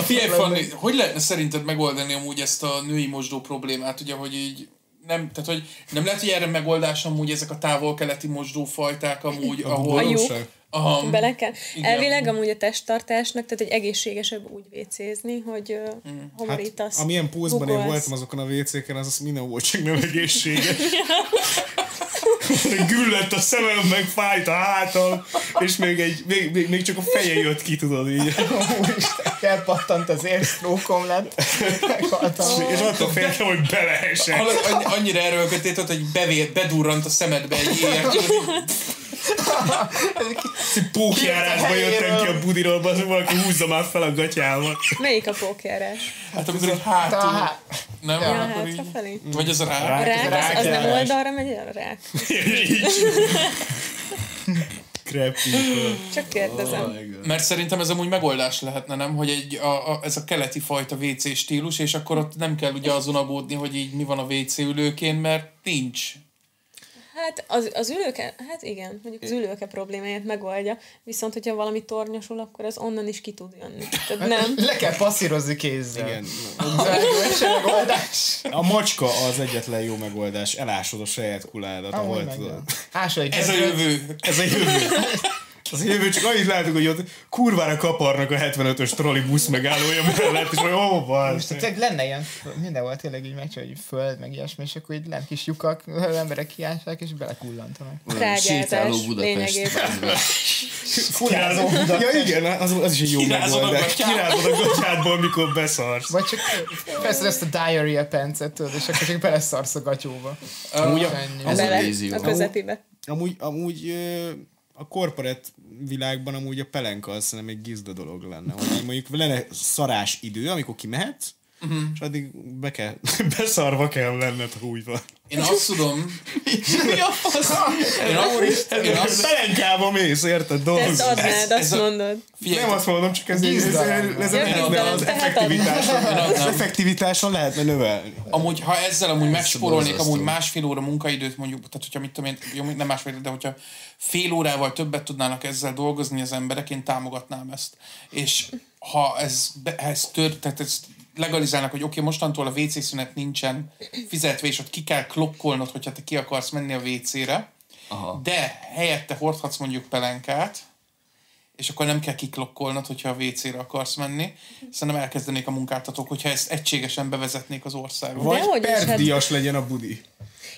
Figyelj, Fanni, hogy lehetne szerinted megoldani amúgy ezt a női mosdó problémát, ugye, hogy így nem, tehát hogy nem lehet, hogy erre megoldás amúgy ezek a távol-keleti mosdófajták amúgy, ahol... A. Aha, Bele kell. Igen. Elvileg amúgy a testtartásnak, tehát egy egészségesebb úgy vécézni, hogy mm. Hát, homorítasz. amilyen pózban én voltam azokon a WC-ken, az, az minden volt, csak nem egészséges. Güllett a szemem, meg fájt a hátam, és még, egy, még, még, még csak a feje jött ki, tudod így. Elpattant az érsztrókom lett. Meghaltam. És attól féltem, hogy beleesek. Annyi, annyira erőlkötét, hogy bevér, bedurrant a szemedbe egy ilyen. Pókjárásba jöttem ki a budiról, az valaki húzza már fel a gatyával. Melyik a pókjárás? Hát amikor így A hátul, há- nem? Ja, akkor így, hátrafelé. vagy az a rá. A rák, az, az nem oldalra megy el a rák. People. Csak kérdezem. Mert szerintem ez amúgy megoldás lehetne, nem? Hogy egy, a, a, ez a keleti fajta WC stílus, és akkor ott nem kell ugye azon aggódni, hogy így mi van a WC ülőkén, mert nincs. Hát az, az ülőke, hát igen, mondjuk az ülőke problémáját megoldja, viszont hogyha valami tornyosul, akkor az onnan is ki tud jönni. Tehát nem. Le kell passzírozni kézzel. Igen. Ez egy megoldás. A macska az egyetlen jó megoldás. Elásod a saját kuládat, ahol tudod. Ez a jövő. Ez a jövő. Az a jövő, csak annyit látok, hogy ott kurvára kaparnak a 75-ös trolli busz megállója mellett, és hogy ó, van. Most tényleg lenne ilyen, minden volt tényleg így megy, hogy föld, meg ilyesmi, és akkor így lent kis lyukak, az emberek kiássák, és belekullantanak. Trágyázás Sétáló Budapest. Furázó Ja igen, az, az is egy jó a megoldás. Kirázod a gatyádból, mikor beszarsz. Vagy csak persze ezt a diarrhea pencet, tudod, és akkor csak beleszarsz a gatyóba. Amúgy a. Ez a Bele, vízió. a amúgy, a korporát világban amúgy a pelenka az szerintem egy gizda dolog lenne. Hogy mondjuk lenne szarás idő, amikor kimehetsz, uh-huh. és addig be kell, beszarva kell lenned, ha úgy van. Én azt tudom... Én azt, én azt, Pelenkába mész, érted? Te Dolgozni. ezt adnád, Ez- azt ez a- mondod. figyelj, Nem azt mondom, csak ez, ez, ez, ez, ez lehetne az effektivitáson, az effektivitáson lehetne növelni. amúgy, ha ezzel amúgy megspórolnék amúgy másfél óra munkaidőt mondjuk, tehát hogyha mit tudom én, jó, nem másfél, de hogyha fél órával többet tudnának ezzel dolgozni az emberek, én támogatnám ezt. És ha ez, ez tör, tehát ezt legalizálnak, hogy oké, okay, mostantól a WC szünet nincsen fizetve, és ott ki kell klokkolnod, hogyha te ki akarsz menni a WC-re, Aha. de helyette hordhatsz mondjuk pelenkát, és akkor nem kell kiklokkolnod, hogyha a WC-re akarsz menni. Szerintem elkezdenék a munkáltatók, hogyha ezt egységesen bevezetnék az országba. Vagy Dehogy is, hát- legyen a budi.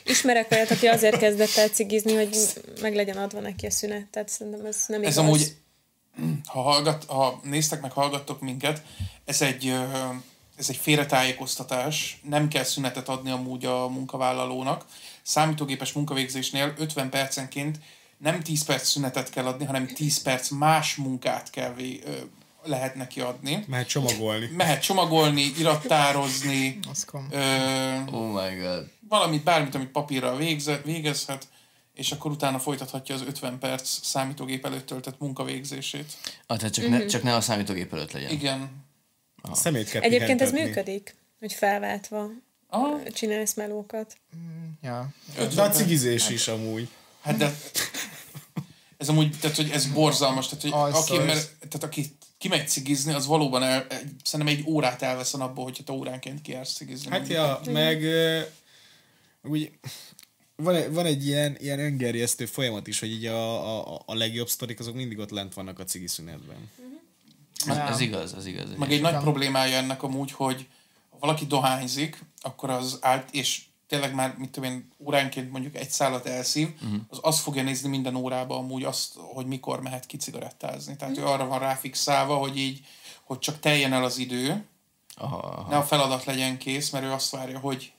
Ismerek olyat, aki azért kezdett el cigizni, hogy meg legyen adva neki a szünet. Tehát szerintem ez nem Ez igaz. amúgy, ha, hallgat, ha néztek meg, hallgattok minket, ez egy, ez egy félretájékoztatás, nem kell szünetet adni amúgy a munkavállalónak. Számítógépes munkavégzésnél 50 percenként nem 10 perc szünetet kell adni, hanem 10 perc más munkát kell vé, ö, lehet neki adni. Mehet csomagolni. Mehet csomagolni, irattározni, ö, Oh my god. valamit, bármit, amit papírral végze, végezhet, és akkor utána folytathatja az 50 perc számítógép előtt töltött munkavégzését. Ah, tehát csak, ne, csak ne a számítógép előtt legyen. Igen. Szemét kell Egyébként ez pihentetni. működik, hogy felváltva Aha. csinálsz melókat. Ja. De a cigizés is amúgy. Hát de ez amúgy, tehát hogy ez borzalmas, tehát hogy Az aki, mert, tehát aki kimegy cigizni, az valóban el, szerintem egy órát elvesz a napból, hogyha te óránként kijársz cigizni. Hát ja, meg úgy van, egy- van egy ilyen, ilyen öngerjesztő folyamat is, hogy így a, a, a legjobb sztorik azok mindig ott lent vannak a cigi szünetben. Ez, ez igaz, ez igaz. Meg egy nagy problémája ennek amúgy, hogy ha valaki dohányzik, akkor az állt, és tényleg már, mit tudom én, óránként mondjuk egy szállat elszív, uh-huh. az azt fogja nézni minden órába amúgy azt, hogy mikor mehet ki cigarettázni. Tehát ő arra van ráfixálva, hogy így, hogy csak teljen el az idő, Aha, aha. ne a feladat legyen kész, mert ő azt várja, hogy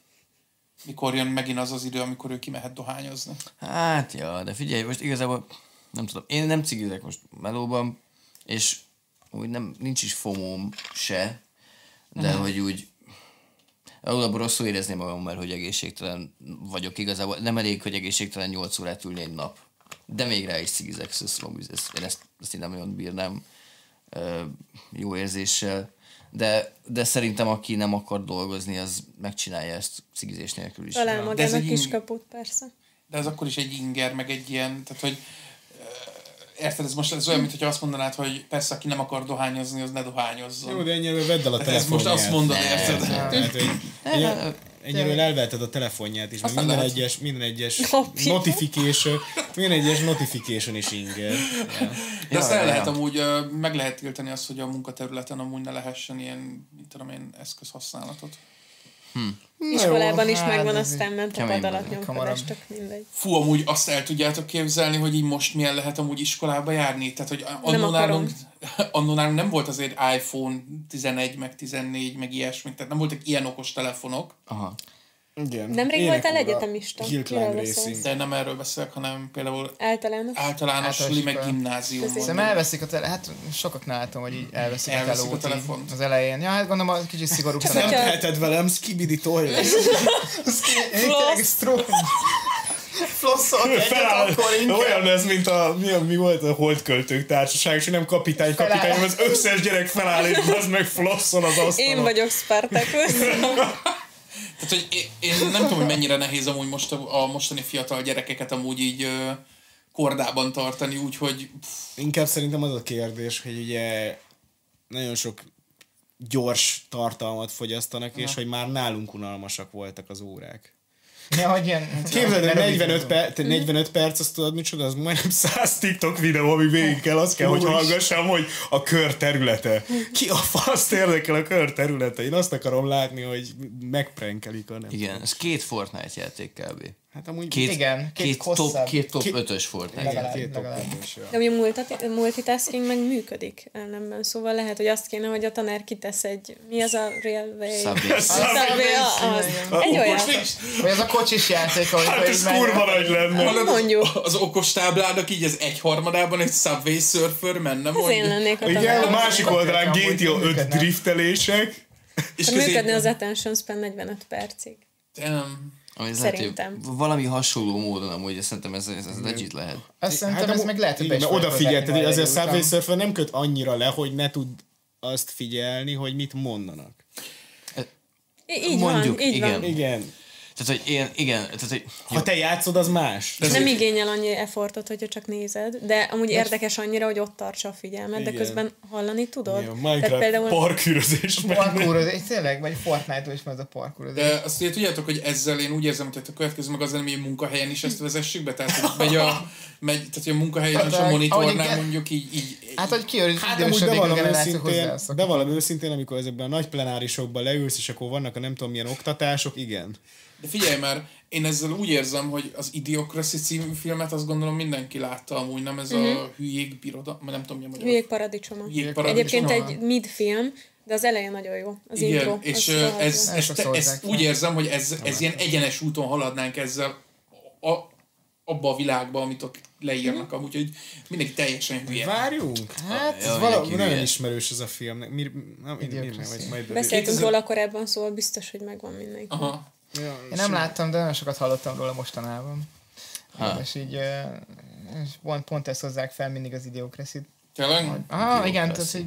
mikor jön megint az az idő, amikor ő kimehet dohányozni. Hát, ja, de figyelj, most igazából nem tudom, én nem cigizek most melóban, és úgy nem, nincs is fomóm se, de uh-huh. hogy úgy alapból rosszul érezném magam, mert hogy egészségtelen vagyok igazából. Nem elég, hogy egészségtelen 8 órát ülni egy nap. De még rá is cigizek, szóval ezt, én ezt, ezt én nem nagyon bírnám ö, jó érzéssel. de, de szerintem aki nem akar dolgozni, az megcsinálja ezt cigizés nélkül is. Ez magának ing- kaput, persze. De ez akkor is egy inger, meg egy ilyen, tehát hogy érted, ez most ez olyan, mintha azt mondanád, hogy persze, aki nem akar dohányozni, az ne dohányozzon. Jó, de ennyire vedd el a Tehát ez most telefonját. azt mondod, érted? Tehát, hogy ennyi- ennyiről elvetted a telefonját is, Aztán minden lehet. egyes, minden egyes notification, minden egyes notification is inger. Ja. De azt Ja, el lehet amúgy, meg lehet tiltani azt, hogy a munkaterületen amúgy ne lehessen ilyen, mit tudom én, eszközhasználatot. Iskolában is hát megvan, ez aztán ment a pad alatt nyomkodás, tök mindegy. Fú, amúgy azt el tudjátok képzelni, hogy így most milyen lehet amúgy iskolába járni? Tehát, hogy annó akarom. nálunk, annó nálunk nem volt azért iPhone 11, meg 14, meg ilyesmi, tehát nem voltak ilyen okos telefonok, Aha. Igen. Nemrég Ének voltál egyetemista. Beszélsz? Racing. de nem erről beszélek, hanem például Általános? általános Általános suli, meg gimnázium. Szerintem elveszik a tele... Hát sokaknál látom, hogy így elveszik, Elveszik a a így az elején. Ja, hát gondolom, a kicsit szigorúbb Nem talán. hogyha- teheted velem, skibidi toilet. Flosszol egyet, Feláll, akkor inkább. olyan ez, mint a, mi, a- mi volt a holdköltők társaság, és nem kapitány, kapitány, hanem az összes gyerek feláll, és az meg flosszol az asztalon. Én vagyok Spartacus. Tehát, hogy én, én nem tudom, hogy mennyire nehéz amúgy most a, a mostani fiatal gyerekeket amúgy így ö, kordában tartani, úgyhogy Inkább szerintem az a kérdés, hogy ugye nagyon sok gyors tartalmat fogyasztanak, és hogy már nálunk unalmasak voltak az órák. Ja, hogy ilyen... Képzeld, el, ne 45, rövidítsd. per, 45 perc, azt tudod micsoda, az majdnem 100 TikTok videó, ami végig kell, azt kell, hogy hallgassam, hogy a kör területe. Ki a fasz érdekel a kör területe? Én azt akarom látni, hogy megprenkelik a nem. Igen, ez két Fortnite játék kb. Hát amúgy Két, Igen, két két, top, két top Két- 5-ös Fortnite igen, legalább, két legalább. top De ugye multitasking meg működik ellenben, szóval lehet, hogy azt kéne, hogy a tanár kitesz egy, mi az a railway? Subway. Subway, az. Egy olyan. Vagy az a kocsis játék, ahogy Hát ez kurva nagy lenne. hallod, Mondjuk. az, okos táblának így az egyharmadában egy Subway Surfer menne, Ez én mondjuk, lennék a Igen, a másik oldalán GTA 5 működne. driftelések. és Működne közé... az attention span 45 percig. Damn. Ami lehet, hogy Szerintem. valami hasonló módon amúgy, szerintem ez, ez, ez legit lehet. Azt szerintem ez amúgy- meg lehet, hogy be odafigyelted, hogy azért a Subway. Surfer nem köt annyira le, hogy ne tud azt figyelni, hogy mit mondanak. Í- Így Mondjuk, van, így igen. van. Igen. Tehát, hogy én, igen, tehát, hogy Ha te játszod, az más. És nem igényel annyi effortot, hogyha csak nézed, de amúgy érdekes annyira, hogy ott tartsa a figyelmet, de Igen. közben hallani tudod. Igen, Minecraft például... parkűrözés meg. Parkourozás, tényleg, vagy Fortnite-ból is van ez a parkourozás. De azt ugye tudjátok, hogy ezzel én úgy érzem, hogy a következő meg az hogy a munkahelyen is ezt vezessük be, tehát hogy megy a, megy, tehát hogy a munkahelyen és a Hát, monitornál mondjuk így, így Hát, hogy kiőrít, Hát amúgy bevallom generáció őszintén, hozzászok. bevallom őszintén, amikor ezekben a nagy plenárisokban leülsz, és akkor vannak a nem tudom milyen oktatások, igen. De figyelj már, én ezzel úgy érzem, hogy az Idiocracy című filmet azt gondolom mindenki látta amúgy, nem ez a hülyék biroda, nem tudom mi a magyar. Hülyék paradicsoma. Hülyék paradicsoma. Egyébként egy mid-film, de az eleje nagyon jó. Az Igen, intro. és az ez, ez, ez, hozzák úgy érzem, hogy ez, ez ilyen egyenes úton haladnánk ezzel a, abba a világba, amit ott leírnak amúgy, hogy mindenki teljesen hülye. Várjunk? Hát, ez valami nagyon ismerős ez a film. Mi, mi, na, mi, mi, mi, majd, majd Beszéltünk 2000 róla korábban, szóval biztos, hogy megvan mindenki. Aha. Ja, Én nem láttam, de nagyon sokat hallottam róla mostanában. Ha. És így és pont, pont ezt hozzák fel mindig az idiokraszit. Tényleg? Ah, igen, tehát hogy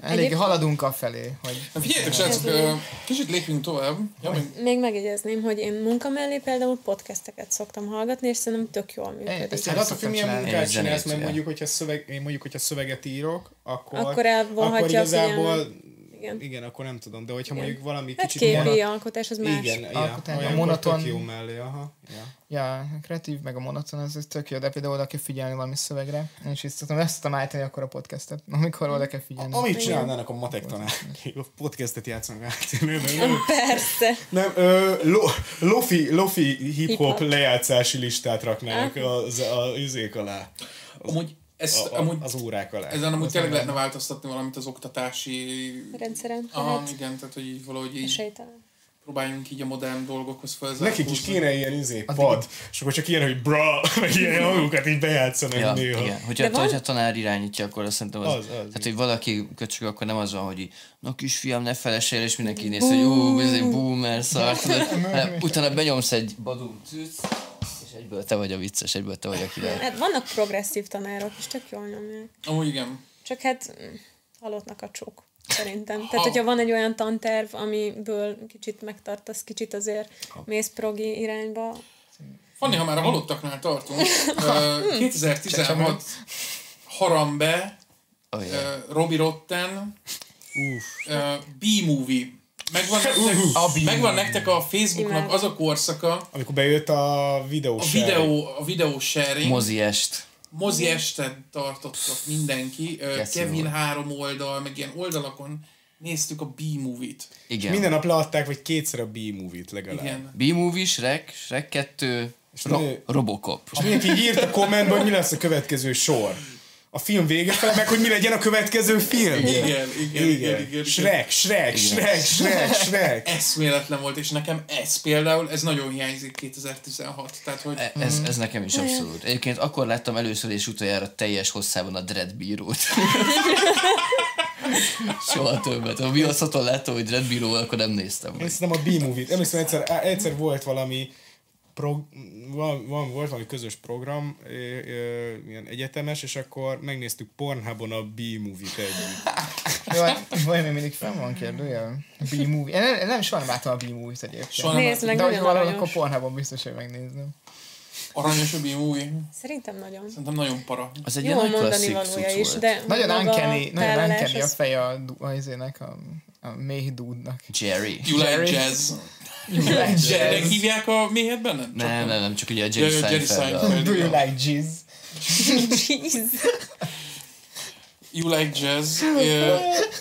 elég Egyéb- haladunk a felé, hogy Na figyeljetek, srácok, kicsit lépjünk tovább. Ja, még, Még megjegyezném, hogy én munka mellé például podcasteket szoktam hallgatni, és szerintem tök jól működik. ezt Hát attól függ, milyen munkát csinálsz, mert mondjuk, hogyha, szöveg, én mondjuk, hogyha szöveget írok, akkor, Akkor akkor a igazából, figyelmet. Igen. igen, akkor nem tudom, de hogyha Igen. mondjuk valami Hát kicsit képi monot- alkotás, az más. igen, ja, Alkotás, a olyankor monoton- tök jó mellé, aha. Ja. Ja, a kreatív, meg a monoton, az, az tök jó, de például oda kell figyelni valami szövegre. Én is ezt tudom, ezt tudom állítani akkor a podcastet, amikor oda kell figyelni. Amit csinálnának a matek tanár, a podcastet játszanak át. Persze. nem ö, lo, lofi, lofi hip-hop Hip-hop. lejátszási listát raknának az, az üzék alá. amúgy ezt, A, a, amúgy, az órák alá. ezen amúgy tényleg lehetne változtatni valamit az oktatási... Rendszeren. Aha, Hát, igen, tehát hogy így valahogy így esélytelen. próbáljunk így a modern dolgokhoz Nekik is felzárkózni. kéne ilyen izé, pad, és akkor csak ilyen, hogy bra, meg ilyen hangokat így bejátszanak Ja, néha. igen. Hogyha, De van- hogyha tanár irányítja, akkor azt szerintem az, Az, az, tehát, hogy valaki köcsög, akkor nem az van, hogy így, na kisfiam, ne felessél, és mindenki néz, hogy ú, ez egy boomer szar, tudod, hanem utána benyomsz egy badum és egyből te vagy a vicces, egyből te vagy a király. Hát vannak progresszív tanárok, és tök jól nyomják. Amúgy igen. Csak hát mm, halottnak a csók. Szerintem. Tehát, hogyha van egy olyan tanterv, amiből kicsit megtartasz, kicsit azért mész progi irányba. Fanni, ha már a halottaknál tartunk, ö, 2016 Harambe, Oh, yeah. Robbie Rotten, ö, B-movie. Megvan nektek, megvan nektek a Facebooknak az a korszaka, Amikor bejött a videó a videó, a videó sharing, Mozi est. mozi estet tartottak mindenki, Keci Kevin volt. három oldal, meg ilyen oldalakon néztük a B-movie-t. Igen. Minden nap leadták, vagy kétszer a B-movie-t legalább. Igen. B-movie, Shrek, Shrek 2, Ro- nő- Robocop. És mindenki írt a kommentben, hogy mi lesz a következő sor. A film vége fel, meg hogy mi legyen a következő film. Igen, igen, igen, igen, igen. Shrek, Shrek, Shrek, Shrek, Shrek. eszméletlen volt, és nekem ez például, ez nagyon hiányzik 2016. Tehát, hogy E- Ez, ez nekem is abszolút. Egyébként akkor láttam először és utoljára teljes hosszában a Dread bírót. Soha többet. Ha Viaszaton láttam, hogy Dread bíró, akkor nem néztem Én meg. szerintem a B-movie-t. Emlékszem, egyszer, egyszer volt valami prog, van, van, volt valami közös program, ö, ö, ilyen egyetemes, és akkor megnéztük Pornhubon a B-movie-t együtt. Jó, hát vajon még mindig fenn van kérdőjel? B-movie. Én nem, én nem soha nem láttam a B-movie-t egyébként. Soha nem Nézd meg, De hogy nagyon valahol akkor aranyos. Pornhubon biztos, hogy megnézném. aranyos a B-movie. Szerintem nagyon. Szerintem nagyon para. Az egy Jó ilyen nagy mondani klasszik valója cucc is, volt. de Nagyon maga uncanny, nagyon uncanny a az- feje a, du- a, izének, a, a méh dúdnak. Jerry. You like Jerry. jazz. Jazz. Jerrynek hívják a méhet benne? Nem, nem, nem, csak ugye a Jerry Seinfeld. Do you like jizz? Jeez. You Like Jazz,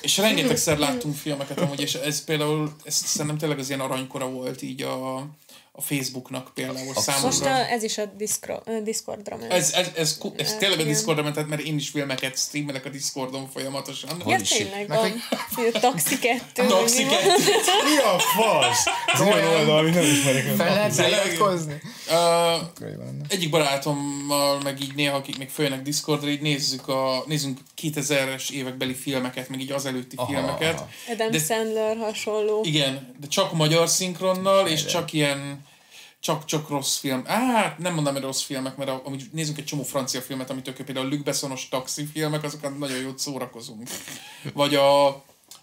és rengetegszer láttunk filmeket amúgy, és ez például, ez szerintem tényleg az ilyen aranykora volt így a, a Facebooknak például Most számomra. a, ez is a Discro, ö, Discordra ment. Ez, ez, ez, ku- ez tényleg a. Discordra ment, mert én is filmeket streamelek a Discordon folyamatosan. Ja, tényleg van. A Taxi 2. Toxic Mi a fasz? Ez olyan oldal, amit nem ismerek. Fel lehet? Uh, lenne. egyik barátommal, meg így néha, akik még följönnek Discordra, így nézzük a, nézzünk 2000-es évekbeli filmeket, meg így az előtti Aha, filmeket. aha. Adam De- Sandler hasonló. Igen, de csak magyar szinkronnal, és csak ilyen csak, csak rossz film. Á, hát nem mondom, hogy rossz filmek, mert a- amúgy nézzünk egy csomó francia filmet, amit ők például a Luc Bessonos taxi filmek, azokat nagyon jót szórakozunk. Vagy a,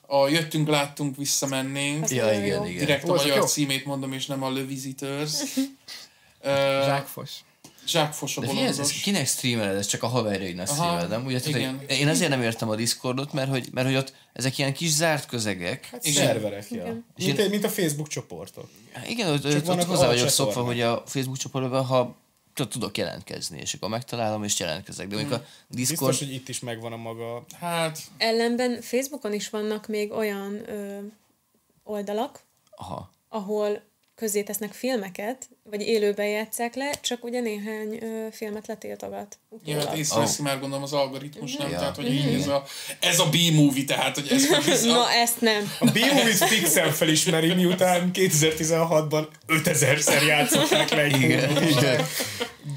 a Jöttünk, láttunk, visszamennénk. Ja, igen, jó. igen. Direkt a Ó, azok magyar címét mondom, és nem a Le Visiteurs. Uh, Zsákfos. Zsákfos a De ez, ez kinek streameled, ez csak a haverjaidnak streameled, nem? Ugye, tehát, igen. hogy én azért nem értem a Discordot, mert hogy, mert hogy ott ezek ilyen kis zárt közegek. Hát Igen. szerverek, ja. Mint, mint a Facebook csoportok. Igen, ott, ott, ott hozzá vagyok szokva, hogy a Facebook csoportban, ha tud- tudok jelentkezni, és akkor megtalálom, és jelentkezek. De mondjuk a Discord... Biztos, hogy itt is megvan a maga... Hát, Ellenben Facebookon is vannak még olyan ö, oldalak, Aha. ahol közé tesznek filmeket, vagy élőben játszák le, csak ugye néhány ö, filmet letiltogat. ja, hát észreveszi már gondolom az algoritmus, nem? Ja. Tehát, hogy így ez a, ez a B-movie, tehát, hogy ez, ez a, Na, ezt nem. A B-Movies fixen felismeri, miután 2016-ban 5000-szer játszották le egy Igen. movie-t.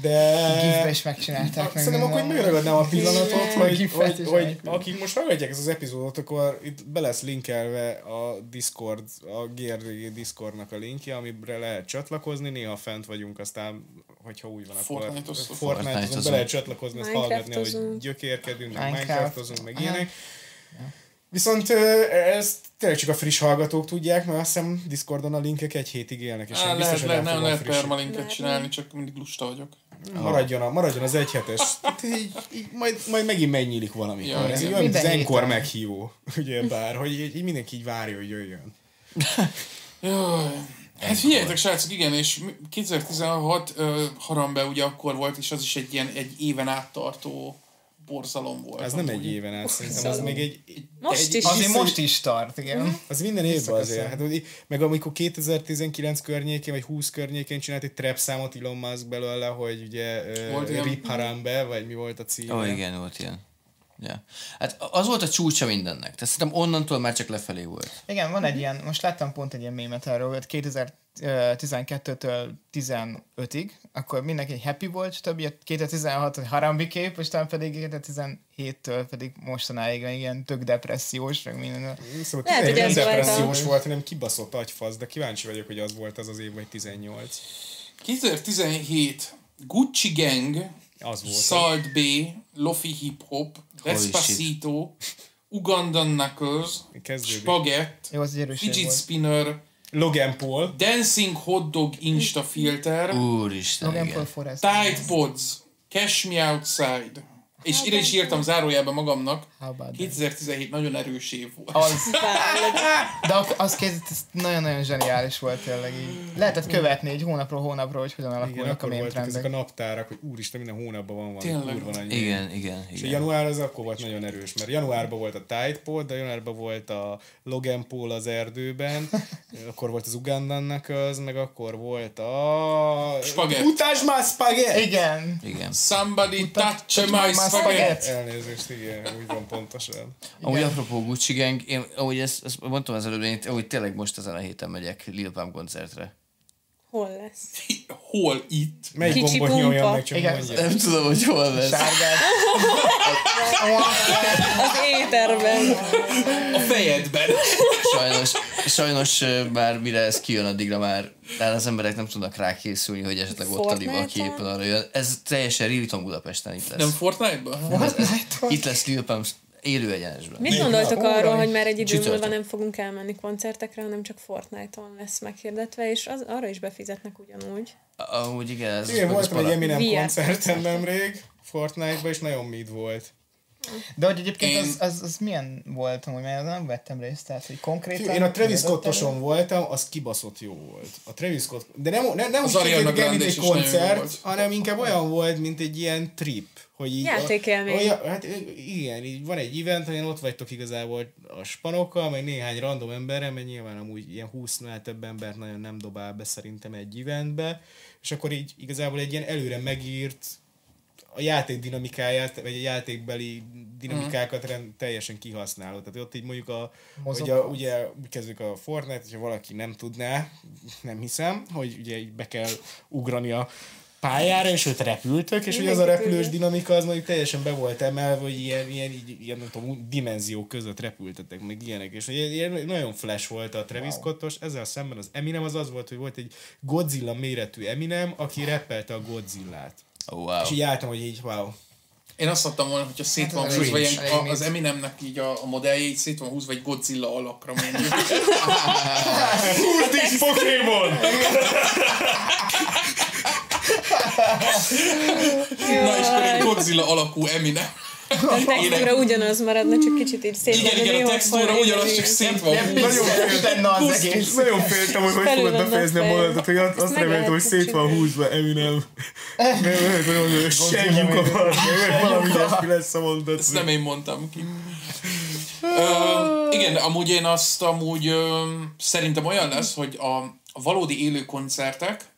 De... Gifbe is megcsinálták meg. Szerintem akkor minden. megragadnám a pillanatot, Igen. hogy, hogy, hogy akik most hallgatják ezt az epizódot, akkor itt be lesz linkelve a Discord, a GRDG Discordnak a linkje, amire lehet csatlakozni, néha fent vagyunk, aztán, hogyha úgy van, akkor Fortnite-ozunk. Fortnite-ozunk, be lehet csatlakozni, ezt hallgatni, hogy gyökérkedünk, meg Minecraft. Minecraft-ozunk, meg ilyenek. Viszont ezt tényleg csak a friss hallgatók tudják, mert azt hiszem Discordon a linkek egy hétig élnek, és Á, én biztos, lehet, hogy nem nem lehet permalinket csinálni, csak mindig lusta vagyok. Maradjon, a, maradjon az egyhetes. Tehát így, így, majd, majd megint megnyílik valami. Ja, ez olyan, mint az enkor meghívó. Ugye bár, hogy így, így mindenki így várja, hogy jöjjön. Jaj. Hát figyeljetek, srácok, igen, és mi- 2016 uh, Harambe ugye akkor volt, és az is egy ilyen egy éven áttartó borzalom volt. Ez nem egy éven át, szerintem az még egy... egy Most egy, is. Azért vissza- most is tart, igen. Az minden évben azért. Hát, hogy- meg amikor 2019 környékén, vagy 20 környékén csinált egy trap számot Elon Musk belőle, hogy ugye Volt uh, Rip Harambe, vagy mi volt a címe. Ó, oh, igen, volt ilyen. Ja. Hát az volt a csúcsa mindennek. Tehát szerintem onnantól már csak lefelé volt. Igen, van egy ilyen, most láttam pont egy ilyen mémet erről, hogy 2012-től 15-ig, akkor mindenki egy happy volt, többi 2016 hogy harambi kép, és talán pedig 2017-től pedig mostanáig ilyen tök depressziós, meg minden. Szóval Lehet, hogy nem depressziós volt, hanem kibaszott agyfasz, de kíváncsi vagyok, hogy az volt az az év, vagy 18. 2017 Gucci Gang, Az volt. Salt B, Lofi Hip Hop, Despacito, Ugandan Knuckles, Kezdődik. Spagett, Jó, az Fidget volt. Spinner, Logan Paul. Dancing Hot Dog Insta Filter, Úristen, Logan. Paul Forrest. Tide Pods, Cash Me Outside. És ide is írtam zárójelben magamnak, How about that? 2017 nagyon erős év volt. Az, de az kezdett, ez nagyon-nagyon zseniális volt tényleg így. Lehetett követni egy hónapról hónapról, hogy hogyan Igen, alakulnak a akkor mém ezek a naptárak, hogy úristen, minden hónapban van valami Tényleg. kurva nagy. Igen, igen, És a igen. január az akkor volt nagyon erős, mert januárban volt a Tide Pod, de januárban volt a Logan Paul az erdőben, akkor volt az Ugandannak az, meg akkor volt a... Spagett. Utásd már spagett! Igen. igen. Somebody touch touch my spaghetti. Elnézést, igen, úgy van pontosan. Amúgy apropó Gucci Gang, én ahogy ezt, ezt mondtam az előbb, én ahogy tényleg most ezen a héten megyek Lil Pump koncertre. Hol lesz? Hol itt? Melyik Kicsi gombot nyomjam pumpa. meg, csak Igen. mondja. Nem tudom, hogy hol lesz. Sárgát. Az éterben. A fejedben. Sajnos, sajnos már mire ez kijön, addigra már talán az emberek nem tudnak rá készülni, hogy esetleg ott a liba képen arra jön. Ez teljesen Riliton Budapesten itt lesz. Nem Fortnite-ban? Ez- itt lesz Lil Pump élő egyenesben. Mit gondoltok arról, hogy már egy idő múlva Csütörtök. nem fogunk elmenni koncertekre, hanem csak Fortnite-on lesz meghirdetve, és az, arra is befizetnek ugyanúgy. Amúgy igen, ez Igen, voltam egy Eminem VR koncerten nemrég, Fortnite-ban, és nagyon mid volt. De hogy egyébként Én- az, az, az, milyen volt, hogy mert nem vettem részt, tehát hogy konkrétan... Én a Travis Scottoson voltam, az kibaszott jó volt. A Travis Scott, de nem, nem, nem Az úgy Grande egy koncert, hanem inkább olyan volt, mint egy ilyen trip. Hogy így Játékélmény. Olyan, hát igen, így van egy event, amelyen ott vagytok igazából a spanokkal, meg néhány random emberrel, mert nyilván amúgy ilyen 20-nál több embert nagyon nem dobál be szerintem egy eventbe, és akkor így igazából egy ilyen előre megírt a játék dinamikáját, vagy a játékbeli dinamikákat rend, teljesen kihasználod. Tehát ott így mondjuk a, hogy a, ugye kezdjük a Fortnite, hogyha valaki nem tudná, nem hiszem, hogy ugye így be kell ugrani a pályára, és őt repültök, és hogy az a repülős dinamika az mondjuk teljesen be volt emelve, hogy ilyen, ilyen, így, ilyen nem tudom, dimenziók között repültetek, meg ilyenek, és hogy ilyen nagyon flash volt a Travis Scottos, ezzel szemben az Eminem az az volt, hogy volt egy Godzilla méretű Eminem, aki reppelte a Godzillát. Oh, wow. És így álltam, hogy így, wow. Én azt mondtam volna, hogyha szét van ez húzva, ilyen, a, az Eminemnek így a, a modellje így szét van húzva egy Godzilla alakra mondjuk. Húzd is Pokémon! Na és akkor egy Godzilla alakú Eminem. A textúra ugyanaz maradna, csak kicsit így szép Igen, igen, a textúra ugyanaz, csak szét van. Nagyon lenne az egész. Nagyon féltem, hogy hogy fogod befejezni a mondatot, hogy azt, reméltem, hogy szét van húzva Eminem. Nem, mondom, hogy semmi munka valami ilyesmi lesz a mondat. Ezt nem én mondtam ki. Igen, amúgy én azt amúgy szerintem olyan lesz, hogy a, a valódi élő koncertek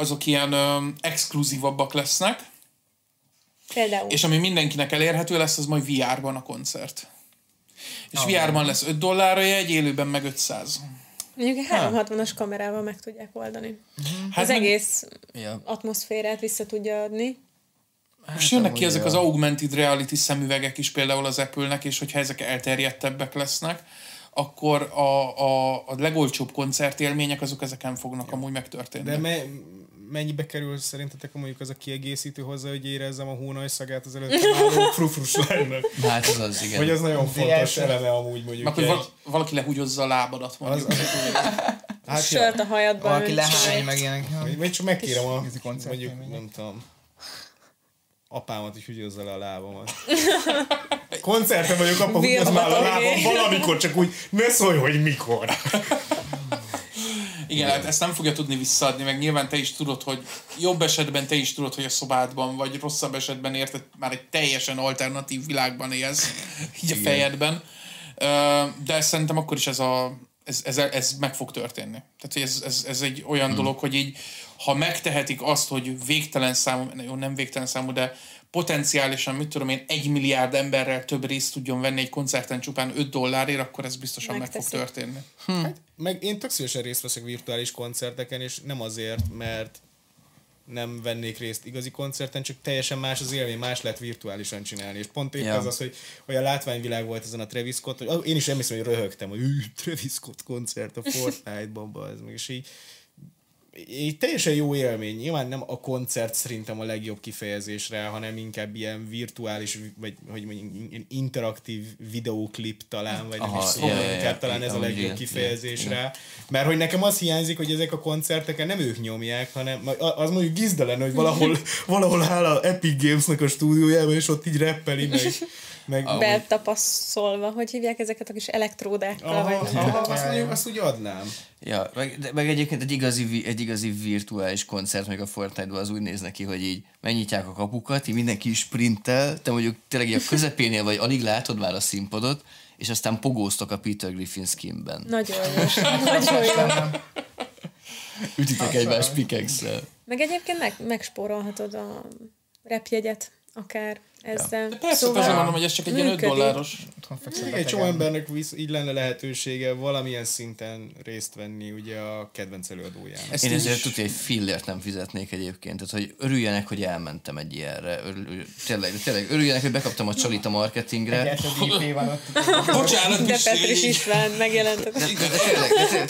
azok ilyen ö, exkluzívabbak lesznek, Például. és ami mindenkinek elérhető lesz, az majd VR-ban a koncert. És VR-ban lesz 5 dollár a jegy, élőben meg 500. Mondjuk egy 360-as kamerával meg tudják oldani. Hát az meg- egész Ja. atmoszférát vissza tudja adni. Most jönnek ki ezek ja. az augmented reality szemüvegek is például az Apple-nek, és hogyha ezek elterjedtebbek lesznek, akkor a, a, a legolcsóbb koncertélmények azok ezeken fognak amúgy megtörténni. De me, mennyibe kerül szerintetek mondjuk az a kiegészítő hozzá, hogy érezzem a hónaj szagát az előtt frufrus lánynak? Hát az az, igen. Hogy az nagyon fontos első. eleme amúgy mondjuk. Meg, hogy val- valaki lehúgyozza a lábadat az, mondjuk. az, hát Sört a hajadban. Valaki lehány, meg ilyenek. Vagy csak megkérem a, mondjuk, nem tudom, apámat, hogy húgyozza le a lábamat. Koncerten vagyok, apa, húgyozz már a lábam valamikor, csak úgy ne szólj, hogy mikor. Igen, hát ezt nem fogja tudni visszaadni, meg nyilván te is tudod, hogy jobb esetben te is tudod, hogy a szobádban, vagy rosszabb esetben érted, már egy teljesen alternatív világban élsz, így a fejedben. De szerintem akkor is ez a ez, ez, ez meg fog történni. Tehát ez, ez, ez egy olyan hmm. dolog, hogy így, ha megtehetik azt, hogy végtelen számú, jó, nem végtelen számú, de potenciálisan, mit tudom én, egy milliárd emberrel több részt tudjon venni egy koncerten csupán 5 dollárért, akkor ez biztosan meg fog Megteszik. történni. Meg én tök szívesen részt veszek virtuális koncerteken, és nem azért, mert nem vennék részt igazi koncerten, csak teljesen más az élmény, más lehet virtuálisan csinálni. És pont épp Ja. az az, hogy, a látványvilág volt ezen a Travis Scott, hogy én is emlékszem, hogy röhögtem, hogy "Ű, Travis Scott koncert a Fortnite-ban, az meg, és így egy teljesen jó élmény. Nyilván nem a koncert szerintem a legjobb kifejezésre, hanem inkább ilyen virtuális, vagy hogy ilyen interaktív videóklip talán, vagy nem Aha, is szóval ja, ja, inkább ja, talán ez a legjobb igen, kifejezésre. Mert hogy nekem az hiányzik, hogy ezek a koncerteken nem ők nyomják, hanem az mondjuk gizda lenne, hogy valahol, valahol áll a Epic Gamesnek a stúdiójában, és ott így reppeli, meg, meg Betapaszolva, hogy hívják ezeket a kis elektródákkal, Aha, vagy aha, azt, mondjuk, azt úgy adnám. Ja, meg, de, meg egyébként egy igazi, egy igazi virtuális koncert, meg a Fortnite-ban az úgy néz neki, hogy így megnyitják a kapukat, így mindenki is sprintel, te mondjuk tényleg a közepénél vagy alig látod már a színpadot, és aztán pogóztok a Peter Griffin skinben. Nagyon jó. Nagyon jó. Ütitek egymás pikekszel. Meg egyébként meg, megspórolhatod a repjegyet akár ezzel. De persze, szóval azért mondom, hogy ez csak egy ilyen 5 működik. dolláros. Egy csomó embernek visz, így lenne lehetősége valamilyen szinten részt venni ugye a kedvenc előadóján. Ezt Én ezért is- tudja, egy fillért nem fizetnék egyébként. Tehát, hogy örüljenek, hogy elmentem egy ilyenre. Örül, tényleg, tényleg, örüljenek, hogy bekaptam a csalit a marketingre. Bocsánat, De is, Petris István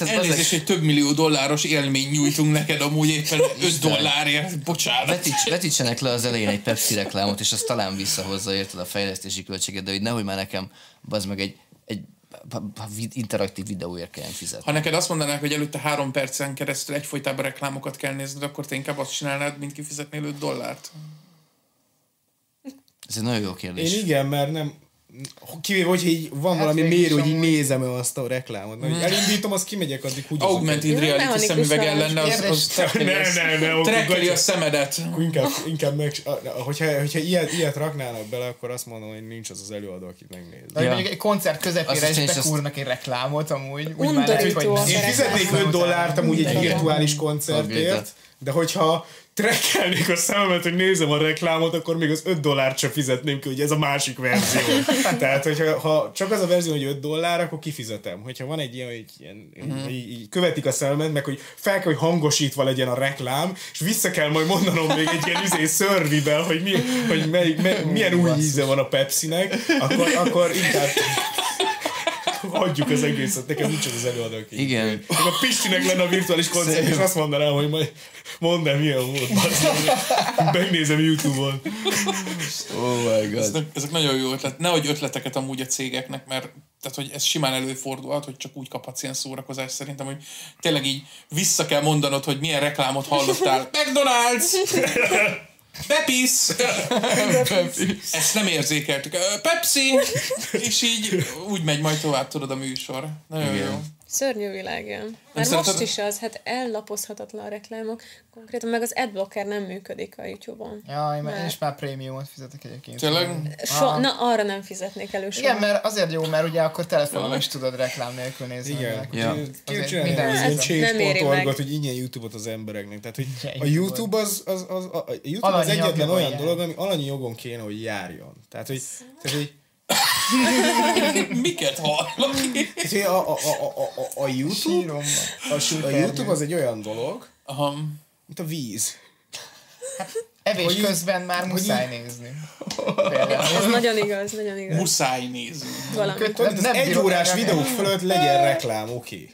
az Elnézést, hogy több millió dolláros élmény nyújtunk neked amúgy éppen 5 dollárért. Bocsánat. Vetíts, vetítsenek le az elején egy Pepsi reklámot, és azt talán visszahozza, érted a fejlesztési költséget, de hogy nehogy már nekem, az meg egy, egy interaktív videóért kelljen fizetni. Ha neked azt mondanák, hogy előtte három percen keresztül egyfolytában reklámokat kell nézned, akkor te inkább azt csinálnád, mint kifizetnél 5 dollárt. Ez egy nagyon jó kérdés. Én igen, mert nem kivéve, hogy így van Hát valami mérő, hogy így amúgy- nézem azt a reklámot. Mert hogy elindítom, azt kimegyek, addig úgy Augmented reality szemüvegen lenne, az, az Ne, a- ne, ne, trekkeli a szemedet. Inkább, inkább meg, hogyha, hogyha ilyet, ilyet raknának bele, akkor azt mondom, hogy nincs az az előadó, akit megnéz. Ja. mondjuk egy koncert közepére is bekúrnak egy reklámot amúgy. Úgy már lehet, hogy. Én fizetnék 5 dollárt amúgy egy virtuális koncertért, de hogyha trekkelnék a szememet, hogy nézem a reklámot, akkor még az 5 dollárt sem fizetném ki, hogy ez a másik verzió. Tehát, hogyha ha csak az a verzió, hogy 5 dollár, akkor kifizetem. Hogyha van egy ilyen, hogy ilyen így, így, követik a szememet, meg hogy fel kell, hogy hangosítva legyen a reklám, és vissza kell majd mondanom még egy ilyen izé szörviben, hogy, mi, hogy melyik, me, milyen új íze van a Pepsi-nek, akkor, akkor inkább hagyjuk az egészet, nekem nincs az az előadó. Igen. Csak a Pistinek lenne a virtuális koncert, és azt mondanám, hogy majd mondd el, milyen volt. Megnézem Youtube-on. Oh my god. Ezek, ezek nagyon jó ötlet. Nehogy ötleteket amúgy a cégeknek, mert tehát, hogy ez simán előfordulhat, hogy csak úgy kaphatsz ilyen szórakozást. Szerintem, hogy tényleg így vissza kell mondanod, hogy milyen reklámot hallottál. McDonald's! Pepis! Ezt nem érzékeltük. Pepsi! És így úgy megy majd tovább, tudod, a műsor. Nagyon Igen. jó. Szörnyű világ, igen. Már most is az, hát ellapozhatatlan a reklámok. Konkrétan meg az adblocker nem működik a YouTube-on. Ja, én, már, én Mert- is már prémiumot fizetek egyébként. Tényleg? So, Ah. na, arra nem fizetnék elő soha. Igen, mert azért jó, mert ugye akkor telefonon is tudod reklám nélkül nézni. Igen. Ja. Helyzet. Nem éri meg. hogy ingyen Youtube-ot az embereknek. Tehát, hogy a YouTube az, az, az, a YouTube az egyetlen olyan dolog, ami alanyi jogon kéne, hogy járjon. Tehát, hogy, tehát, hogy Miket hallok? tehát, hogy a, a, a, a, a, YouTube a, a YouTube az egy olyan dolog, Aha. mint a víz. Evés Hogy közben már hogy muszáj így- nézni. Például. Ez nagyon igaz, nagyon igaz. Muszáj nézni. Valami. Tudod, az Nem egy órás videók fölött legyen reklám, oké.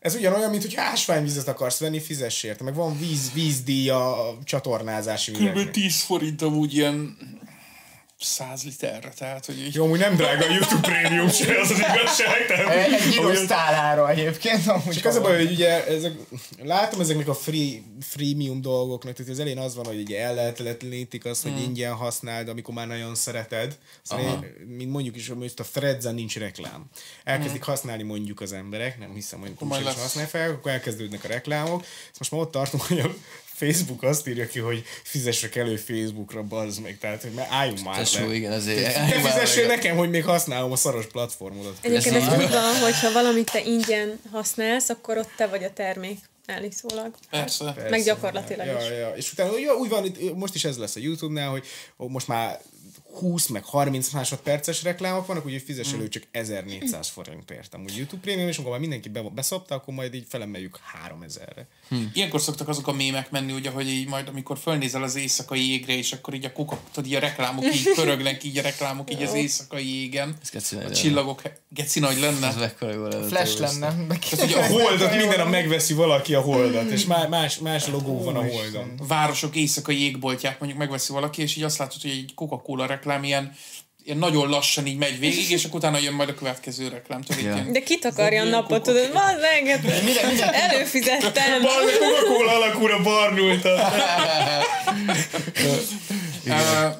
Ez ugyanolyan, mint hogy ásványvizet akarsz venni, fizess érte. Meg van víz, vízdíj a csatornázási Kb. műveknek. 10 forint amúgy ilyen 100 literre, tehát hogy így... Jó, amúgy nem drága a YouTube prémium se, az az igazság. Tehát, Egy amúgy- gyrosz tálára egyébként. Amúgy Csak az a baj, hogy ugye ezek, látom ezeknek a free, freemium dolgoknak, tehát az elején az van, hogy ugye ellehetetlenítik azt, hogy ingyen használd, amikor már nagyon szereted. Aztán, mint mondjuk is, hogy a Threads-en nincs reklám. Elkezdik használni mondjuk az emberek, nem hiszem, hogy úgyse is használják fel, akkor elkezdődnek a reklámok. Ezt most már ott tartunk, hogy a Facebook azt írja ki, hogy fizessek elő Facebookra, bazd meg, tehát hogy már álljunk már Tesó, le. igen, azért. Te fizessél nekem, hogy még használom a szaros platformodat. Egyébként Ez úgy van, hogyha valamit te ingyen használsz, akkor ott te vagy a termék állítólag. Persze. Meg gyakorlatilag ja, is. Ja, és utána ja, úgy van, itt, most is ez lesz a YouTube-nál, hogy most már 20 meg 30 másodperces reklámok vannak, úgyhogy fizes elő csak 1400 forintért. Amúgy YouTube Premium, és amikor már mindenki be, beszopta, akkor majd így felemeljük 3000-re. Ilyenkor szoktak azok a mémek menni, ugye, hogy így majd amikor fölnézel az éjszakai égre, és akkor így a kuka, tudod, így a reklámok így pörögnek, így a reklámok így az éjszakai égen. Ez geci A csillagok, geci nagy lenne. Ez mekkora jó lenne. Flash lenne. Tehát ugye A a holdat minden nap megveszi valaki a holdat, és má- más, más logó van a holdon. városok éjszakai égboltját mondjuk megveszi valaki, és így azt látod, hogy egy Coca-Cola reklám ilyen, nagyon lassan így megy végig, és akkor utána jön majd a következő reklám. Tudod, ilyen- De kit akarja a napot, tudod? Van rengeteg. Előfizettem. Coca-Cola alakúra barnulta.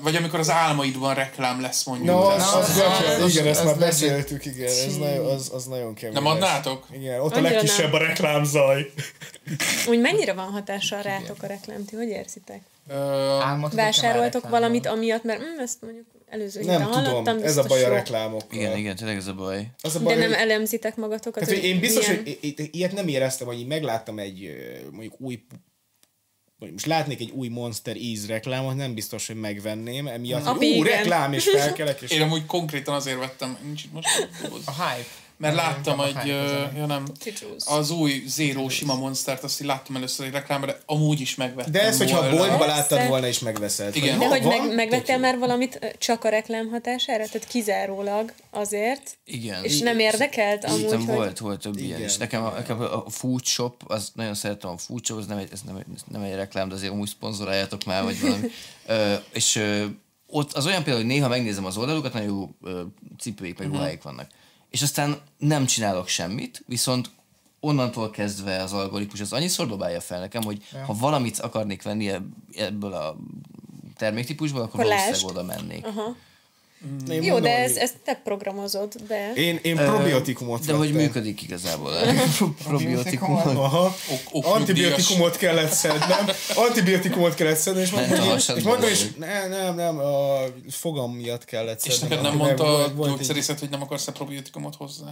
Vagy amikor az álmaidban reklám lesz mondjuk. No, az, az- az, gatya, az- igen, ezt az már beszéltük, igen, ez nagyon, az, az nagyon kemény. Nem adnátok? Igen, ott a legkisebb a reklámzaj. Úgy mennyire van hatással rátok a reklám? Ti hogy érzitek? Már Vásároltok valamit amiatt, mert hm, ezt mondjuk előző héten Nem tudom, ez a baj a reklámokkal. Igen, igen, tényleg ez a baj. Az a De baj, nem hogy- elemzitek magatokat? Tehát, hogy én biztos, milyen- hogy ilyet nem éreztem, hogy így megláttam egy mondjuk új most látnék egy új Monster íz reklámot, nem biztos, hogy megvenném, emiatt, hogy ú, igen. reklám, és felkelek, és Én amúgy konkrétan azért vettem, nincs itt most, A hype. Mert láttam egy, ja nem, az új Zero sima Monstert, azt így láttam először egy reklámra, de amúgy is megvettem de ezt, hogyha a boltba láttad volna, is megveszed. Igen. De hogy meg, megvettél már valamit csak a reklám hatására? Tehát kizárólag azért? Igen. És nem érdekelt amúgy, Szerintem hogy... volt, volt több ilyen Igen. is. Nekem a, nekem a food shop, az nagyon szeretem a food shop, az nem egy, ez nem, egy, ez nem egy reklám, de azért amúgy szponzoráljátok már, vagy valami. ö, és ö, ott az olyan például, hogy néha megnézem az oldalukat, nagyon jó ö, cipőik, meg ruháik vannak. És aztán nem csinálok semmit, viszont onnantól kezdve az algoritmus az annyiszor dobálja fel nekem, hogy ha valamit akarnék venni ebb- ebből a terméktípusból, akkor, Akkor valószínűleg oda mennék. Aha. Én Jó, mondom, de hogy ezt, ezt te programozod be. Én, én probiotikumot De hogy vettem. működik igazából. Probiotikum. Aha. Ok- Antibiotikumot kellett szednem. Antibiotikumot kellett szednem, és mondtam, hogy, és mondtam, és nem, nem, nem, a fogam miatt kellett És szednem. neked nem mondta a gyógyszerészet, hogy nem akarsz a probiotikumot hozzá?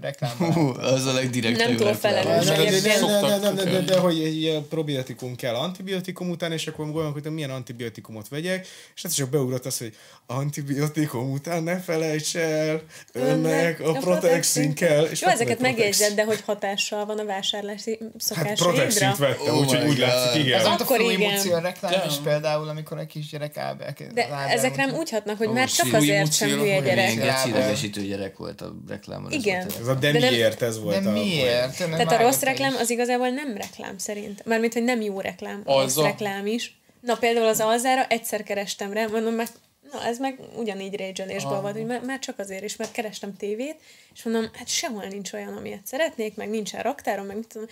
Reklámban. Hú, az a legdirektebb Nem túl felelős. Nem, nem, szoktak, de, de, hogy egy ilyen probiotikum kell antibiotikum után, és akkor gondolkodtam, milyen antibiotikumot vegyek, és ez csak beugrott az, hogy antibiotikum után ne felejts el, önnek a protexin kell. És Jó, ezeket megjegyzed, de hogy hatással van a vásárlási Hát szokásaidra? protexint vettem, Oh úgyhogy úgy látszik, Ez igen. amit a Akkor igen. Mucio reklám is például, amikor egy kisgyerek elbe De ezek nem úgy hatnak, hogy Ó, már csak azért sem hülye gyerek. Geci idegesítő gyerek volt a reklámon. Igen. A- Ez a de De nem- miért ez volt De a... miért? Nem Tehát a rossz reklám az igazából nem reklám szerint. Mármint, hogy nem jó reklám, a rossz a- reklám is. Na például az alzára egyszer kerestem rá, mondom, mert na ez meg ugyanígy rage volt, hogy már, már csak azért is, mert kerestem tévét, és mondom, hát sehol nincs olyan, amilyet szeretnék, meg nincsen raktárom, meg mit tudom,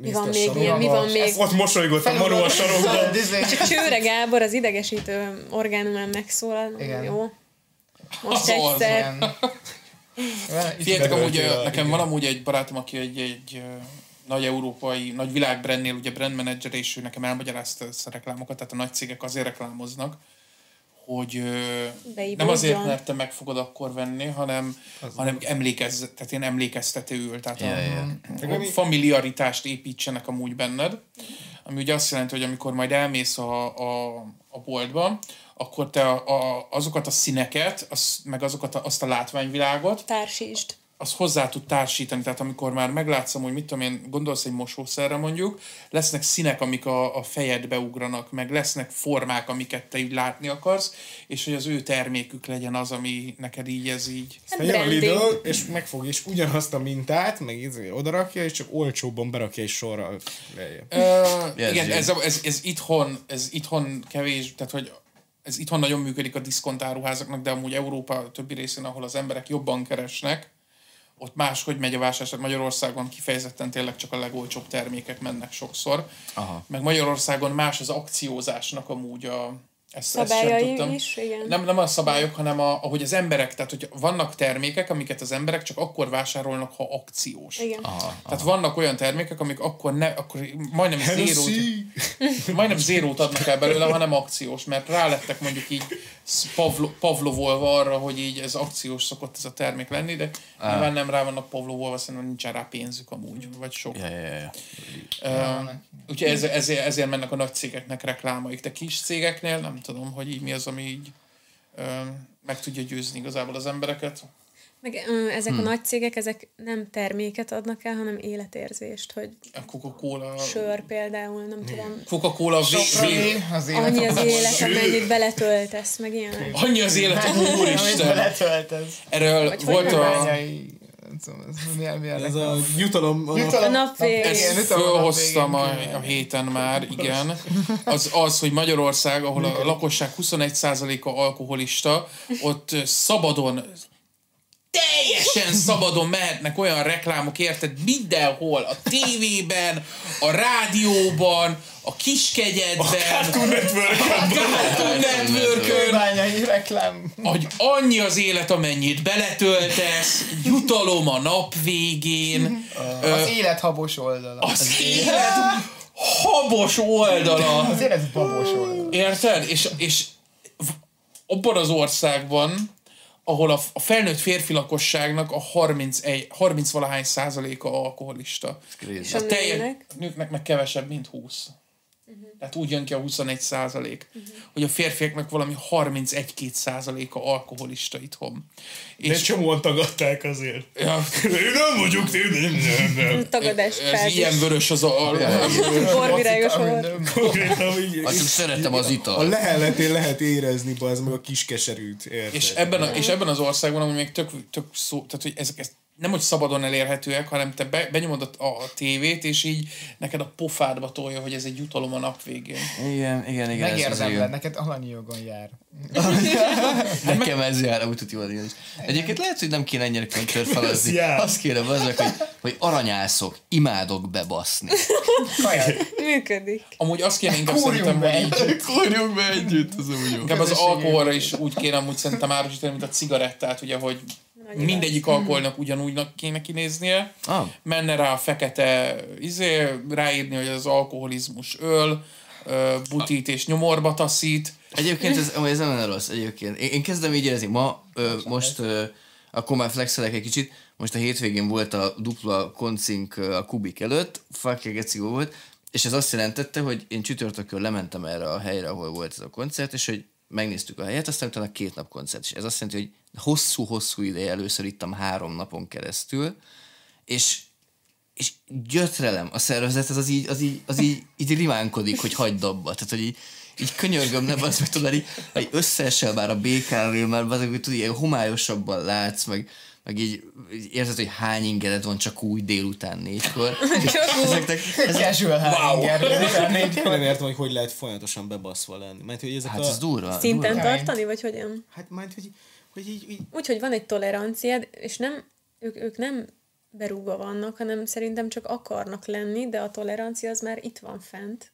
mi van a még ilyen, mi van még. Ott mosolygott a Manu a sarokban. Csak Csőre Gábor az idegesítő orgánumán megszólal, Igen. jó. Most egyszer. Figyeljetek, amúgy ö, nekem igen. van amúgy egy barátom, aki egy, egy nagy európai, nagy világbrandnél ugye brand manager, és ő nekem elmagyarázta ezt a reklámokat, tehát a nagy cégek azért reklámoznak, hogy ö, Beivódjon. nem azért, mert te meg fogod akkor venni, hanem, hanem emlékezz, tehát én emlékeztetőül, tehát Ja, a, ja. a familiaritást építsenek amúgy benned, ami ugye azt jelenti, hogy amikor majd elmész a, a, a boltba, akkor te a, a, azokat a színeket, az, meg azokat a, azt a látványvilágot, Társítsd. az hozzá tud társítani, tehát amikor már meglátszom, hogy mit tudom én, gondolsz egy mosószerre mondjuk, lesznek színek, amik a, a fejedbe ugranak, meg lesznek formák, amiket te így látni akarsz, és hogy az ő termékük legyen az, ami neked így ez így. Hát Jön a. Lidl, és megfog és ugyanazt a mintát, meg izé odarakja, és csak olcsóbban berakja egy sorra lejjebb. Ö, Jegyző. igen, ez, ez, ez, itthon, ez itthon kevés, tehát hogy ez itthon nagyon működik a diszkontáruházaknak, de amúgy Európa többi részén, ahol az emberek jobban keresnek, ott máshogy megy a vásárlás. Magyarországon kifejezetten tényleg csak a legolcsóbb termékek mennek sokszor. Aha. Meg Magyarországon más az akciózásnak amúgy a... Ezt, ezt sem Szabályai tudtam. is, igen. Nem, nem a szabályok, hanem a, ahogy az emberek, tehát hogy vannak termékek, amiket az emberek csak akkor vásárolnak, ha akciós. Igen. Aha. Tehát vannak olyan termékek, amik akkor, ne, akkor majdnem zérót, majdnem zérót adnak el belőle, hanem akciós, mert rálettek mondjuk így pavlo, pavlovolva arra, hogy így ez akciós szokott ez a termék lenni, de nyilván nem rá vannak pavlovolva, szerintem nincsen rá pénzük amúgy, vagy sok. Ja, ja, ja. Uh, úgyhogy ez, ezért, ezért mennek a nagy cégeknek reklámaik. De kis cégeknél nem tudom, hogy így mi az, ami így uh, meg tudja győzni igazából az embereket. Meg ö, ezek a nagy cégek, ezek nem terméket adnak el, hanem életérzést, hogy A Coca-Cola... sör például, nem tudom. Coca-Cola vé, az élet Annyi az élet, amennyit beletöltesz, meg ilyenek. annyi az élet, úristen! beletöltesz. Erről Vagy volt a... Milyen, milyen Ez a jutalom, a Jutalom- A nap végén. Ezt fölhoztam a, a héten már, igen. Az az, hogy Magyarország, ahol a lakosság 21%-a alkoholista, ott szabadon teljesen szabadon mehetnek olyan reklámok, érted? Mindenhol, a tévében, a rádióban, a kiskegyedben, a Cartoon Network-ön, Kőbányai reklám. hogy annyi az élet, amennyit beletöltesz, jutalom a nap végén, Az élet habos oldala. az élet habos oldala. Az élet babos oldala. Érted? És, és abban az országban, ahol a, a felnőtt férfi lakosságnak a 31, 30 valahány százaléka alkoholista. És a A teljes, nőnek? nőknek meg kevesebb, mint 20. Tehát úgy jön ki a 21 százalék, hogy a férfiaknak valami 31-2 százaléka alkoholista itthon. De És csomóan tagadták azért. ja, Én nem vagyok, én nem, nem, nem. Tagadás ez ilyen vörös az a... Borvirágos volt. nem- Konkrétan így, Azt szeretem az a italt. leheletén lehet érezni, az meg a kis keserűt. Érted? És ebben, a, és ebben az országban, ami még tök, tök szó, tehát hogy ezek, ez nem hogy szabadon elérhetőek, hanem te be, benyomod a, a tévét, és így neked a pofádba tolja, hogy ez egy jutalom a nap végén. Igen, igen, igen. Megérdemled, neked alanyi jogon jár. Nekem ez jár, úgy tudja is. Egyébként lehet, hogy nem kéne ennyire kontör felazni. jár. Azt kéne azok, hogy, hogy aranyászok, imádok bebaszni. Kaját. Működik. Amúgy azt kéne inkább Kúrjunk szerintem, be hogy így, együtt. Kúrjunk be együtt, az úgy jó. inkább az alkoholra is úgy kéne amúgy szerintem árusítani, mint a cigarettát, ugye, hogy mindegyik alkoholnak ugyanúgynak kéne kinéznie. Ah. Menne rá a fekete izé, ráírni, hogy az alkoholizmus öl, butít és nyomorba taszít. Egyébként ez, ez nem rossz egyébként. Én, én kezdem így érezni. Ma, ö, most, ö, akkor már flexelek egy kicsit, most a hétvégén volt a dupla koncink a Kubik előtt, fucking geci volt, és ez azt jelentette, hogy én csütörtökön lementem erre a helyre, ahol volt ez a koncert, és hogy megnéztük a helyet, aztán utána két nap koncert, és ez azt jelenti, hogy hosszú-hosszú ideje először ittam három napon keresztül, és és gyötrelem a szervezet, az, az így, az így, az így, így rimánkodik, hogy hagyd abba. Tehát, hogy így, így könyörgöm, nem az, hogy tudod, így, összeesel már a békáról, mert az, hogy tudod, ilyen homályosabban látsz, meg, meg így, így érzed, hogy hány ingered van csak úgy délután négykor. Ezeknek, Casual Haringer. Én nem értem, hogy hogy lehet folyamatosan bebaszva lenni. Mert hogy ezek hát a... ez durva. Szinten durva. tartani, vagy hogyan? Hát majd, hogy, hogy így, így Úgy, hogy van egy toleranciád, és nem, ők, ők nem berúgva vannak, hanem szerintem csak akarnak lenni, de a tolerancia az már itt van fent.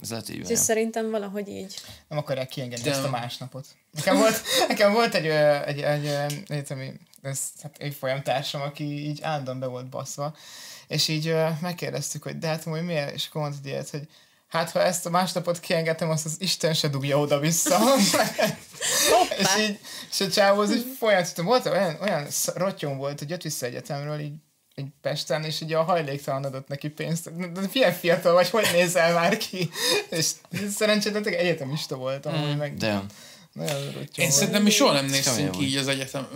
Ez lehet, És van. szerintem valahogy így. Nem akarják kiengedni De- ezt a másnapot. Nekem volt, nekem volt egy, ö, egy, egy, egy egyetemi ez, hát évfolyam társam, aki így állandóan be volt baszva, és így ö, megkérdeztük, hogy de hát hogy miért, és akkor mondta egy ilyet, hogy hát ha ezt a másnapot kiengedtem, azt az Isten se dugja oda-vissza. és így, és a csávó az így folyamatosan volt, olyan, olyan rottyom volt, hogy jött vissza egyetemről, így egy Pesten, és ugye a hajléktalan adott neki pénzt. De milyen fiatal vagy, hogy nézel már ki? És szerencsétlen tényleg egyetemista voltam, mm, meg De. Én szerintem mi soha nem néztünk így az egyetem.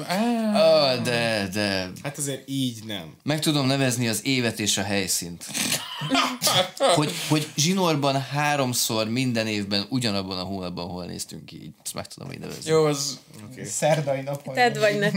Ah, de, de. hát azért így nem. Meg tudom nevezni az évet és a helyszínt. hogy, hogy zsinórban háromszor minden évben ugyanabban a hónapban hol néztünk ki. Így Ezt meg tudom így nevezni. jó, az... Szerdai napon. Tedd vagy ne.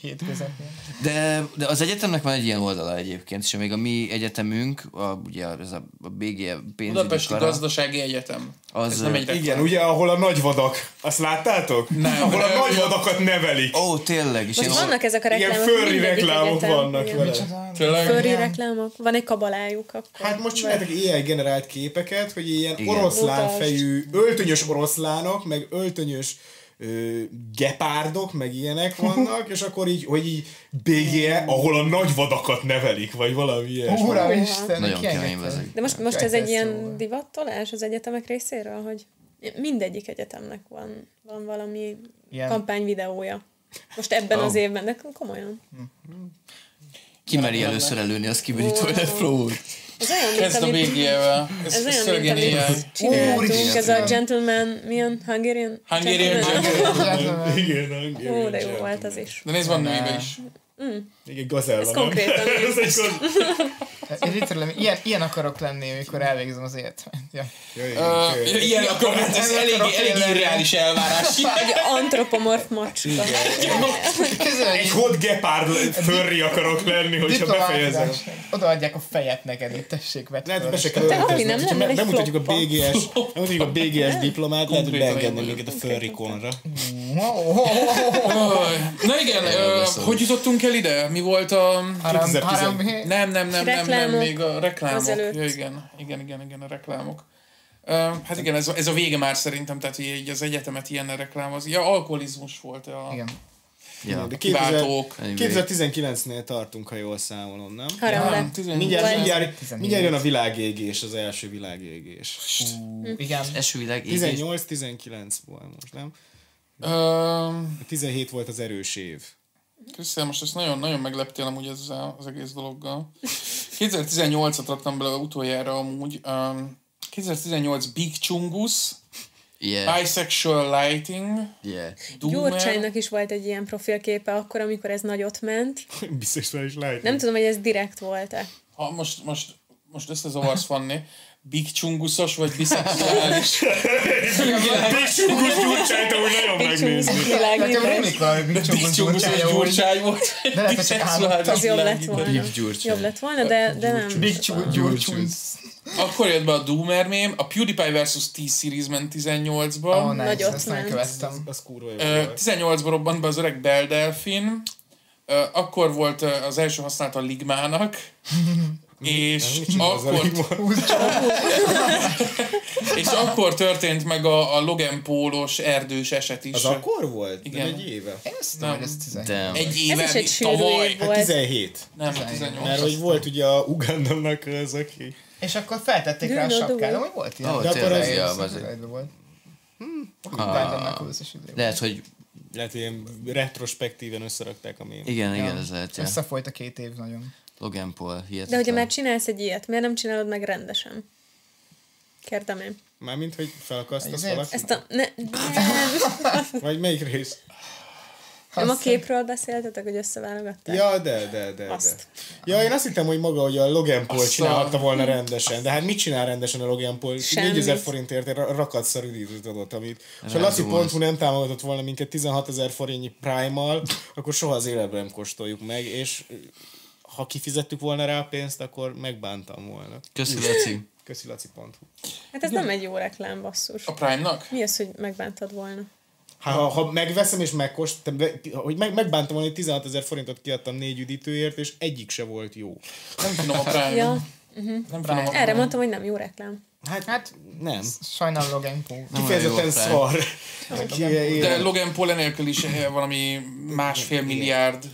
Hétközepén. De, de az egyetemnek van egy ilyen oldala egyébként, és még a mi egyetemünk, a, ugye ez a, a BG pénzügyi Budapesti kara, Gazdasági Egyetem. Az, Ez nem egy Igen, ugye, ahol a nagyvadak. Azt láttátok? Nem, ahol a nagyvadakat nevelik. Ó, tényleg, és Most vannak ezek a Ilyen reklámok. furry mindegyik reklámok vannak vele. Tényleg? Furry reklámok. Van egy kabalájuk akkor. Hát most csináltak ilyen generált képeket, hogy ilyen oroszlán fejű, öltönyös oroszlánok, meg öltönyös ö, gepárdok, meg ilyenek vannak, és akkor így, hogy így BGE, ahol a nagyvadakat nevelik, vagy valami ilyesmi. Uram Isten, nagyon kemény. De most, most ez egy ilyen divattolás az egyetemek részéről, hogy Mindegyik egyetemnek van, van valami Ilyen- kampányvideója. Most ebben Oh. az évben, de komolyan. Ki meri először előni, az kibeli Toilet Pro Ez olyan, mint amit, BG-vel. Ez, ez olyan, mint amit csináltunk. Ez a gentleman, milyen Hungarian? Hungarian Gentleman. Igen, igen. Ó, de jó volt az is. De nézd, van nőibe is. Igen, gazella, Ez nem? konkrétan Ez egy gaz- Én literally, ilyen, ilyen akarok lenni, amikor elvégzem az életet. Ja. Ja, igen, Uh, igen. ilyen akkor, hát ez elég, elég irreális elvárás. egy antropomorf macska. Egy hot gepard furry akarok lenni, hogyha befejezem. Odaadják a fejet neked, hogy tessék vett Lehet, be se kell öltözni. Egy bemutatjuk a. BGS, bemutatjuk a BGS diplomát, lehet, hogy beengedni minket a furry konra. Öj, Na igen, hogy jutottunk el ide? Mi volt a... Haram, 2010. haram, Nem, nem, nem, nem, nem, még a reklámok. Ja, igen, igen, igen, igen, a reklámok. Uh, hát igen, ez, ez a vége már szerintem, tehát hogy így az egyetemet ilyen reklámoz. Ja, alkoholizmus volt a Igen. Ja. De 2000 kiváltók. 2019-nél tartunk, ha jól számolom, nem? Haram Nem, lett. 18. Mindjárt, mindjárt, 14. mindjárt jön a világégés, az első világégés. Igen. Esővilág égés. 18-19 volt most, nem? Um, 17 volt az erős év. Krisztián, most ezt nagyon, nagyon megleptél amúgy ezzel az egész dologgal. 2018-at raktam bele utoljára amúgy. Um, 2018 Big Chungus, Yeah. Bisexual Lighting, Yeah. Gyurcsánynak is volt egy ilyen profilképe akkor, amikor ez nagyot ment. Biztos fel is lehet. Nem tudom, hogy ez direkt volt-e. Ha most, most, most összezavarsz, Fanni. Big Chungusos vagy biszexuális? Csungos gyurcsányt amúgy nagyon megnézni. Nekem rémlik valami Big úgy. gyurcsány volt. De lehet, hogy csak álmodtam. Az jobb lett volna. Big. Jobb lett volna, de, de nem. Big gyurcsungus. Akkor jött be a Doomer mém, a PewDiePie vs. T-Series ment 18-ba. Ó, nice, Nagyot ezt nem ment. követtem. Az kurva jó Ö, volt. 18-ban robbant be az öreg Bell Delfin, akkor volt az első használata a Ligmának, és akkor, és akkor történt meg a, a Logan Pólos erdős eset is. Az akkor volt? Igen. Nem egy éve? Tudom, hogy ez 17. Damn. Egy Ez éve, is egy tavaly. év Hát volt. 17. Nem, 18. Mert hogy volt ugye a Ugandának az, aki... És akkor feltették rá a dűnő. hogy volt ilyen? Ó, De akkor az- volt. Ah. Is idő. Lehet, hogy Lehet, hogy ilyen retrospektíven összerakták a mém. igen, igen, ez lehet. Ja. Összefolyt a két év nagyon. Logan Paul, hihetetlen. De hogyha már csinálsz egy ilyet, miért nem csinálod meg rendesen? Kérdem én. Mármint, hogy felakasztasz valakit? Ezt a... Ne, nem. Vagy melyik rész? nem a képről beszéltetek, hogy összeválogatták? Ja, de, de, de, de. Azt. Ja, én azt hittem, hogy maga, hogy a Logan Paul Azt a- csinálhatta volna rendesen. De hát mit csinál rendesen a Logan Paul? Semmit. 4000 forintért rakatszar üdítőt adott, amit... És ha Rázumolsz. Laci.hu nem támogatott volna minket 16 ezer forintnyi Prime-mal, akkor soha az életben nem kóstoljuk meg, és ha kifizettük volna rá a pénzt, akkor megbántam volna. Köszi, Laci. Köszi Laci.hu. Hát ez nem egy jó reklám, basszus. A Prime-nak? Mi az, hogy megbántad volna? Ha, ha, ha megveszem és megkóstoltam, hogy meg, megbántam volna, hogy 16 ezer forintot kiadtam négy üdítőért, és egyik se volt jó. Nem finom a Prime. Ja, Nem finom a erre mondtam, hogy nem jó reklám. Hát, Hát, nem. sajnálom Logan Paul. Kifejezetten szar. De Logan Paul enélkül is eh, valami másfél milliárd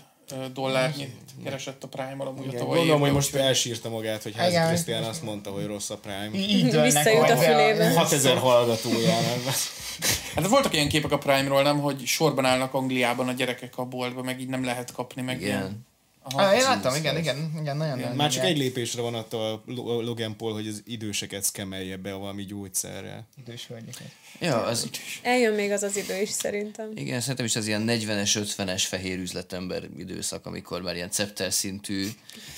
dollárnyit keresett a Prime-mal amúgy a Igen, tavalyi Gondolom, hogy most elsírta magát, hogy Házi Igen. Krisztián azt mondta, hogy rossz a Prime. Így Visszajut a fülébe. 6000 hallgatójának. Hát voltak ilyen képek a Prime-ról, nem, hogy sorban állnak Angliában a gyerekek a boltba, meg így nem lehet kapni, meg ilyen. Igen. Ah, én láttam, igen, igen, igen, nagyon nagyon. Már csak igen. egy lépésre van attól a Lo- Logan Paul, hogy az időseket szkemelje be valami gyógyszerrel. Idős hölgyeket. Ja, az, Eljön még az az idő is szerintem. igen, szerintem is az ilyen 40-es, 50-es fehér üzletember időszak, amikor már ilyen cepter szintű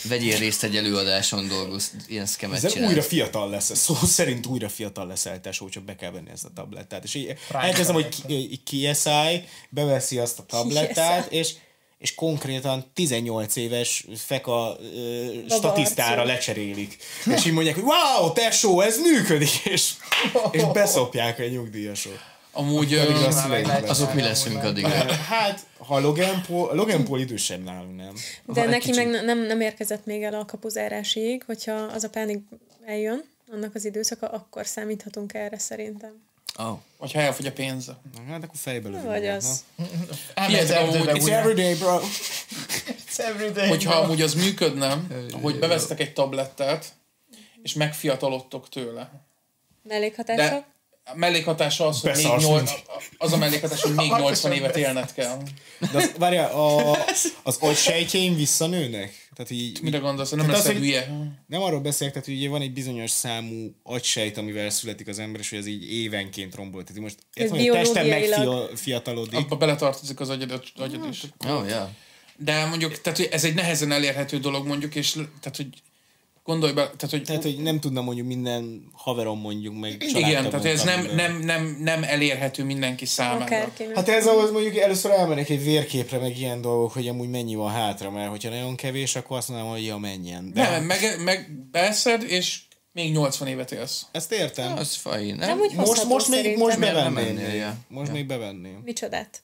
vegyél részt egy előadáson dolgoz, ilyen szkemet csinál. újra fiatal lesz, szó szerint újra fiatal leszel, tesó, csak be kell venni ezt a tablettát. És így elkezdem, hogy kiszállj, beveszi azt a tablettát, és és konkrétan 18 éves feka ö, statisztára lecserélik. És így mondják, hogy wow, tesó, ez működik, és, és beszopják a nyugdíjasot. Amúgy ö. Azok mi leszünk addig? Hát, ha Logan Paul, Logan Paul idősebb nálunk, nem? De egy neki kicsit. meg ne- nem, nem érkezett még el a kapuzárásig, hogyha az a pánik eljön, annak az időszaka, akkor számíthatunk erre szerintem. Oh. vagy ha elfogy a pénze. Hát akkor fejbe lövünk. Vagy na. az. Elmegy Hihetetlen, erdőbe It's everyday, bro. It's everyday. Hogyha amúgy az működne, hogy bevesztek egy tablettát, és megfiatalodtok tőle. Mellékhatások? a mellékhatása az, hogy még Beszarsz 8, az a mellékhatás, hogy még 80 évet élned kell. De az, várjál, a, az agysejtjeim visszanőnek? Tehát így, Mire gondolsz? Nem Tehát az, hogy- hülye. Nem arról beszélek, tehát ugye van egy bizonyos számú agysejt, amivel születik az ember, és hogy ez így évenként rombol. Tehát most értem, hogy a testem megfiatalodik. Abba beletartozik az agyad, agyad is. Oh, yeah. De mondjuk, tehát hogy ez egy nehezen elérhető dolog mondjuk, és tehát, hogy gondolj be, tehát, hogy Tehát, hogy nem tudna mondjuk minden haverom mondjuk meg igen, tehát ez nem, nem, nem, nem elérhető mindenki számára. Akárkinek. Hát ez ahhoz mondjuk először elmennek egy vérképre, meg ilyen dolgok, hogy amúgy mennyi van hátra, mert hogyha nagyon kevés, akkor azt mondom, hogy ja, menjen. De Nem, meg, meg beszed, és még 80 évet élsz. ezt értem. Az fajn, Nem nem? úgy most, most még most bevenném. Most Ja. még bevenném, Micsodát?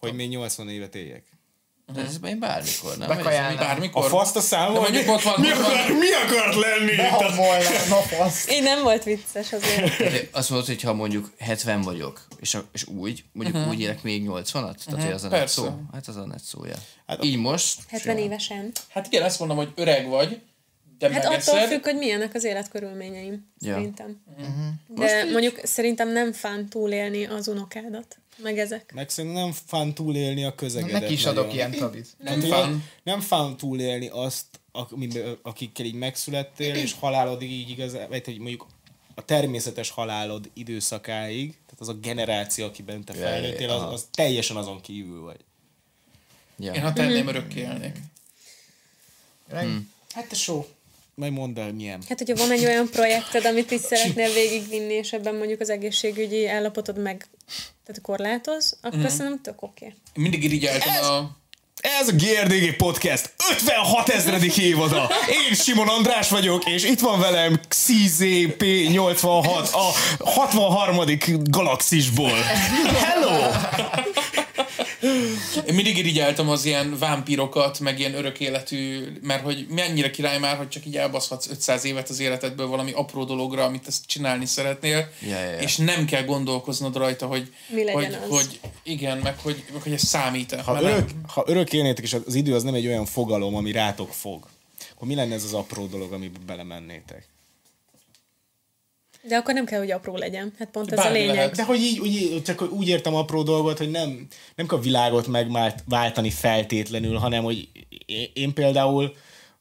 hogy még 80 évet éljek. De ez én bármikor, nem? Bekajálnám. A Bármikor. faszt a számol, De mondjuk ott van, mi, ott van. akar, mi akart lenni? Hamolnám a fasz. Így nem volt vicces azért. Tehát Azt mondod, hogy ha mondjuk 70 vagyok, és, a, és úgy, mondjuk uh-huh. úgy élek még 80-at? Tehát, hogy az a net szó? Hát az a net szója. Hát Így most? 70 évesen. Hát igen, azt mondom, hogy öreg vagy, de Hát attól megeszed. függ, hogy milyenek az életkörülményeim, Ja. szerintem. De mondjuk szerintem nem fán túlélni az unokádat, meg ezek. Meg szerintem nem fán túlélni a közegedet. Neki is nagyon. adok ilyen tabit. Nem hogy fán. Nem fán túlélni azt, akikkel így megszülettél, és halálodig így igazán, vagy hogy mondjuk a természetes halálod időszakáig, tehát az a generáció, akiben te ja, az, az teljesen azon kívül vagy. Ja. Én ha tenném, örökké élnék. Hát te só. Majd mondd el, milyen. Hát, hogyha van egy olyan projekted, amit így szeretnél végigvinni, és ebben mondjuk az egészségügyi állapotod meg tehát korlátoz, akkor mm-hmm. szerintem tök oké. Okay. Mindig irigyeltem a... Ez a GRDG Podcast 56 ezredik évada. Én Simon András vagyok, és itt van velem CZP86 a 63. galaxisból. Hello! Én mindig irigyeltem az ilyen vámpírokat, meg ilyen örök életű, mert hogy mennyire király már, hogy csak így elbaszhatsz 500 évet az életedből valami apró dologra, amit ezt csinálni szeretnél, Ja, ja, ja. és nem kell gondolkoznod rajta, hogy, Mi hogy, az. hogy igen, meg hogy, meg hogy ez számít-e. Ha örök, nem- ha örök élnétek, és az idő az nem egy olyan fogalom, ami rátok fog, akkor mi lenne ez az apró dolog, amiben belemennétek? De akkor nem kell, hogy apró legyen. Hát pont ez a Bármi lényeg. lehet. De hogy így, úgy, csak úgy értem apró dolgot, hogy nem, nem kell a világot megváltani feltétlenül, hanem hogy én, például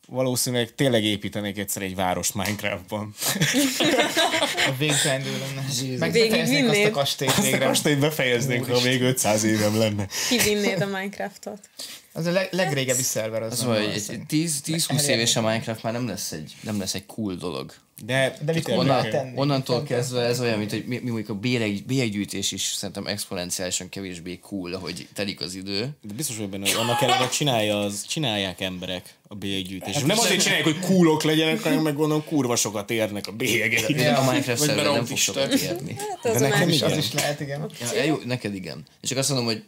valószínűleg tényleg építenék egyszer egy város Minecraftban. A végtelenül lenne. Meg Végig befejeznék azt a kastélyt Azt végre. most én befejeznénk, ha még 500 évem lenne. Kivinnéd a Minecraftot. Az a leg, legrégebbi szerver az. Egy 10-20 éves a Minecraft már nem lesz egy, nem lesz egy cool dolog. De, De mikor már tenni? Onnantól kezdve ez olyan, mint hogy mi, mi mondjuk a bélyeg, bélyeggyűjtés is szerintem exponenciálisan kevésbé cool, ahogy telik az idő. De biztos vagy benne, hogy annak ellenére csinálja az, csinálják emberek a bélyeggyűjtést. Hát nem azért csinálják, hogy coolok legyenek, hanem meg gondolom kurva sokat érnek a bélyegek. De a Minecraft szerver nem fog sokat érni. Hát az De nekem igen. Az is lehet, igen. Ja, ja, jó, neked igen. És csak azt mondom, hogy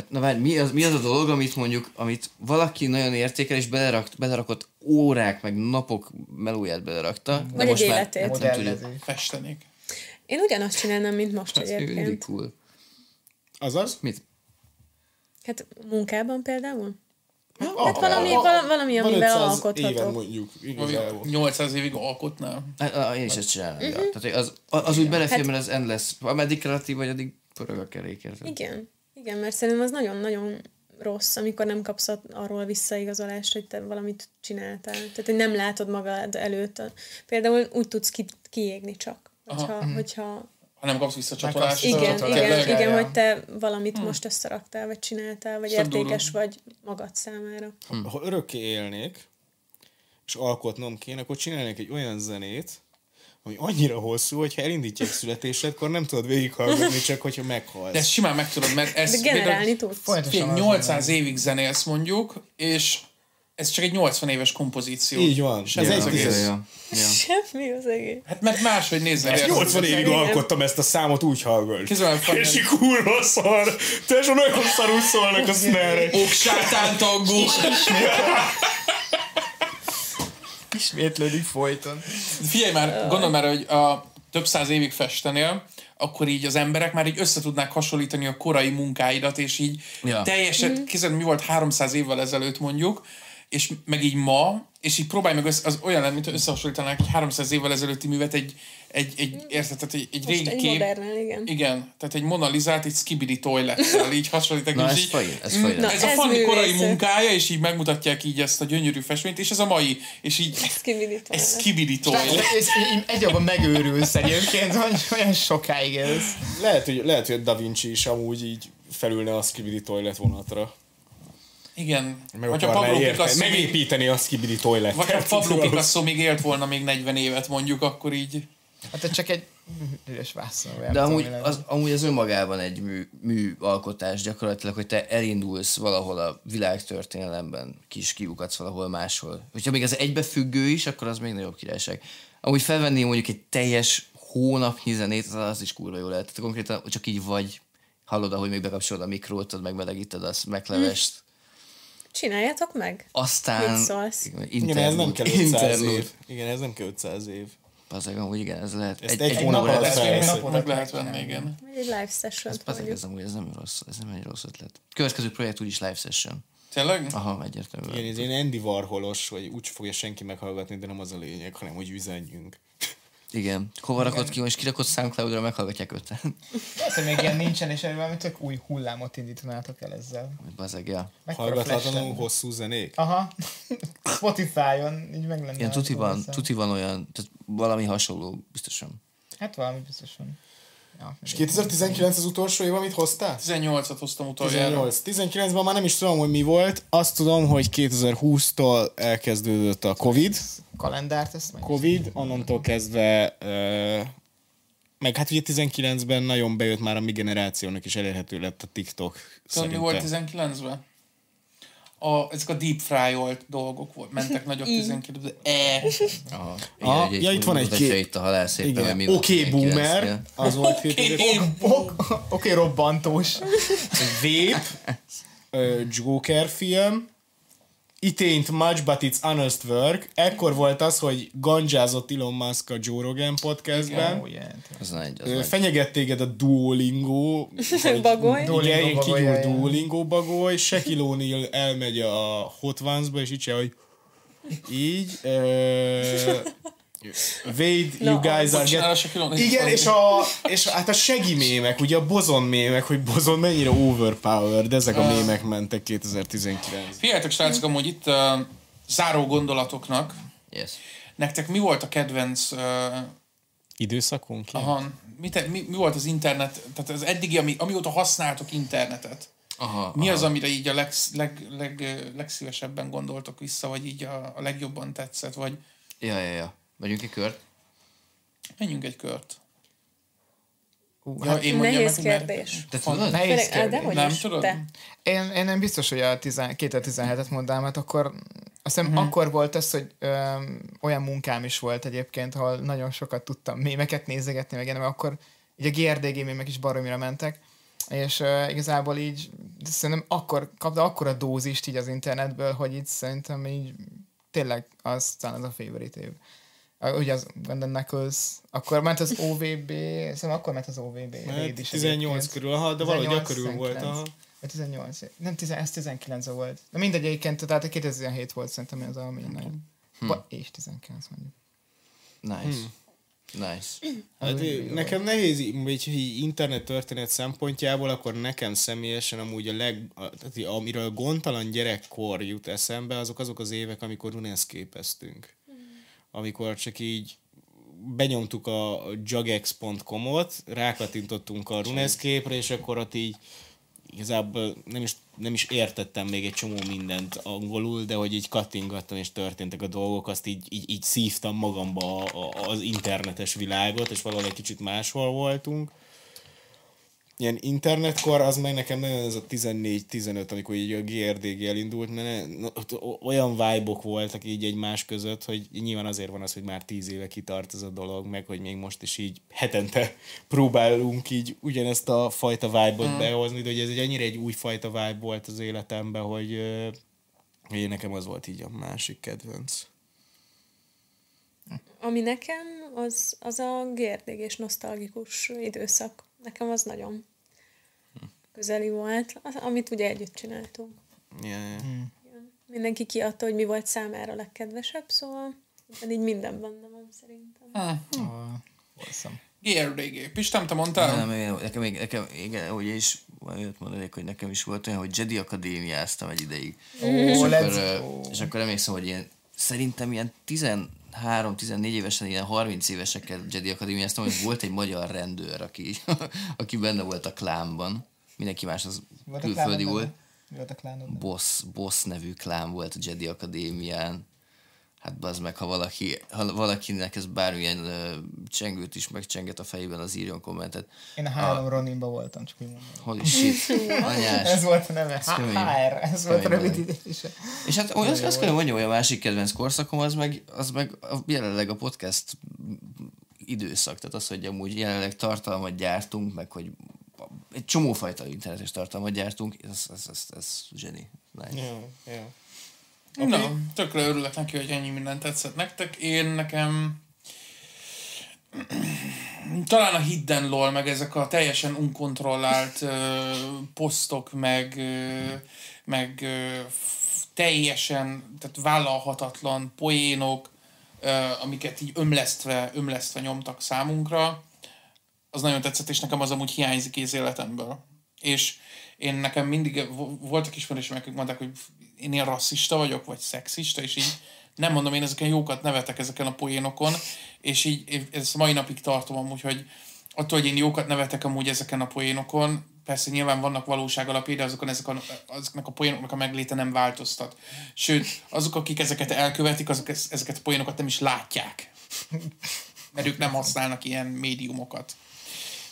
hát na várj, mi az, mi az a dolog, amit mondjuk, amit valaki nagyon értékel, és belerakt, belerakott órák, meg napok melóját belerakta, Vagy most egy már életét. nem tudjuk. Modellezés. Festenék. Én ugyanazt csinálnám, mint most Ez mindig egyébként. cool. Azaz? Mit? Hát munkában például? Ah, Hát valami, val- valami amivel 500 alkothatok. éven mondjuk, igazából. 800 évig alkotnál. Hát, Én is ezt csinálnám. Ja. Tehát hogy az, az úgy belefér, Hát- mert az endless. Ameddig kreatív vagy, addig pörög a kerék. Igen. Igen, mert szerintem az nagyon-nagyon rossz, amikor nem kapsz arról visszaigazolást, hogy te valamit csináltál. Tehát, hogy nem látod magad előtt. Például úgy tudsz ki, kiégni csak, hogyha, hogyha Ha nem kapsz visszacsatolást. igen, Visszacsatolást. igen, igen, ja. hogy te valamit most összeraktál, vagy csináltál, vagy Szóval értékes vagy magad számára. Ha örökké élnék, és alkotnom kéne, akkor csinálnék egy olyan zenét, ami annyira hosszú, hogy ha elindítják születésedkor, nem tudod végighallgatni, csak hogyha meghalsz. De ezt simán meg tudod, mert ez... De generálni tudsz. Folyamatosan Figyelj, az 800 évig zenélsz mondjuk, és ez csak egy 80 éves kompozíció. Így van. És Ez ez egy az Ja, egész. ja, ja. Semmi az egész. Hát mert máshogy néznek. érted? 80 évig Igen. alkottam ezt a számot, úgy fel- És így kurva szar. Te nagyon szarul szólnak a snare Ok, sátán tangó. Ismétlődik folyton. Figyelj már, gondolj már, hogy a több száz évig festenél, akkor így az emberek már így össze tudnák hasonlítani a korai munkáidat, és így Ja. teljesen, mm. mi volt 300 évvel ezelőtt mondjuk, és meg így ma, és így próbálj meg össze, az olyan lenne, mint összehasonlítanák egy 300 évvel ezelőtti művet egy, egy, egy érted, tehát egy, egy Most régi egy kép. modernel, igen. Igen, tehát egy Mona Lisa-t egy skibidi toilettel így hasonlítak. Na, és ez így, fajn, ez Mm, fajn. Na, ez a ez Fanni korai munkája, és így megmutatják így ezt a gyönyörű festményt, és ez a mai, és így Skibidi egy toilet. skibidi toilet. És egy jobban megőrülsz egyébként, hogy olyan sokáig ez. Lehet, hogy, lehet, hogy a Da Vinci is amúgy így felülne a Skibidi toilet vonatra. Igen. Meg Vagy a Pablo Picasso még, megépíteni a Skibidi toilet. vagy ha Pablo Picasso még élt volna még 40 évet mondjuk, akkor így... Hát ez csak egy üres vászon. De amúgy az, amúgy az önmagában egy mű, műalkotás gyakorlatilag, hogy te elindulsz valahol a világtörténelemben, kis kiukadsz valahol máshol. Hogyha még ez egybefüggő is, akkor az még nagyobb királyság. Amúgy felvenni mondjuk egy teljes hónapnyi zenét, az, az is kurva jó lehet. Tehát konkrétan csak így vagy, hallod, ahogy még bekapcsolod a mikrót, megmelegíted azt, meglevest. Csináljátok meg? Aztán... Mit szólsz? Igen, ez nem kell 500 interlude. év. Igen, ez nem kell 500 év. Bazeg, amúgy igen, ez lehet. Ezt egy hónapra hónapra lehet lehet Meg lehet megcsinálni. venni, igen. Egy live session Bazeg, mondjuk. ez amúgy ez nem rossz, ez nem egy rossz ötlet. Következő projekt úgyis live session. Tényleg? Aha, egyértelmű. Igen, ez ilyen Andy Warholos, hogy úgy fogja senki meghallgatni, de nem az a lényeg, hanem hogy üzenjünk. Igen. Hova rakod ki, és kirakod Soundcloud-ra, meghallgatják öten. Lehet, hogy még ilyen nincsen, és valami tök új hullámot indítanátok el ezzel. Bazeg, ja. Flash hosszú zenék. Aha. Spotify-on így meg lenne. Ilyen tuti van, tuti van olyan, tehát valami hasonló, biztosan. Hát valami biztosan. Ja, És 2019 az utolsó év, amit hoztál? 18-at hoztam utoljára. 18. 19-ben már nem is tudom, hogy mi volt. Azt tudom, hogy 2020-tól elkezdődött a Covid. Kalendárt, ezt meg. Covid, onnantól kezdve ö, meg hát ugye 19-ben nagyon bejött már a mi generációnak is elérhető lett a TikTok. Tudod, mi volt 19-ben? A, ezek a deep fry-olt dolgok volt, mentek nagyobb 19 E. Aha. Ah, ugye, ja, itt van egy kép. itt a halál szépen, hogy Igen, mi oké okay, 19-nél. boomer, az volt 2000 Oké, okay, robbantós. Vape, ö, Joker film, It ain't much, but it's honest work. Ekkor volt az, hogy ganjázott Elon Musk a Joe Rogan podcastben. Ó, ilyen. Az nagy, az nagy. Téged a Duolingo. vagy- Bagoly? Igen, Duolingo ilyen bagoly, kigyúr. Duolingo bagoly. Shaquille O'Neal elmegy a Hot Ones-ba, és így hogy így. Ö, Wade, you Na, guys are get... Igen, és, a, és hát a segi mémek, ugye a bozon mémek, hogy bozon mennyire overpowered, ezek a mémek mentek 2019 Figyeljetek, srácok, amúgy itt uh, záró gondolatoknak. Yes. Nektek mi volt a kedvenc uh, Időszakunk? aha, mi, te, mi, mi, volt az internet, tehát az eddigi, ami, amióta használtok internetet? Aha, Mi aha. az, amire így a leg, leg, leg, legszívesebben gondoltok vissza, vagy így a, a legjobban tetszett, vagy Ja, ja, ja. Megyünk egy kört? menjünk egy kört. Ú, Ja, hát én mondjam Nehéz meg, mert- kérdés. Te tudod? nehéz kérdés. dehogy Nem is, tudod? te. Én, én nem biztos, hogy a 10 2017-et mondám, mert akkor azt hiszem uh-huh. akkor volt az, hogy öm, olyan munkám is volt egyébként, ahol nagyon sokat tudtam mémeket nézegetni, meg ilyenek, mert akkor így a GRDG mémek is baromira mentek, és uh, igazából így szerintem akkor kapta akkora dózist így az internetből, hogy így szerintem így tényleg az talán az a favorite év. Ugye az Gundam Knuckles, akkor ment az OVB, szerintem akkor ment az OVB. raid is 18 egyébként. körül, aha, de valahogy 18, körül volt. 19. Aha. Vagy 18. Nem, 10, ez 19 volt. De mindegy, egyébként, tehát a 2017 volt szerintem az, ami nagyon... Hm. És 19 mondjuk. Nice. Nice. Hát, nekem nehéz, így- így internet történet szempontjából, akkor nekem személyesen amúgy a leg, a, tehát amiről gondtalan gyerekkor jut eszembe, azok azok az évek, amikor runescape-eztünk. Amikor csak így benyomtuk a jagex.com-ot, rákattintottunk a runescape-re, és akkor ott így igazából nem is, nem is értettem még egy csomó mindent angolul, de hogy így kattingattam és történtek a dolgok, azt így, így, így szívtam magamba az internetes világot, és valahol egy kicsit máshol voltunk. Ilyen internetkor, az meg nekem nagyon ez a 14-15, amikor így a GRDG elindult, mert ne, olyan vibe-ok voltak így egymás között, hogy nyilván azért van az, hogy már 10 éve kitart ez a dolog, meg hogy még most is így hetente próbálunk így ugyanezt a fajta vibe-ot mm. behozni, de hogy ez egy annyira egy új fajta vibe volt az életemben, hogy, én nekem az volt így a másik kedvenc. Ami nekem, az, az a gérdégés nosztalgikus időszak. Nekem az nagyon közeli volt, az, amit ugye együtt csináltunk. Yeah. mindenki kiadta, hogy mi volt számára a legkedvesebb, szóval így minden benne van szerintem. Awesome. GRDG. Pistem, te mondtál? Nem, nekem még, nekem, igen, ugye is, olyat mondanék, hogy nekem is volt olyan, hogy Jedi Akadémiáztam egy ideig. és, let's akkor, go. és akkor emlékszem, hogy ilyen, szerintem ilyen 13-14 évesen, ilyen 30 éveseket Jedi Akadémiáztam, hogy volt egy magyar rendőr, aki, aki benne volt a klámban. Mindenki más az Volt a külföldi volt. Mi volt a klánod? Boss, Boss nevű klán volt a Jedi Akadémián. Hát bazd meg, ha, valaki, ha valakinek ez bármilyen uh, csengőt is megcsenget a fejében, az írjon kommentet. Én a három Roninba voltam, csak úgy mondom. Holy shit, anyás. Ez volt a neve. kemény. HR, ez volt a rövidítése. És hát olyan, azt, azt kell mondjam, hogy a másik kedvenc korszakom az meg, az meg a, jelenleg a podcast időszak, tehát az, hogy amúgy jelenleg tartalmat gyártunk, meg hogy egy csomófajta internetes tartalmat gyártunk, ez, ez, ez, ez zseni. Nice. Ja, ja. Okay. Na, tökre örülök neki, hogy ennyi minden tetszett nektek. Én nekem talán a Hidden LOL, meg ezek a teljesen unkontrollált ö, posztok, meg, ö, meg ö, teljesen tehát vállalhatatlan poénok, ö, amiket így ömlesztve, ömlesztve nyomtak számunkra, az nagyon tetszett, és nekem az amúgy hiányzik az életemből. És én nekem mindig vo- voltak ismerősök, akik mondták, hogy én ilyen rasszista vagyok, vagy szexista, és így nem mondom, én ezeken jókat nevetek ezeken a poénokon, és így ezt mai napig tartom amúgy, hogy attól, hogy én jókat nevetek amúgy ezeken a poénokon, persze nyilván vannak valóság alapjai, de azokon ezek a, azoknak a poénoknak a megléte nem változtat. Sőt, azok, akik ezeket elkövetik, azok ez- ezeket a poénokat nem is látják. Mert ők nem használnak ilyen médiumokat.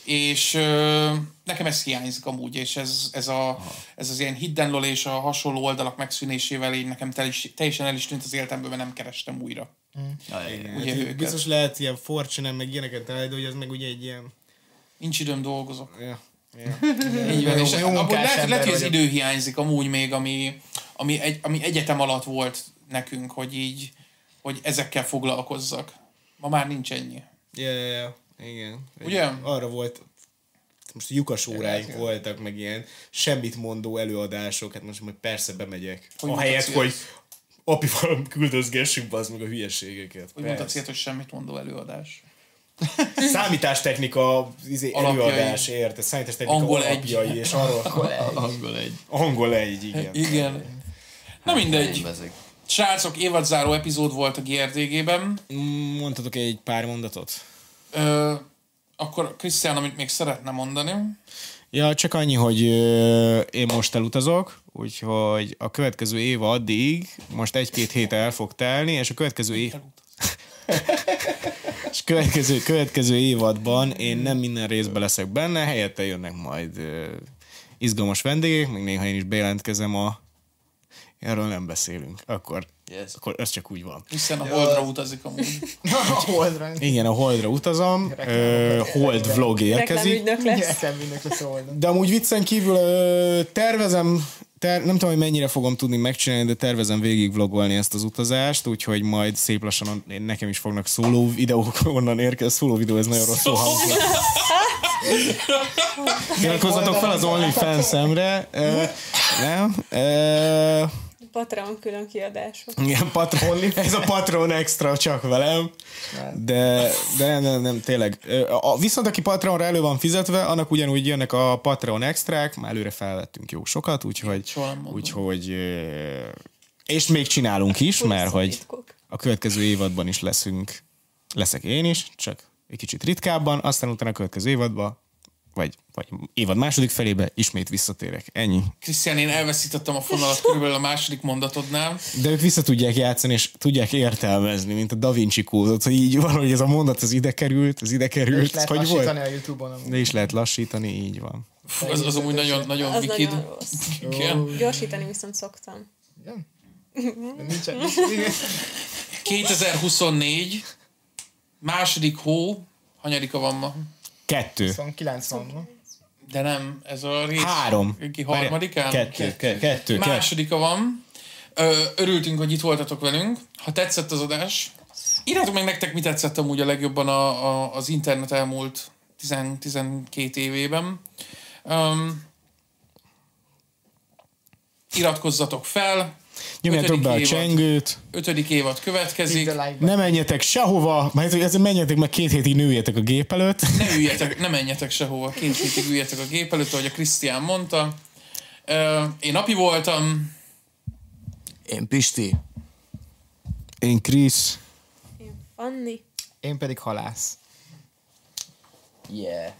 És ö, nekem ez hiányzik amúgy, és ez, ez, a, ez az ilyen hidden lol és a hasonló oldalak megszűnésével így nekem tel is, teljesen el is tűnt az életemből, mert nem kerestem újra. Igen, Ugye hát őket. biztos lehet ilyen fortune meg ilyeneket találni, de hogy az meg ugye egy ilyen... Nincs időm, dolgozok. Ja, ja. Így van, Jó- és jó abból munkás lehet, lehet, hogy az idő hiányzik amúgy még, ami, ami, egy, ami egyetem alatt volt nekünk, hogy így, hogy ezekkel foglalkozzak. Ma már nincs ennyi. Ja, ja, ja. Igen. Ugye? Arra volt, most lyukas óráink voltak, meg ilyen semmit mondó előadások, hát most majd persze bemegyek. Hogy Ahelyett, mutatsz hogy apival küldözgessünk az meg a hülyeségeket. Hogy mondhatsz ilyet, hogy semmit mondó előadás. Számítástechnika izé, Alapjai. előadás, érte? Számítástechnika Angol egy. alapjai, és arról angol egy. angol egy, igen. Igen. Na mindegy. Bezeg. Srácok, évadzáró epizód volt a GRDG-ben. Mm, Mondhatok egy pár mondatot? Ö, akkor Krisztián, amit még szeretne mondani. Ja, csak annyi, hogy én most elutazok, úgyhogy a következő év addig, most egy-két hét el fog telni, és a következő év... és következő, következő évadban én nem minden részben leszek benne, helyette jönnek majd izgalmas vendégek, még néha én is bejelentkezem a... Erről nem beszélünk. Akkor, Yes. akkor ez csak úgy van. Hiszen a Holdra utazik amúgy. A Holdra. Igen, a Holdra utazom, ö, Hold vlog érkezik. Lesz. Lesz. De amúgy viccen kívül ö, tervezem, ter, nem tudom, hogy mennyire fogom tudni megcsinálni, de tervezem végig vlogolni ezt az utazást, úgyhogy majd szép lassan nekem is fognak szóló videók onnan érkezni. Szóló videó, ez nagyon rosszul hangzik. Iratkozzatok fel az OnlyFans-emre. Ö, Nem? Ö, Patreon külön kiadások. igen, Patron, ez a Patron extra csak velem. De, de nem, nem, nem, tényleg. A, viszont aki Patreonra elő van fizetve, annak ugyanúgy jönnek a Patreon extrák, már előre felvettünk jó sokat, úgyhogy, úgyhogy és még csinálunk is, mert hogy a következő évadban is leszünk, leszek én is, csak egy kicsit ritkábban, aztán utána a következő évadban, vagy, vagy évad második felébe ismét visszatérek. Ennyi. Krisztián, én elveszítettem a fonalat körülbelül a második mondatodnál. De ők vissza tudják játszani, és tudják értelmezni, mint a Da Vinci kódot, hogy így van, hogy ez a mondat, ez ide került, ez ide került, lehet hogy lassítani volt? a Youtube-on. amúgy. De is lehet lassítani, így van. Fú, az, az amúgy nagyon, nagyon Az vikid. nagyon rossz. Gyorsítani viszont szoktam. Igen? De Nincsen. Igen. 2024, második hó, hanyadika van ma? Kettő. 29 van. De nem, ez a rész. Három. Ki harmadikán? Kettő. Kettő. Kettő. Másodika van. Ö, örültünk, hogy itt voltatok velünk. Ha tetszett az adás, írjátok meg nektek, mi tetszett amúgy a legjobban a, a, az internet elmúlt 10, 12 évében. Um, iratkozzatok fel, Nyomjátok be a évad. csengőt. Ötödik évad következik. Ne menjetek sehova, mert ezért menjetek meg két hétig nőjetek a gép előtt. Ne üljetek, ne menjetek sehova. Két hétig üljetek a gép előtt, ahogy a Krisztián mondta. Én napi voltam, Én Pisti. Én Krisz. Fanni. Én pedig halász. Yeah.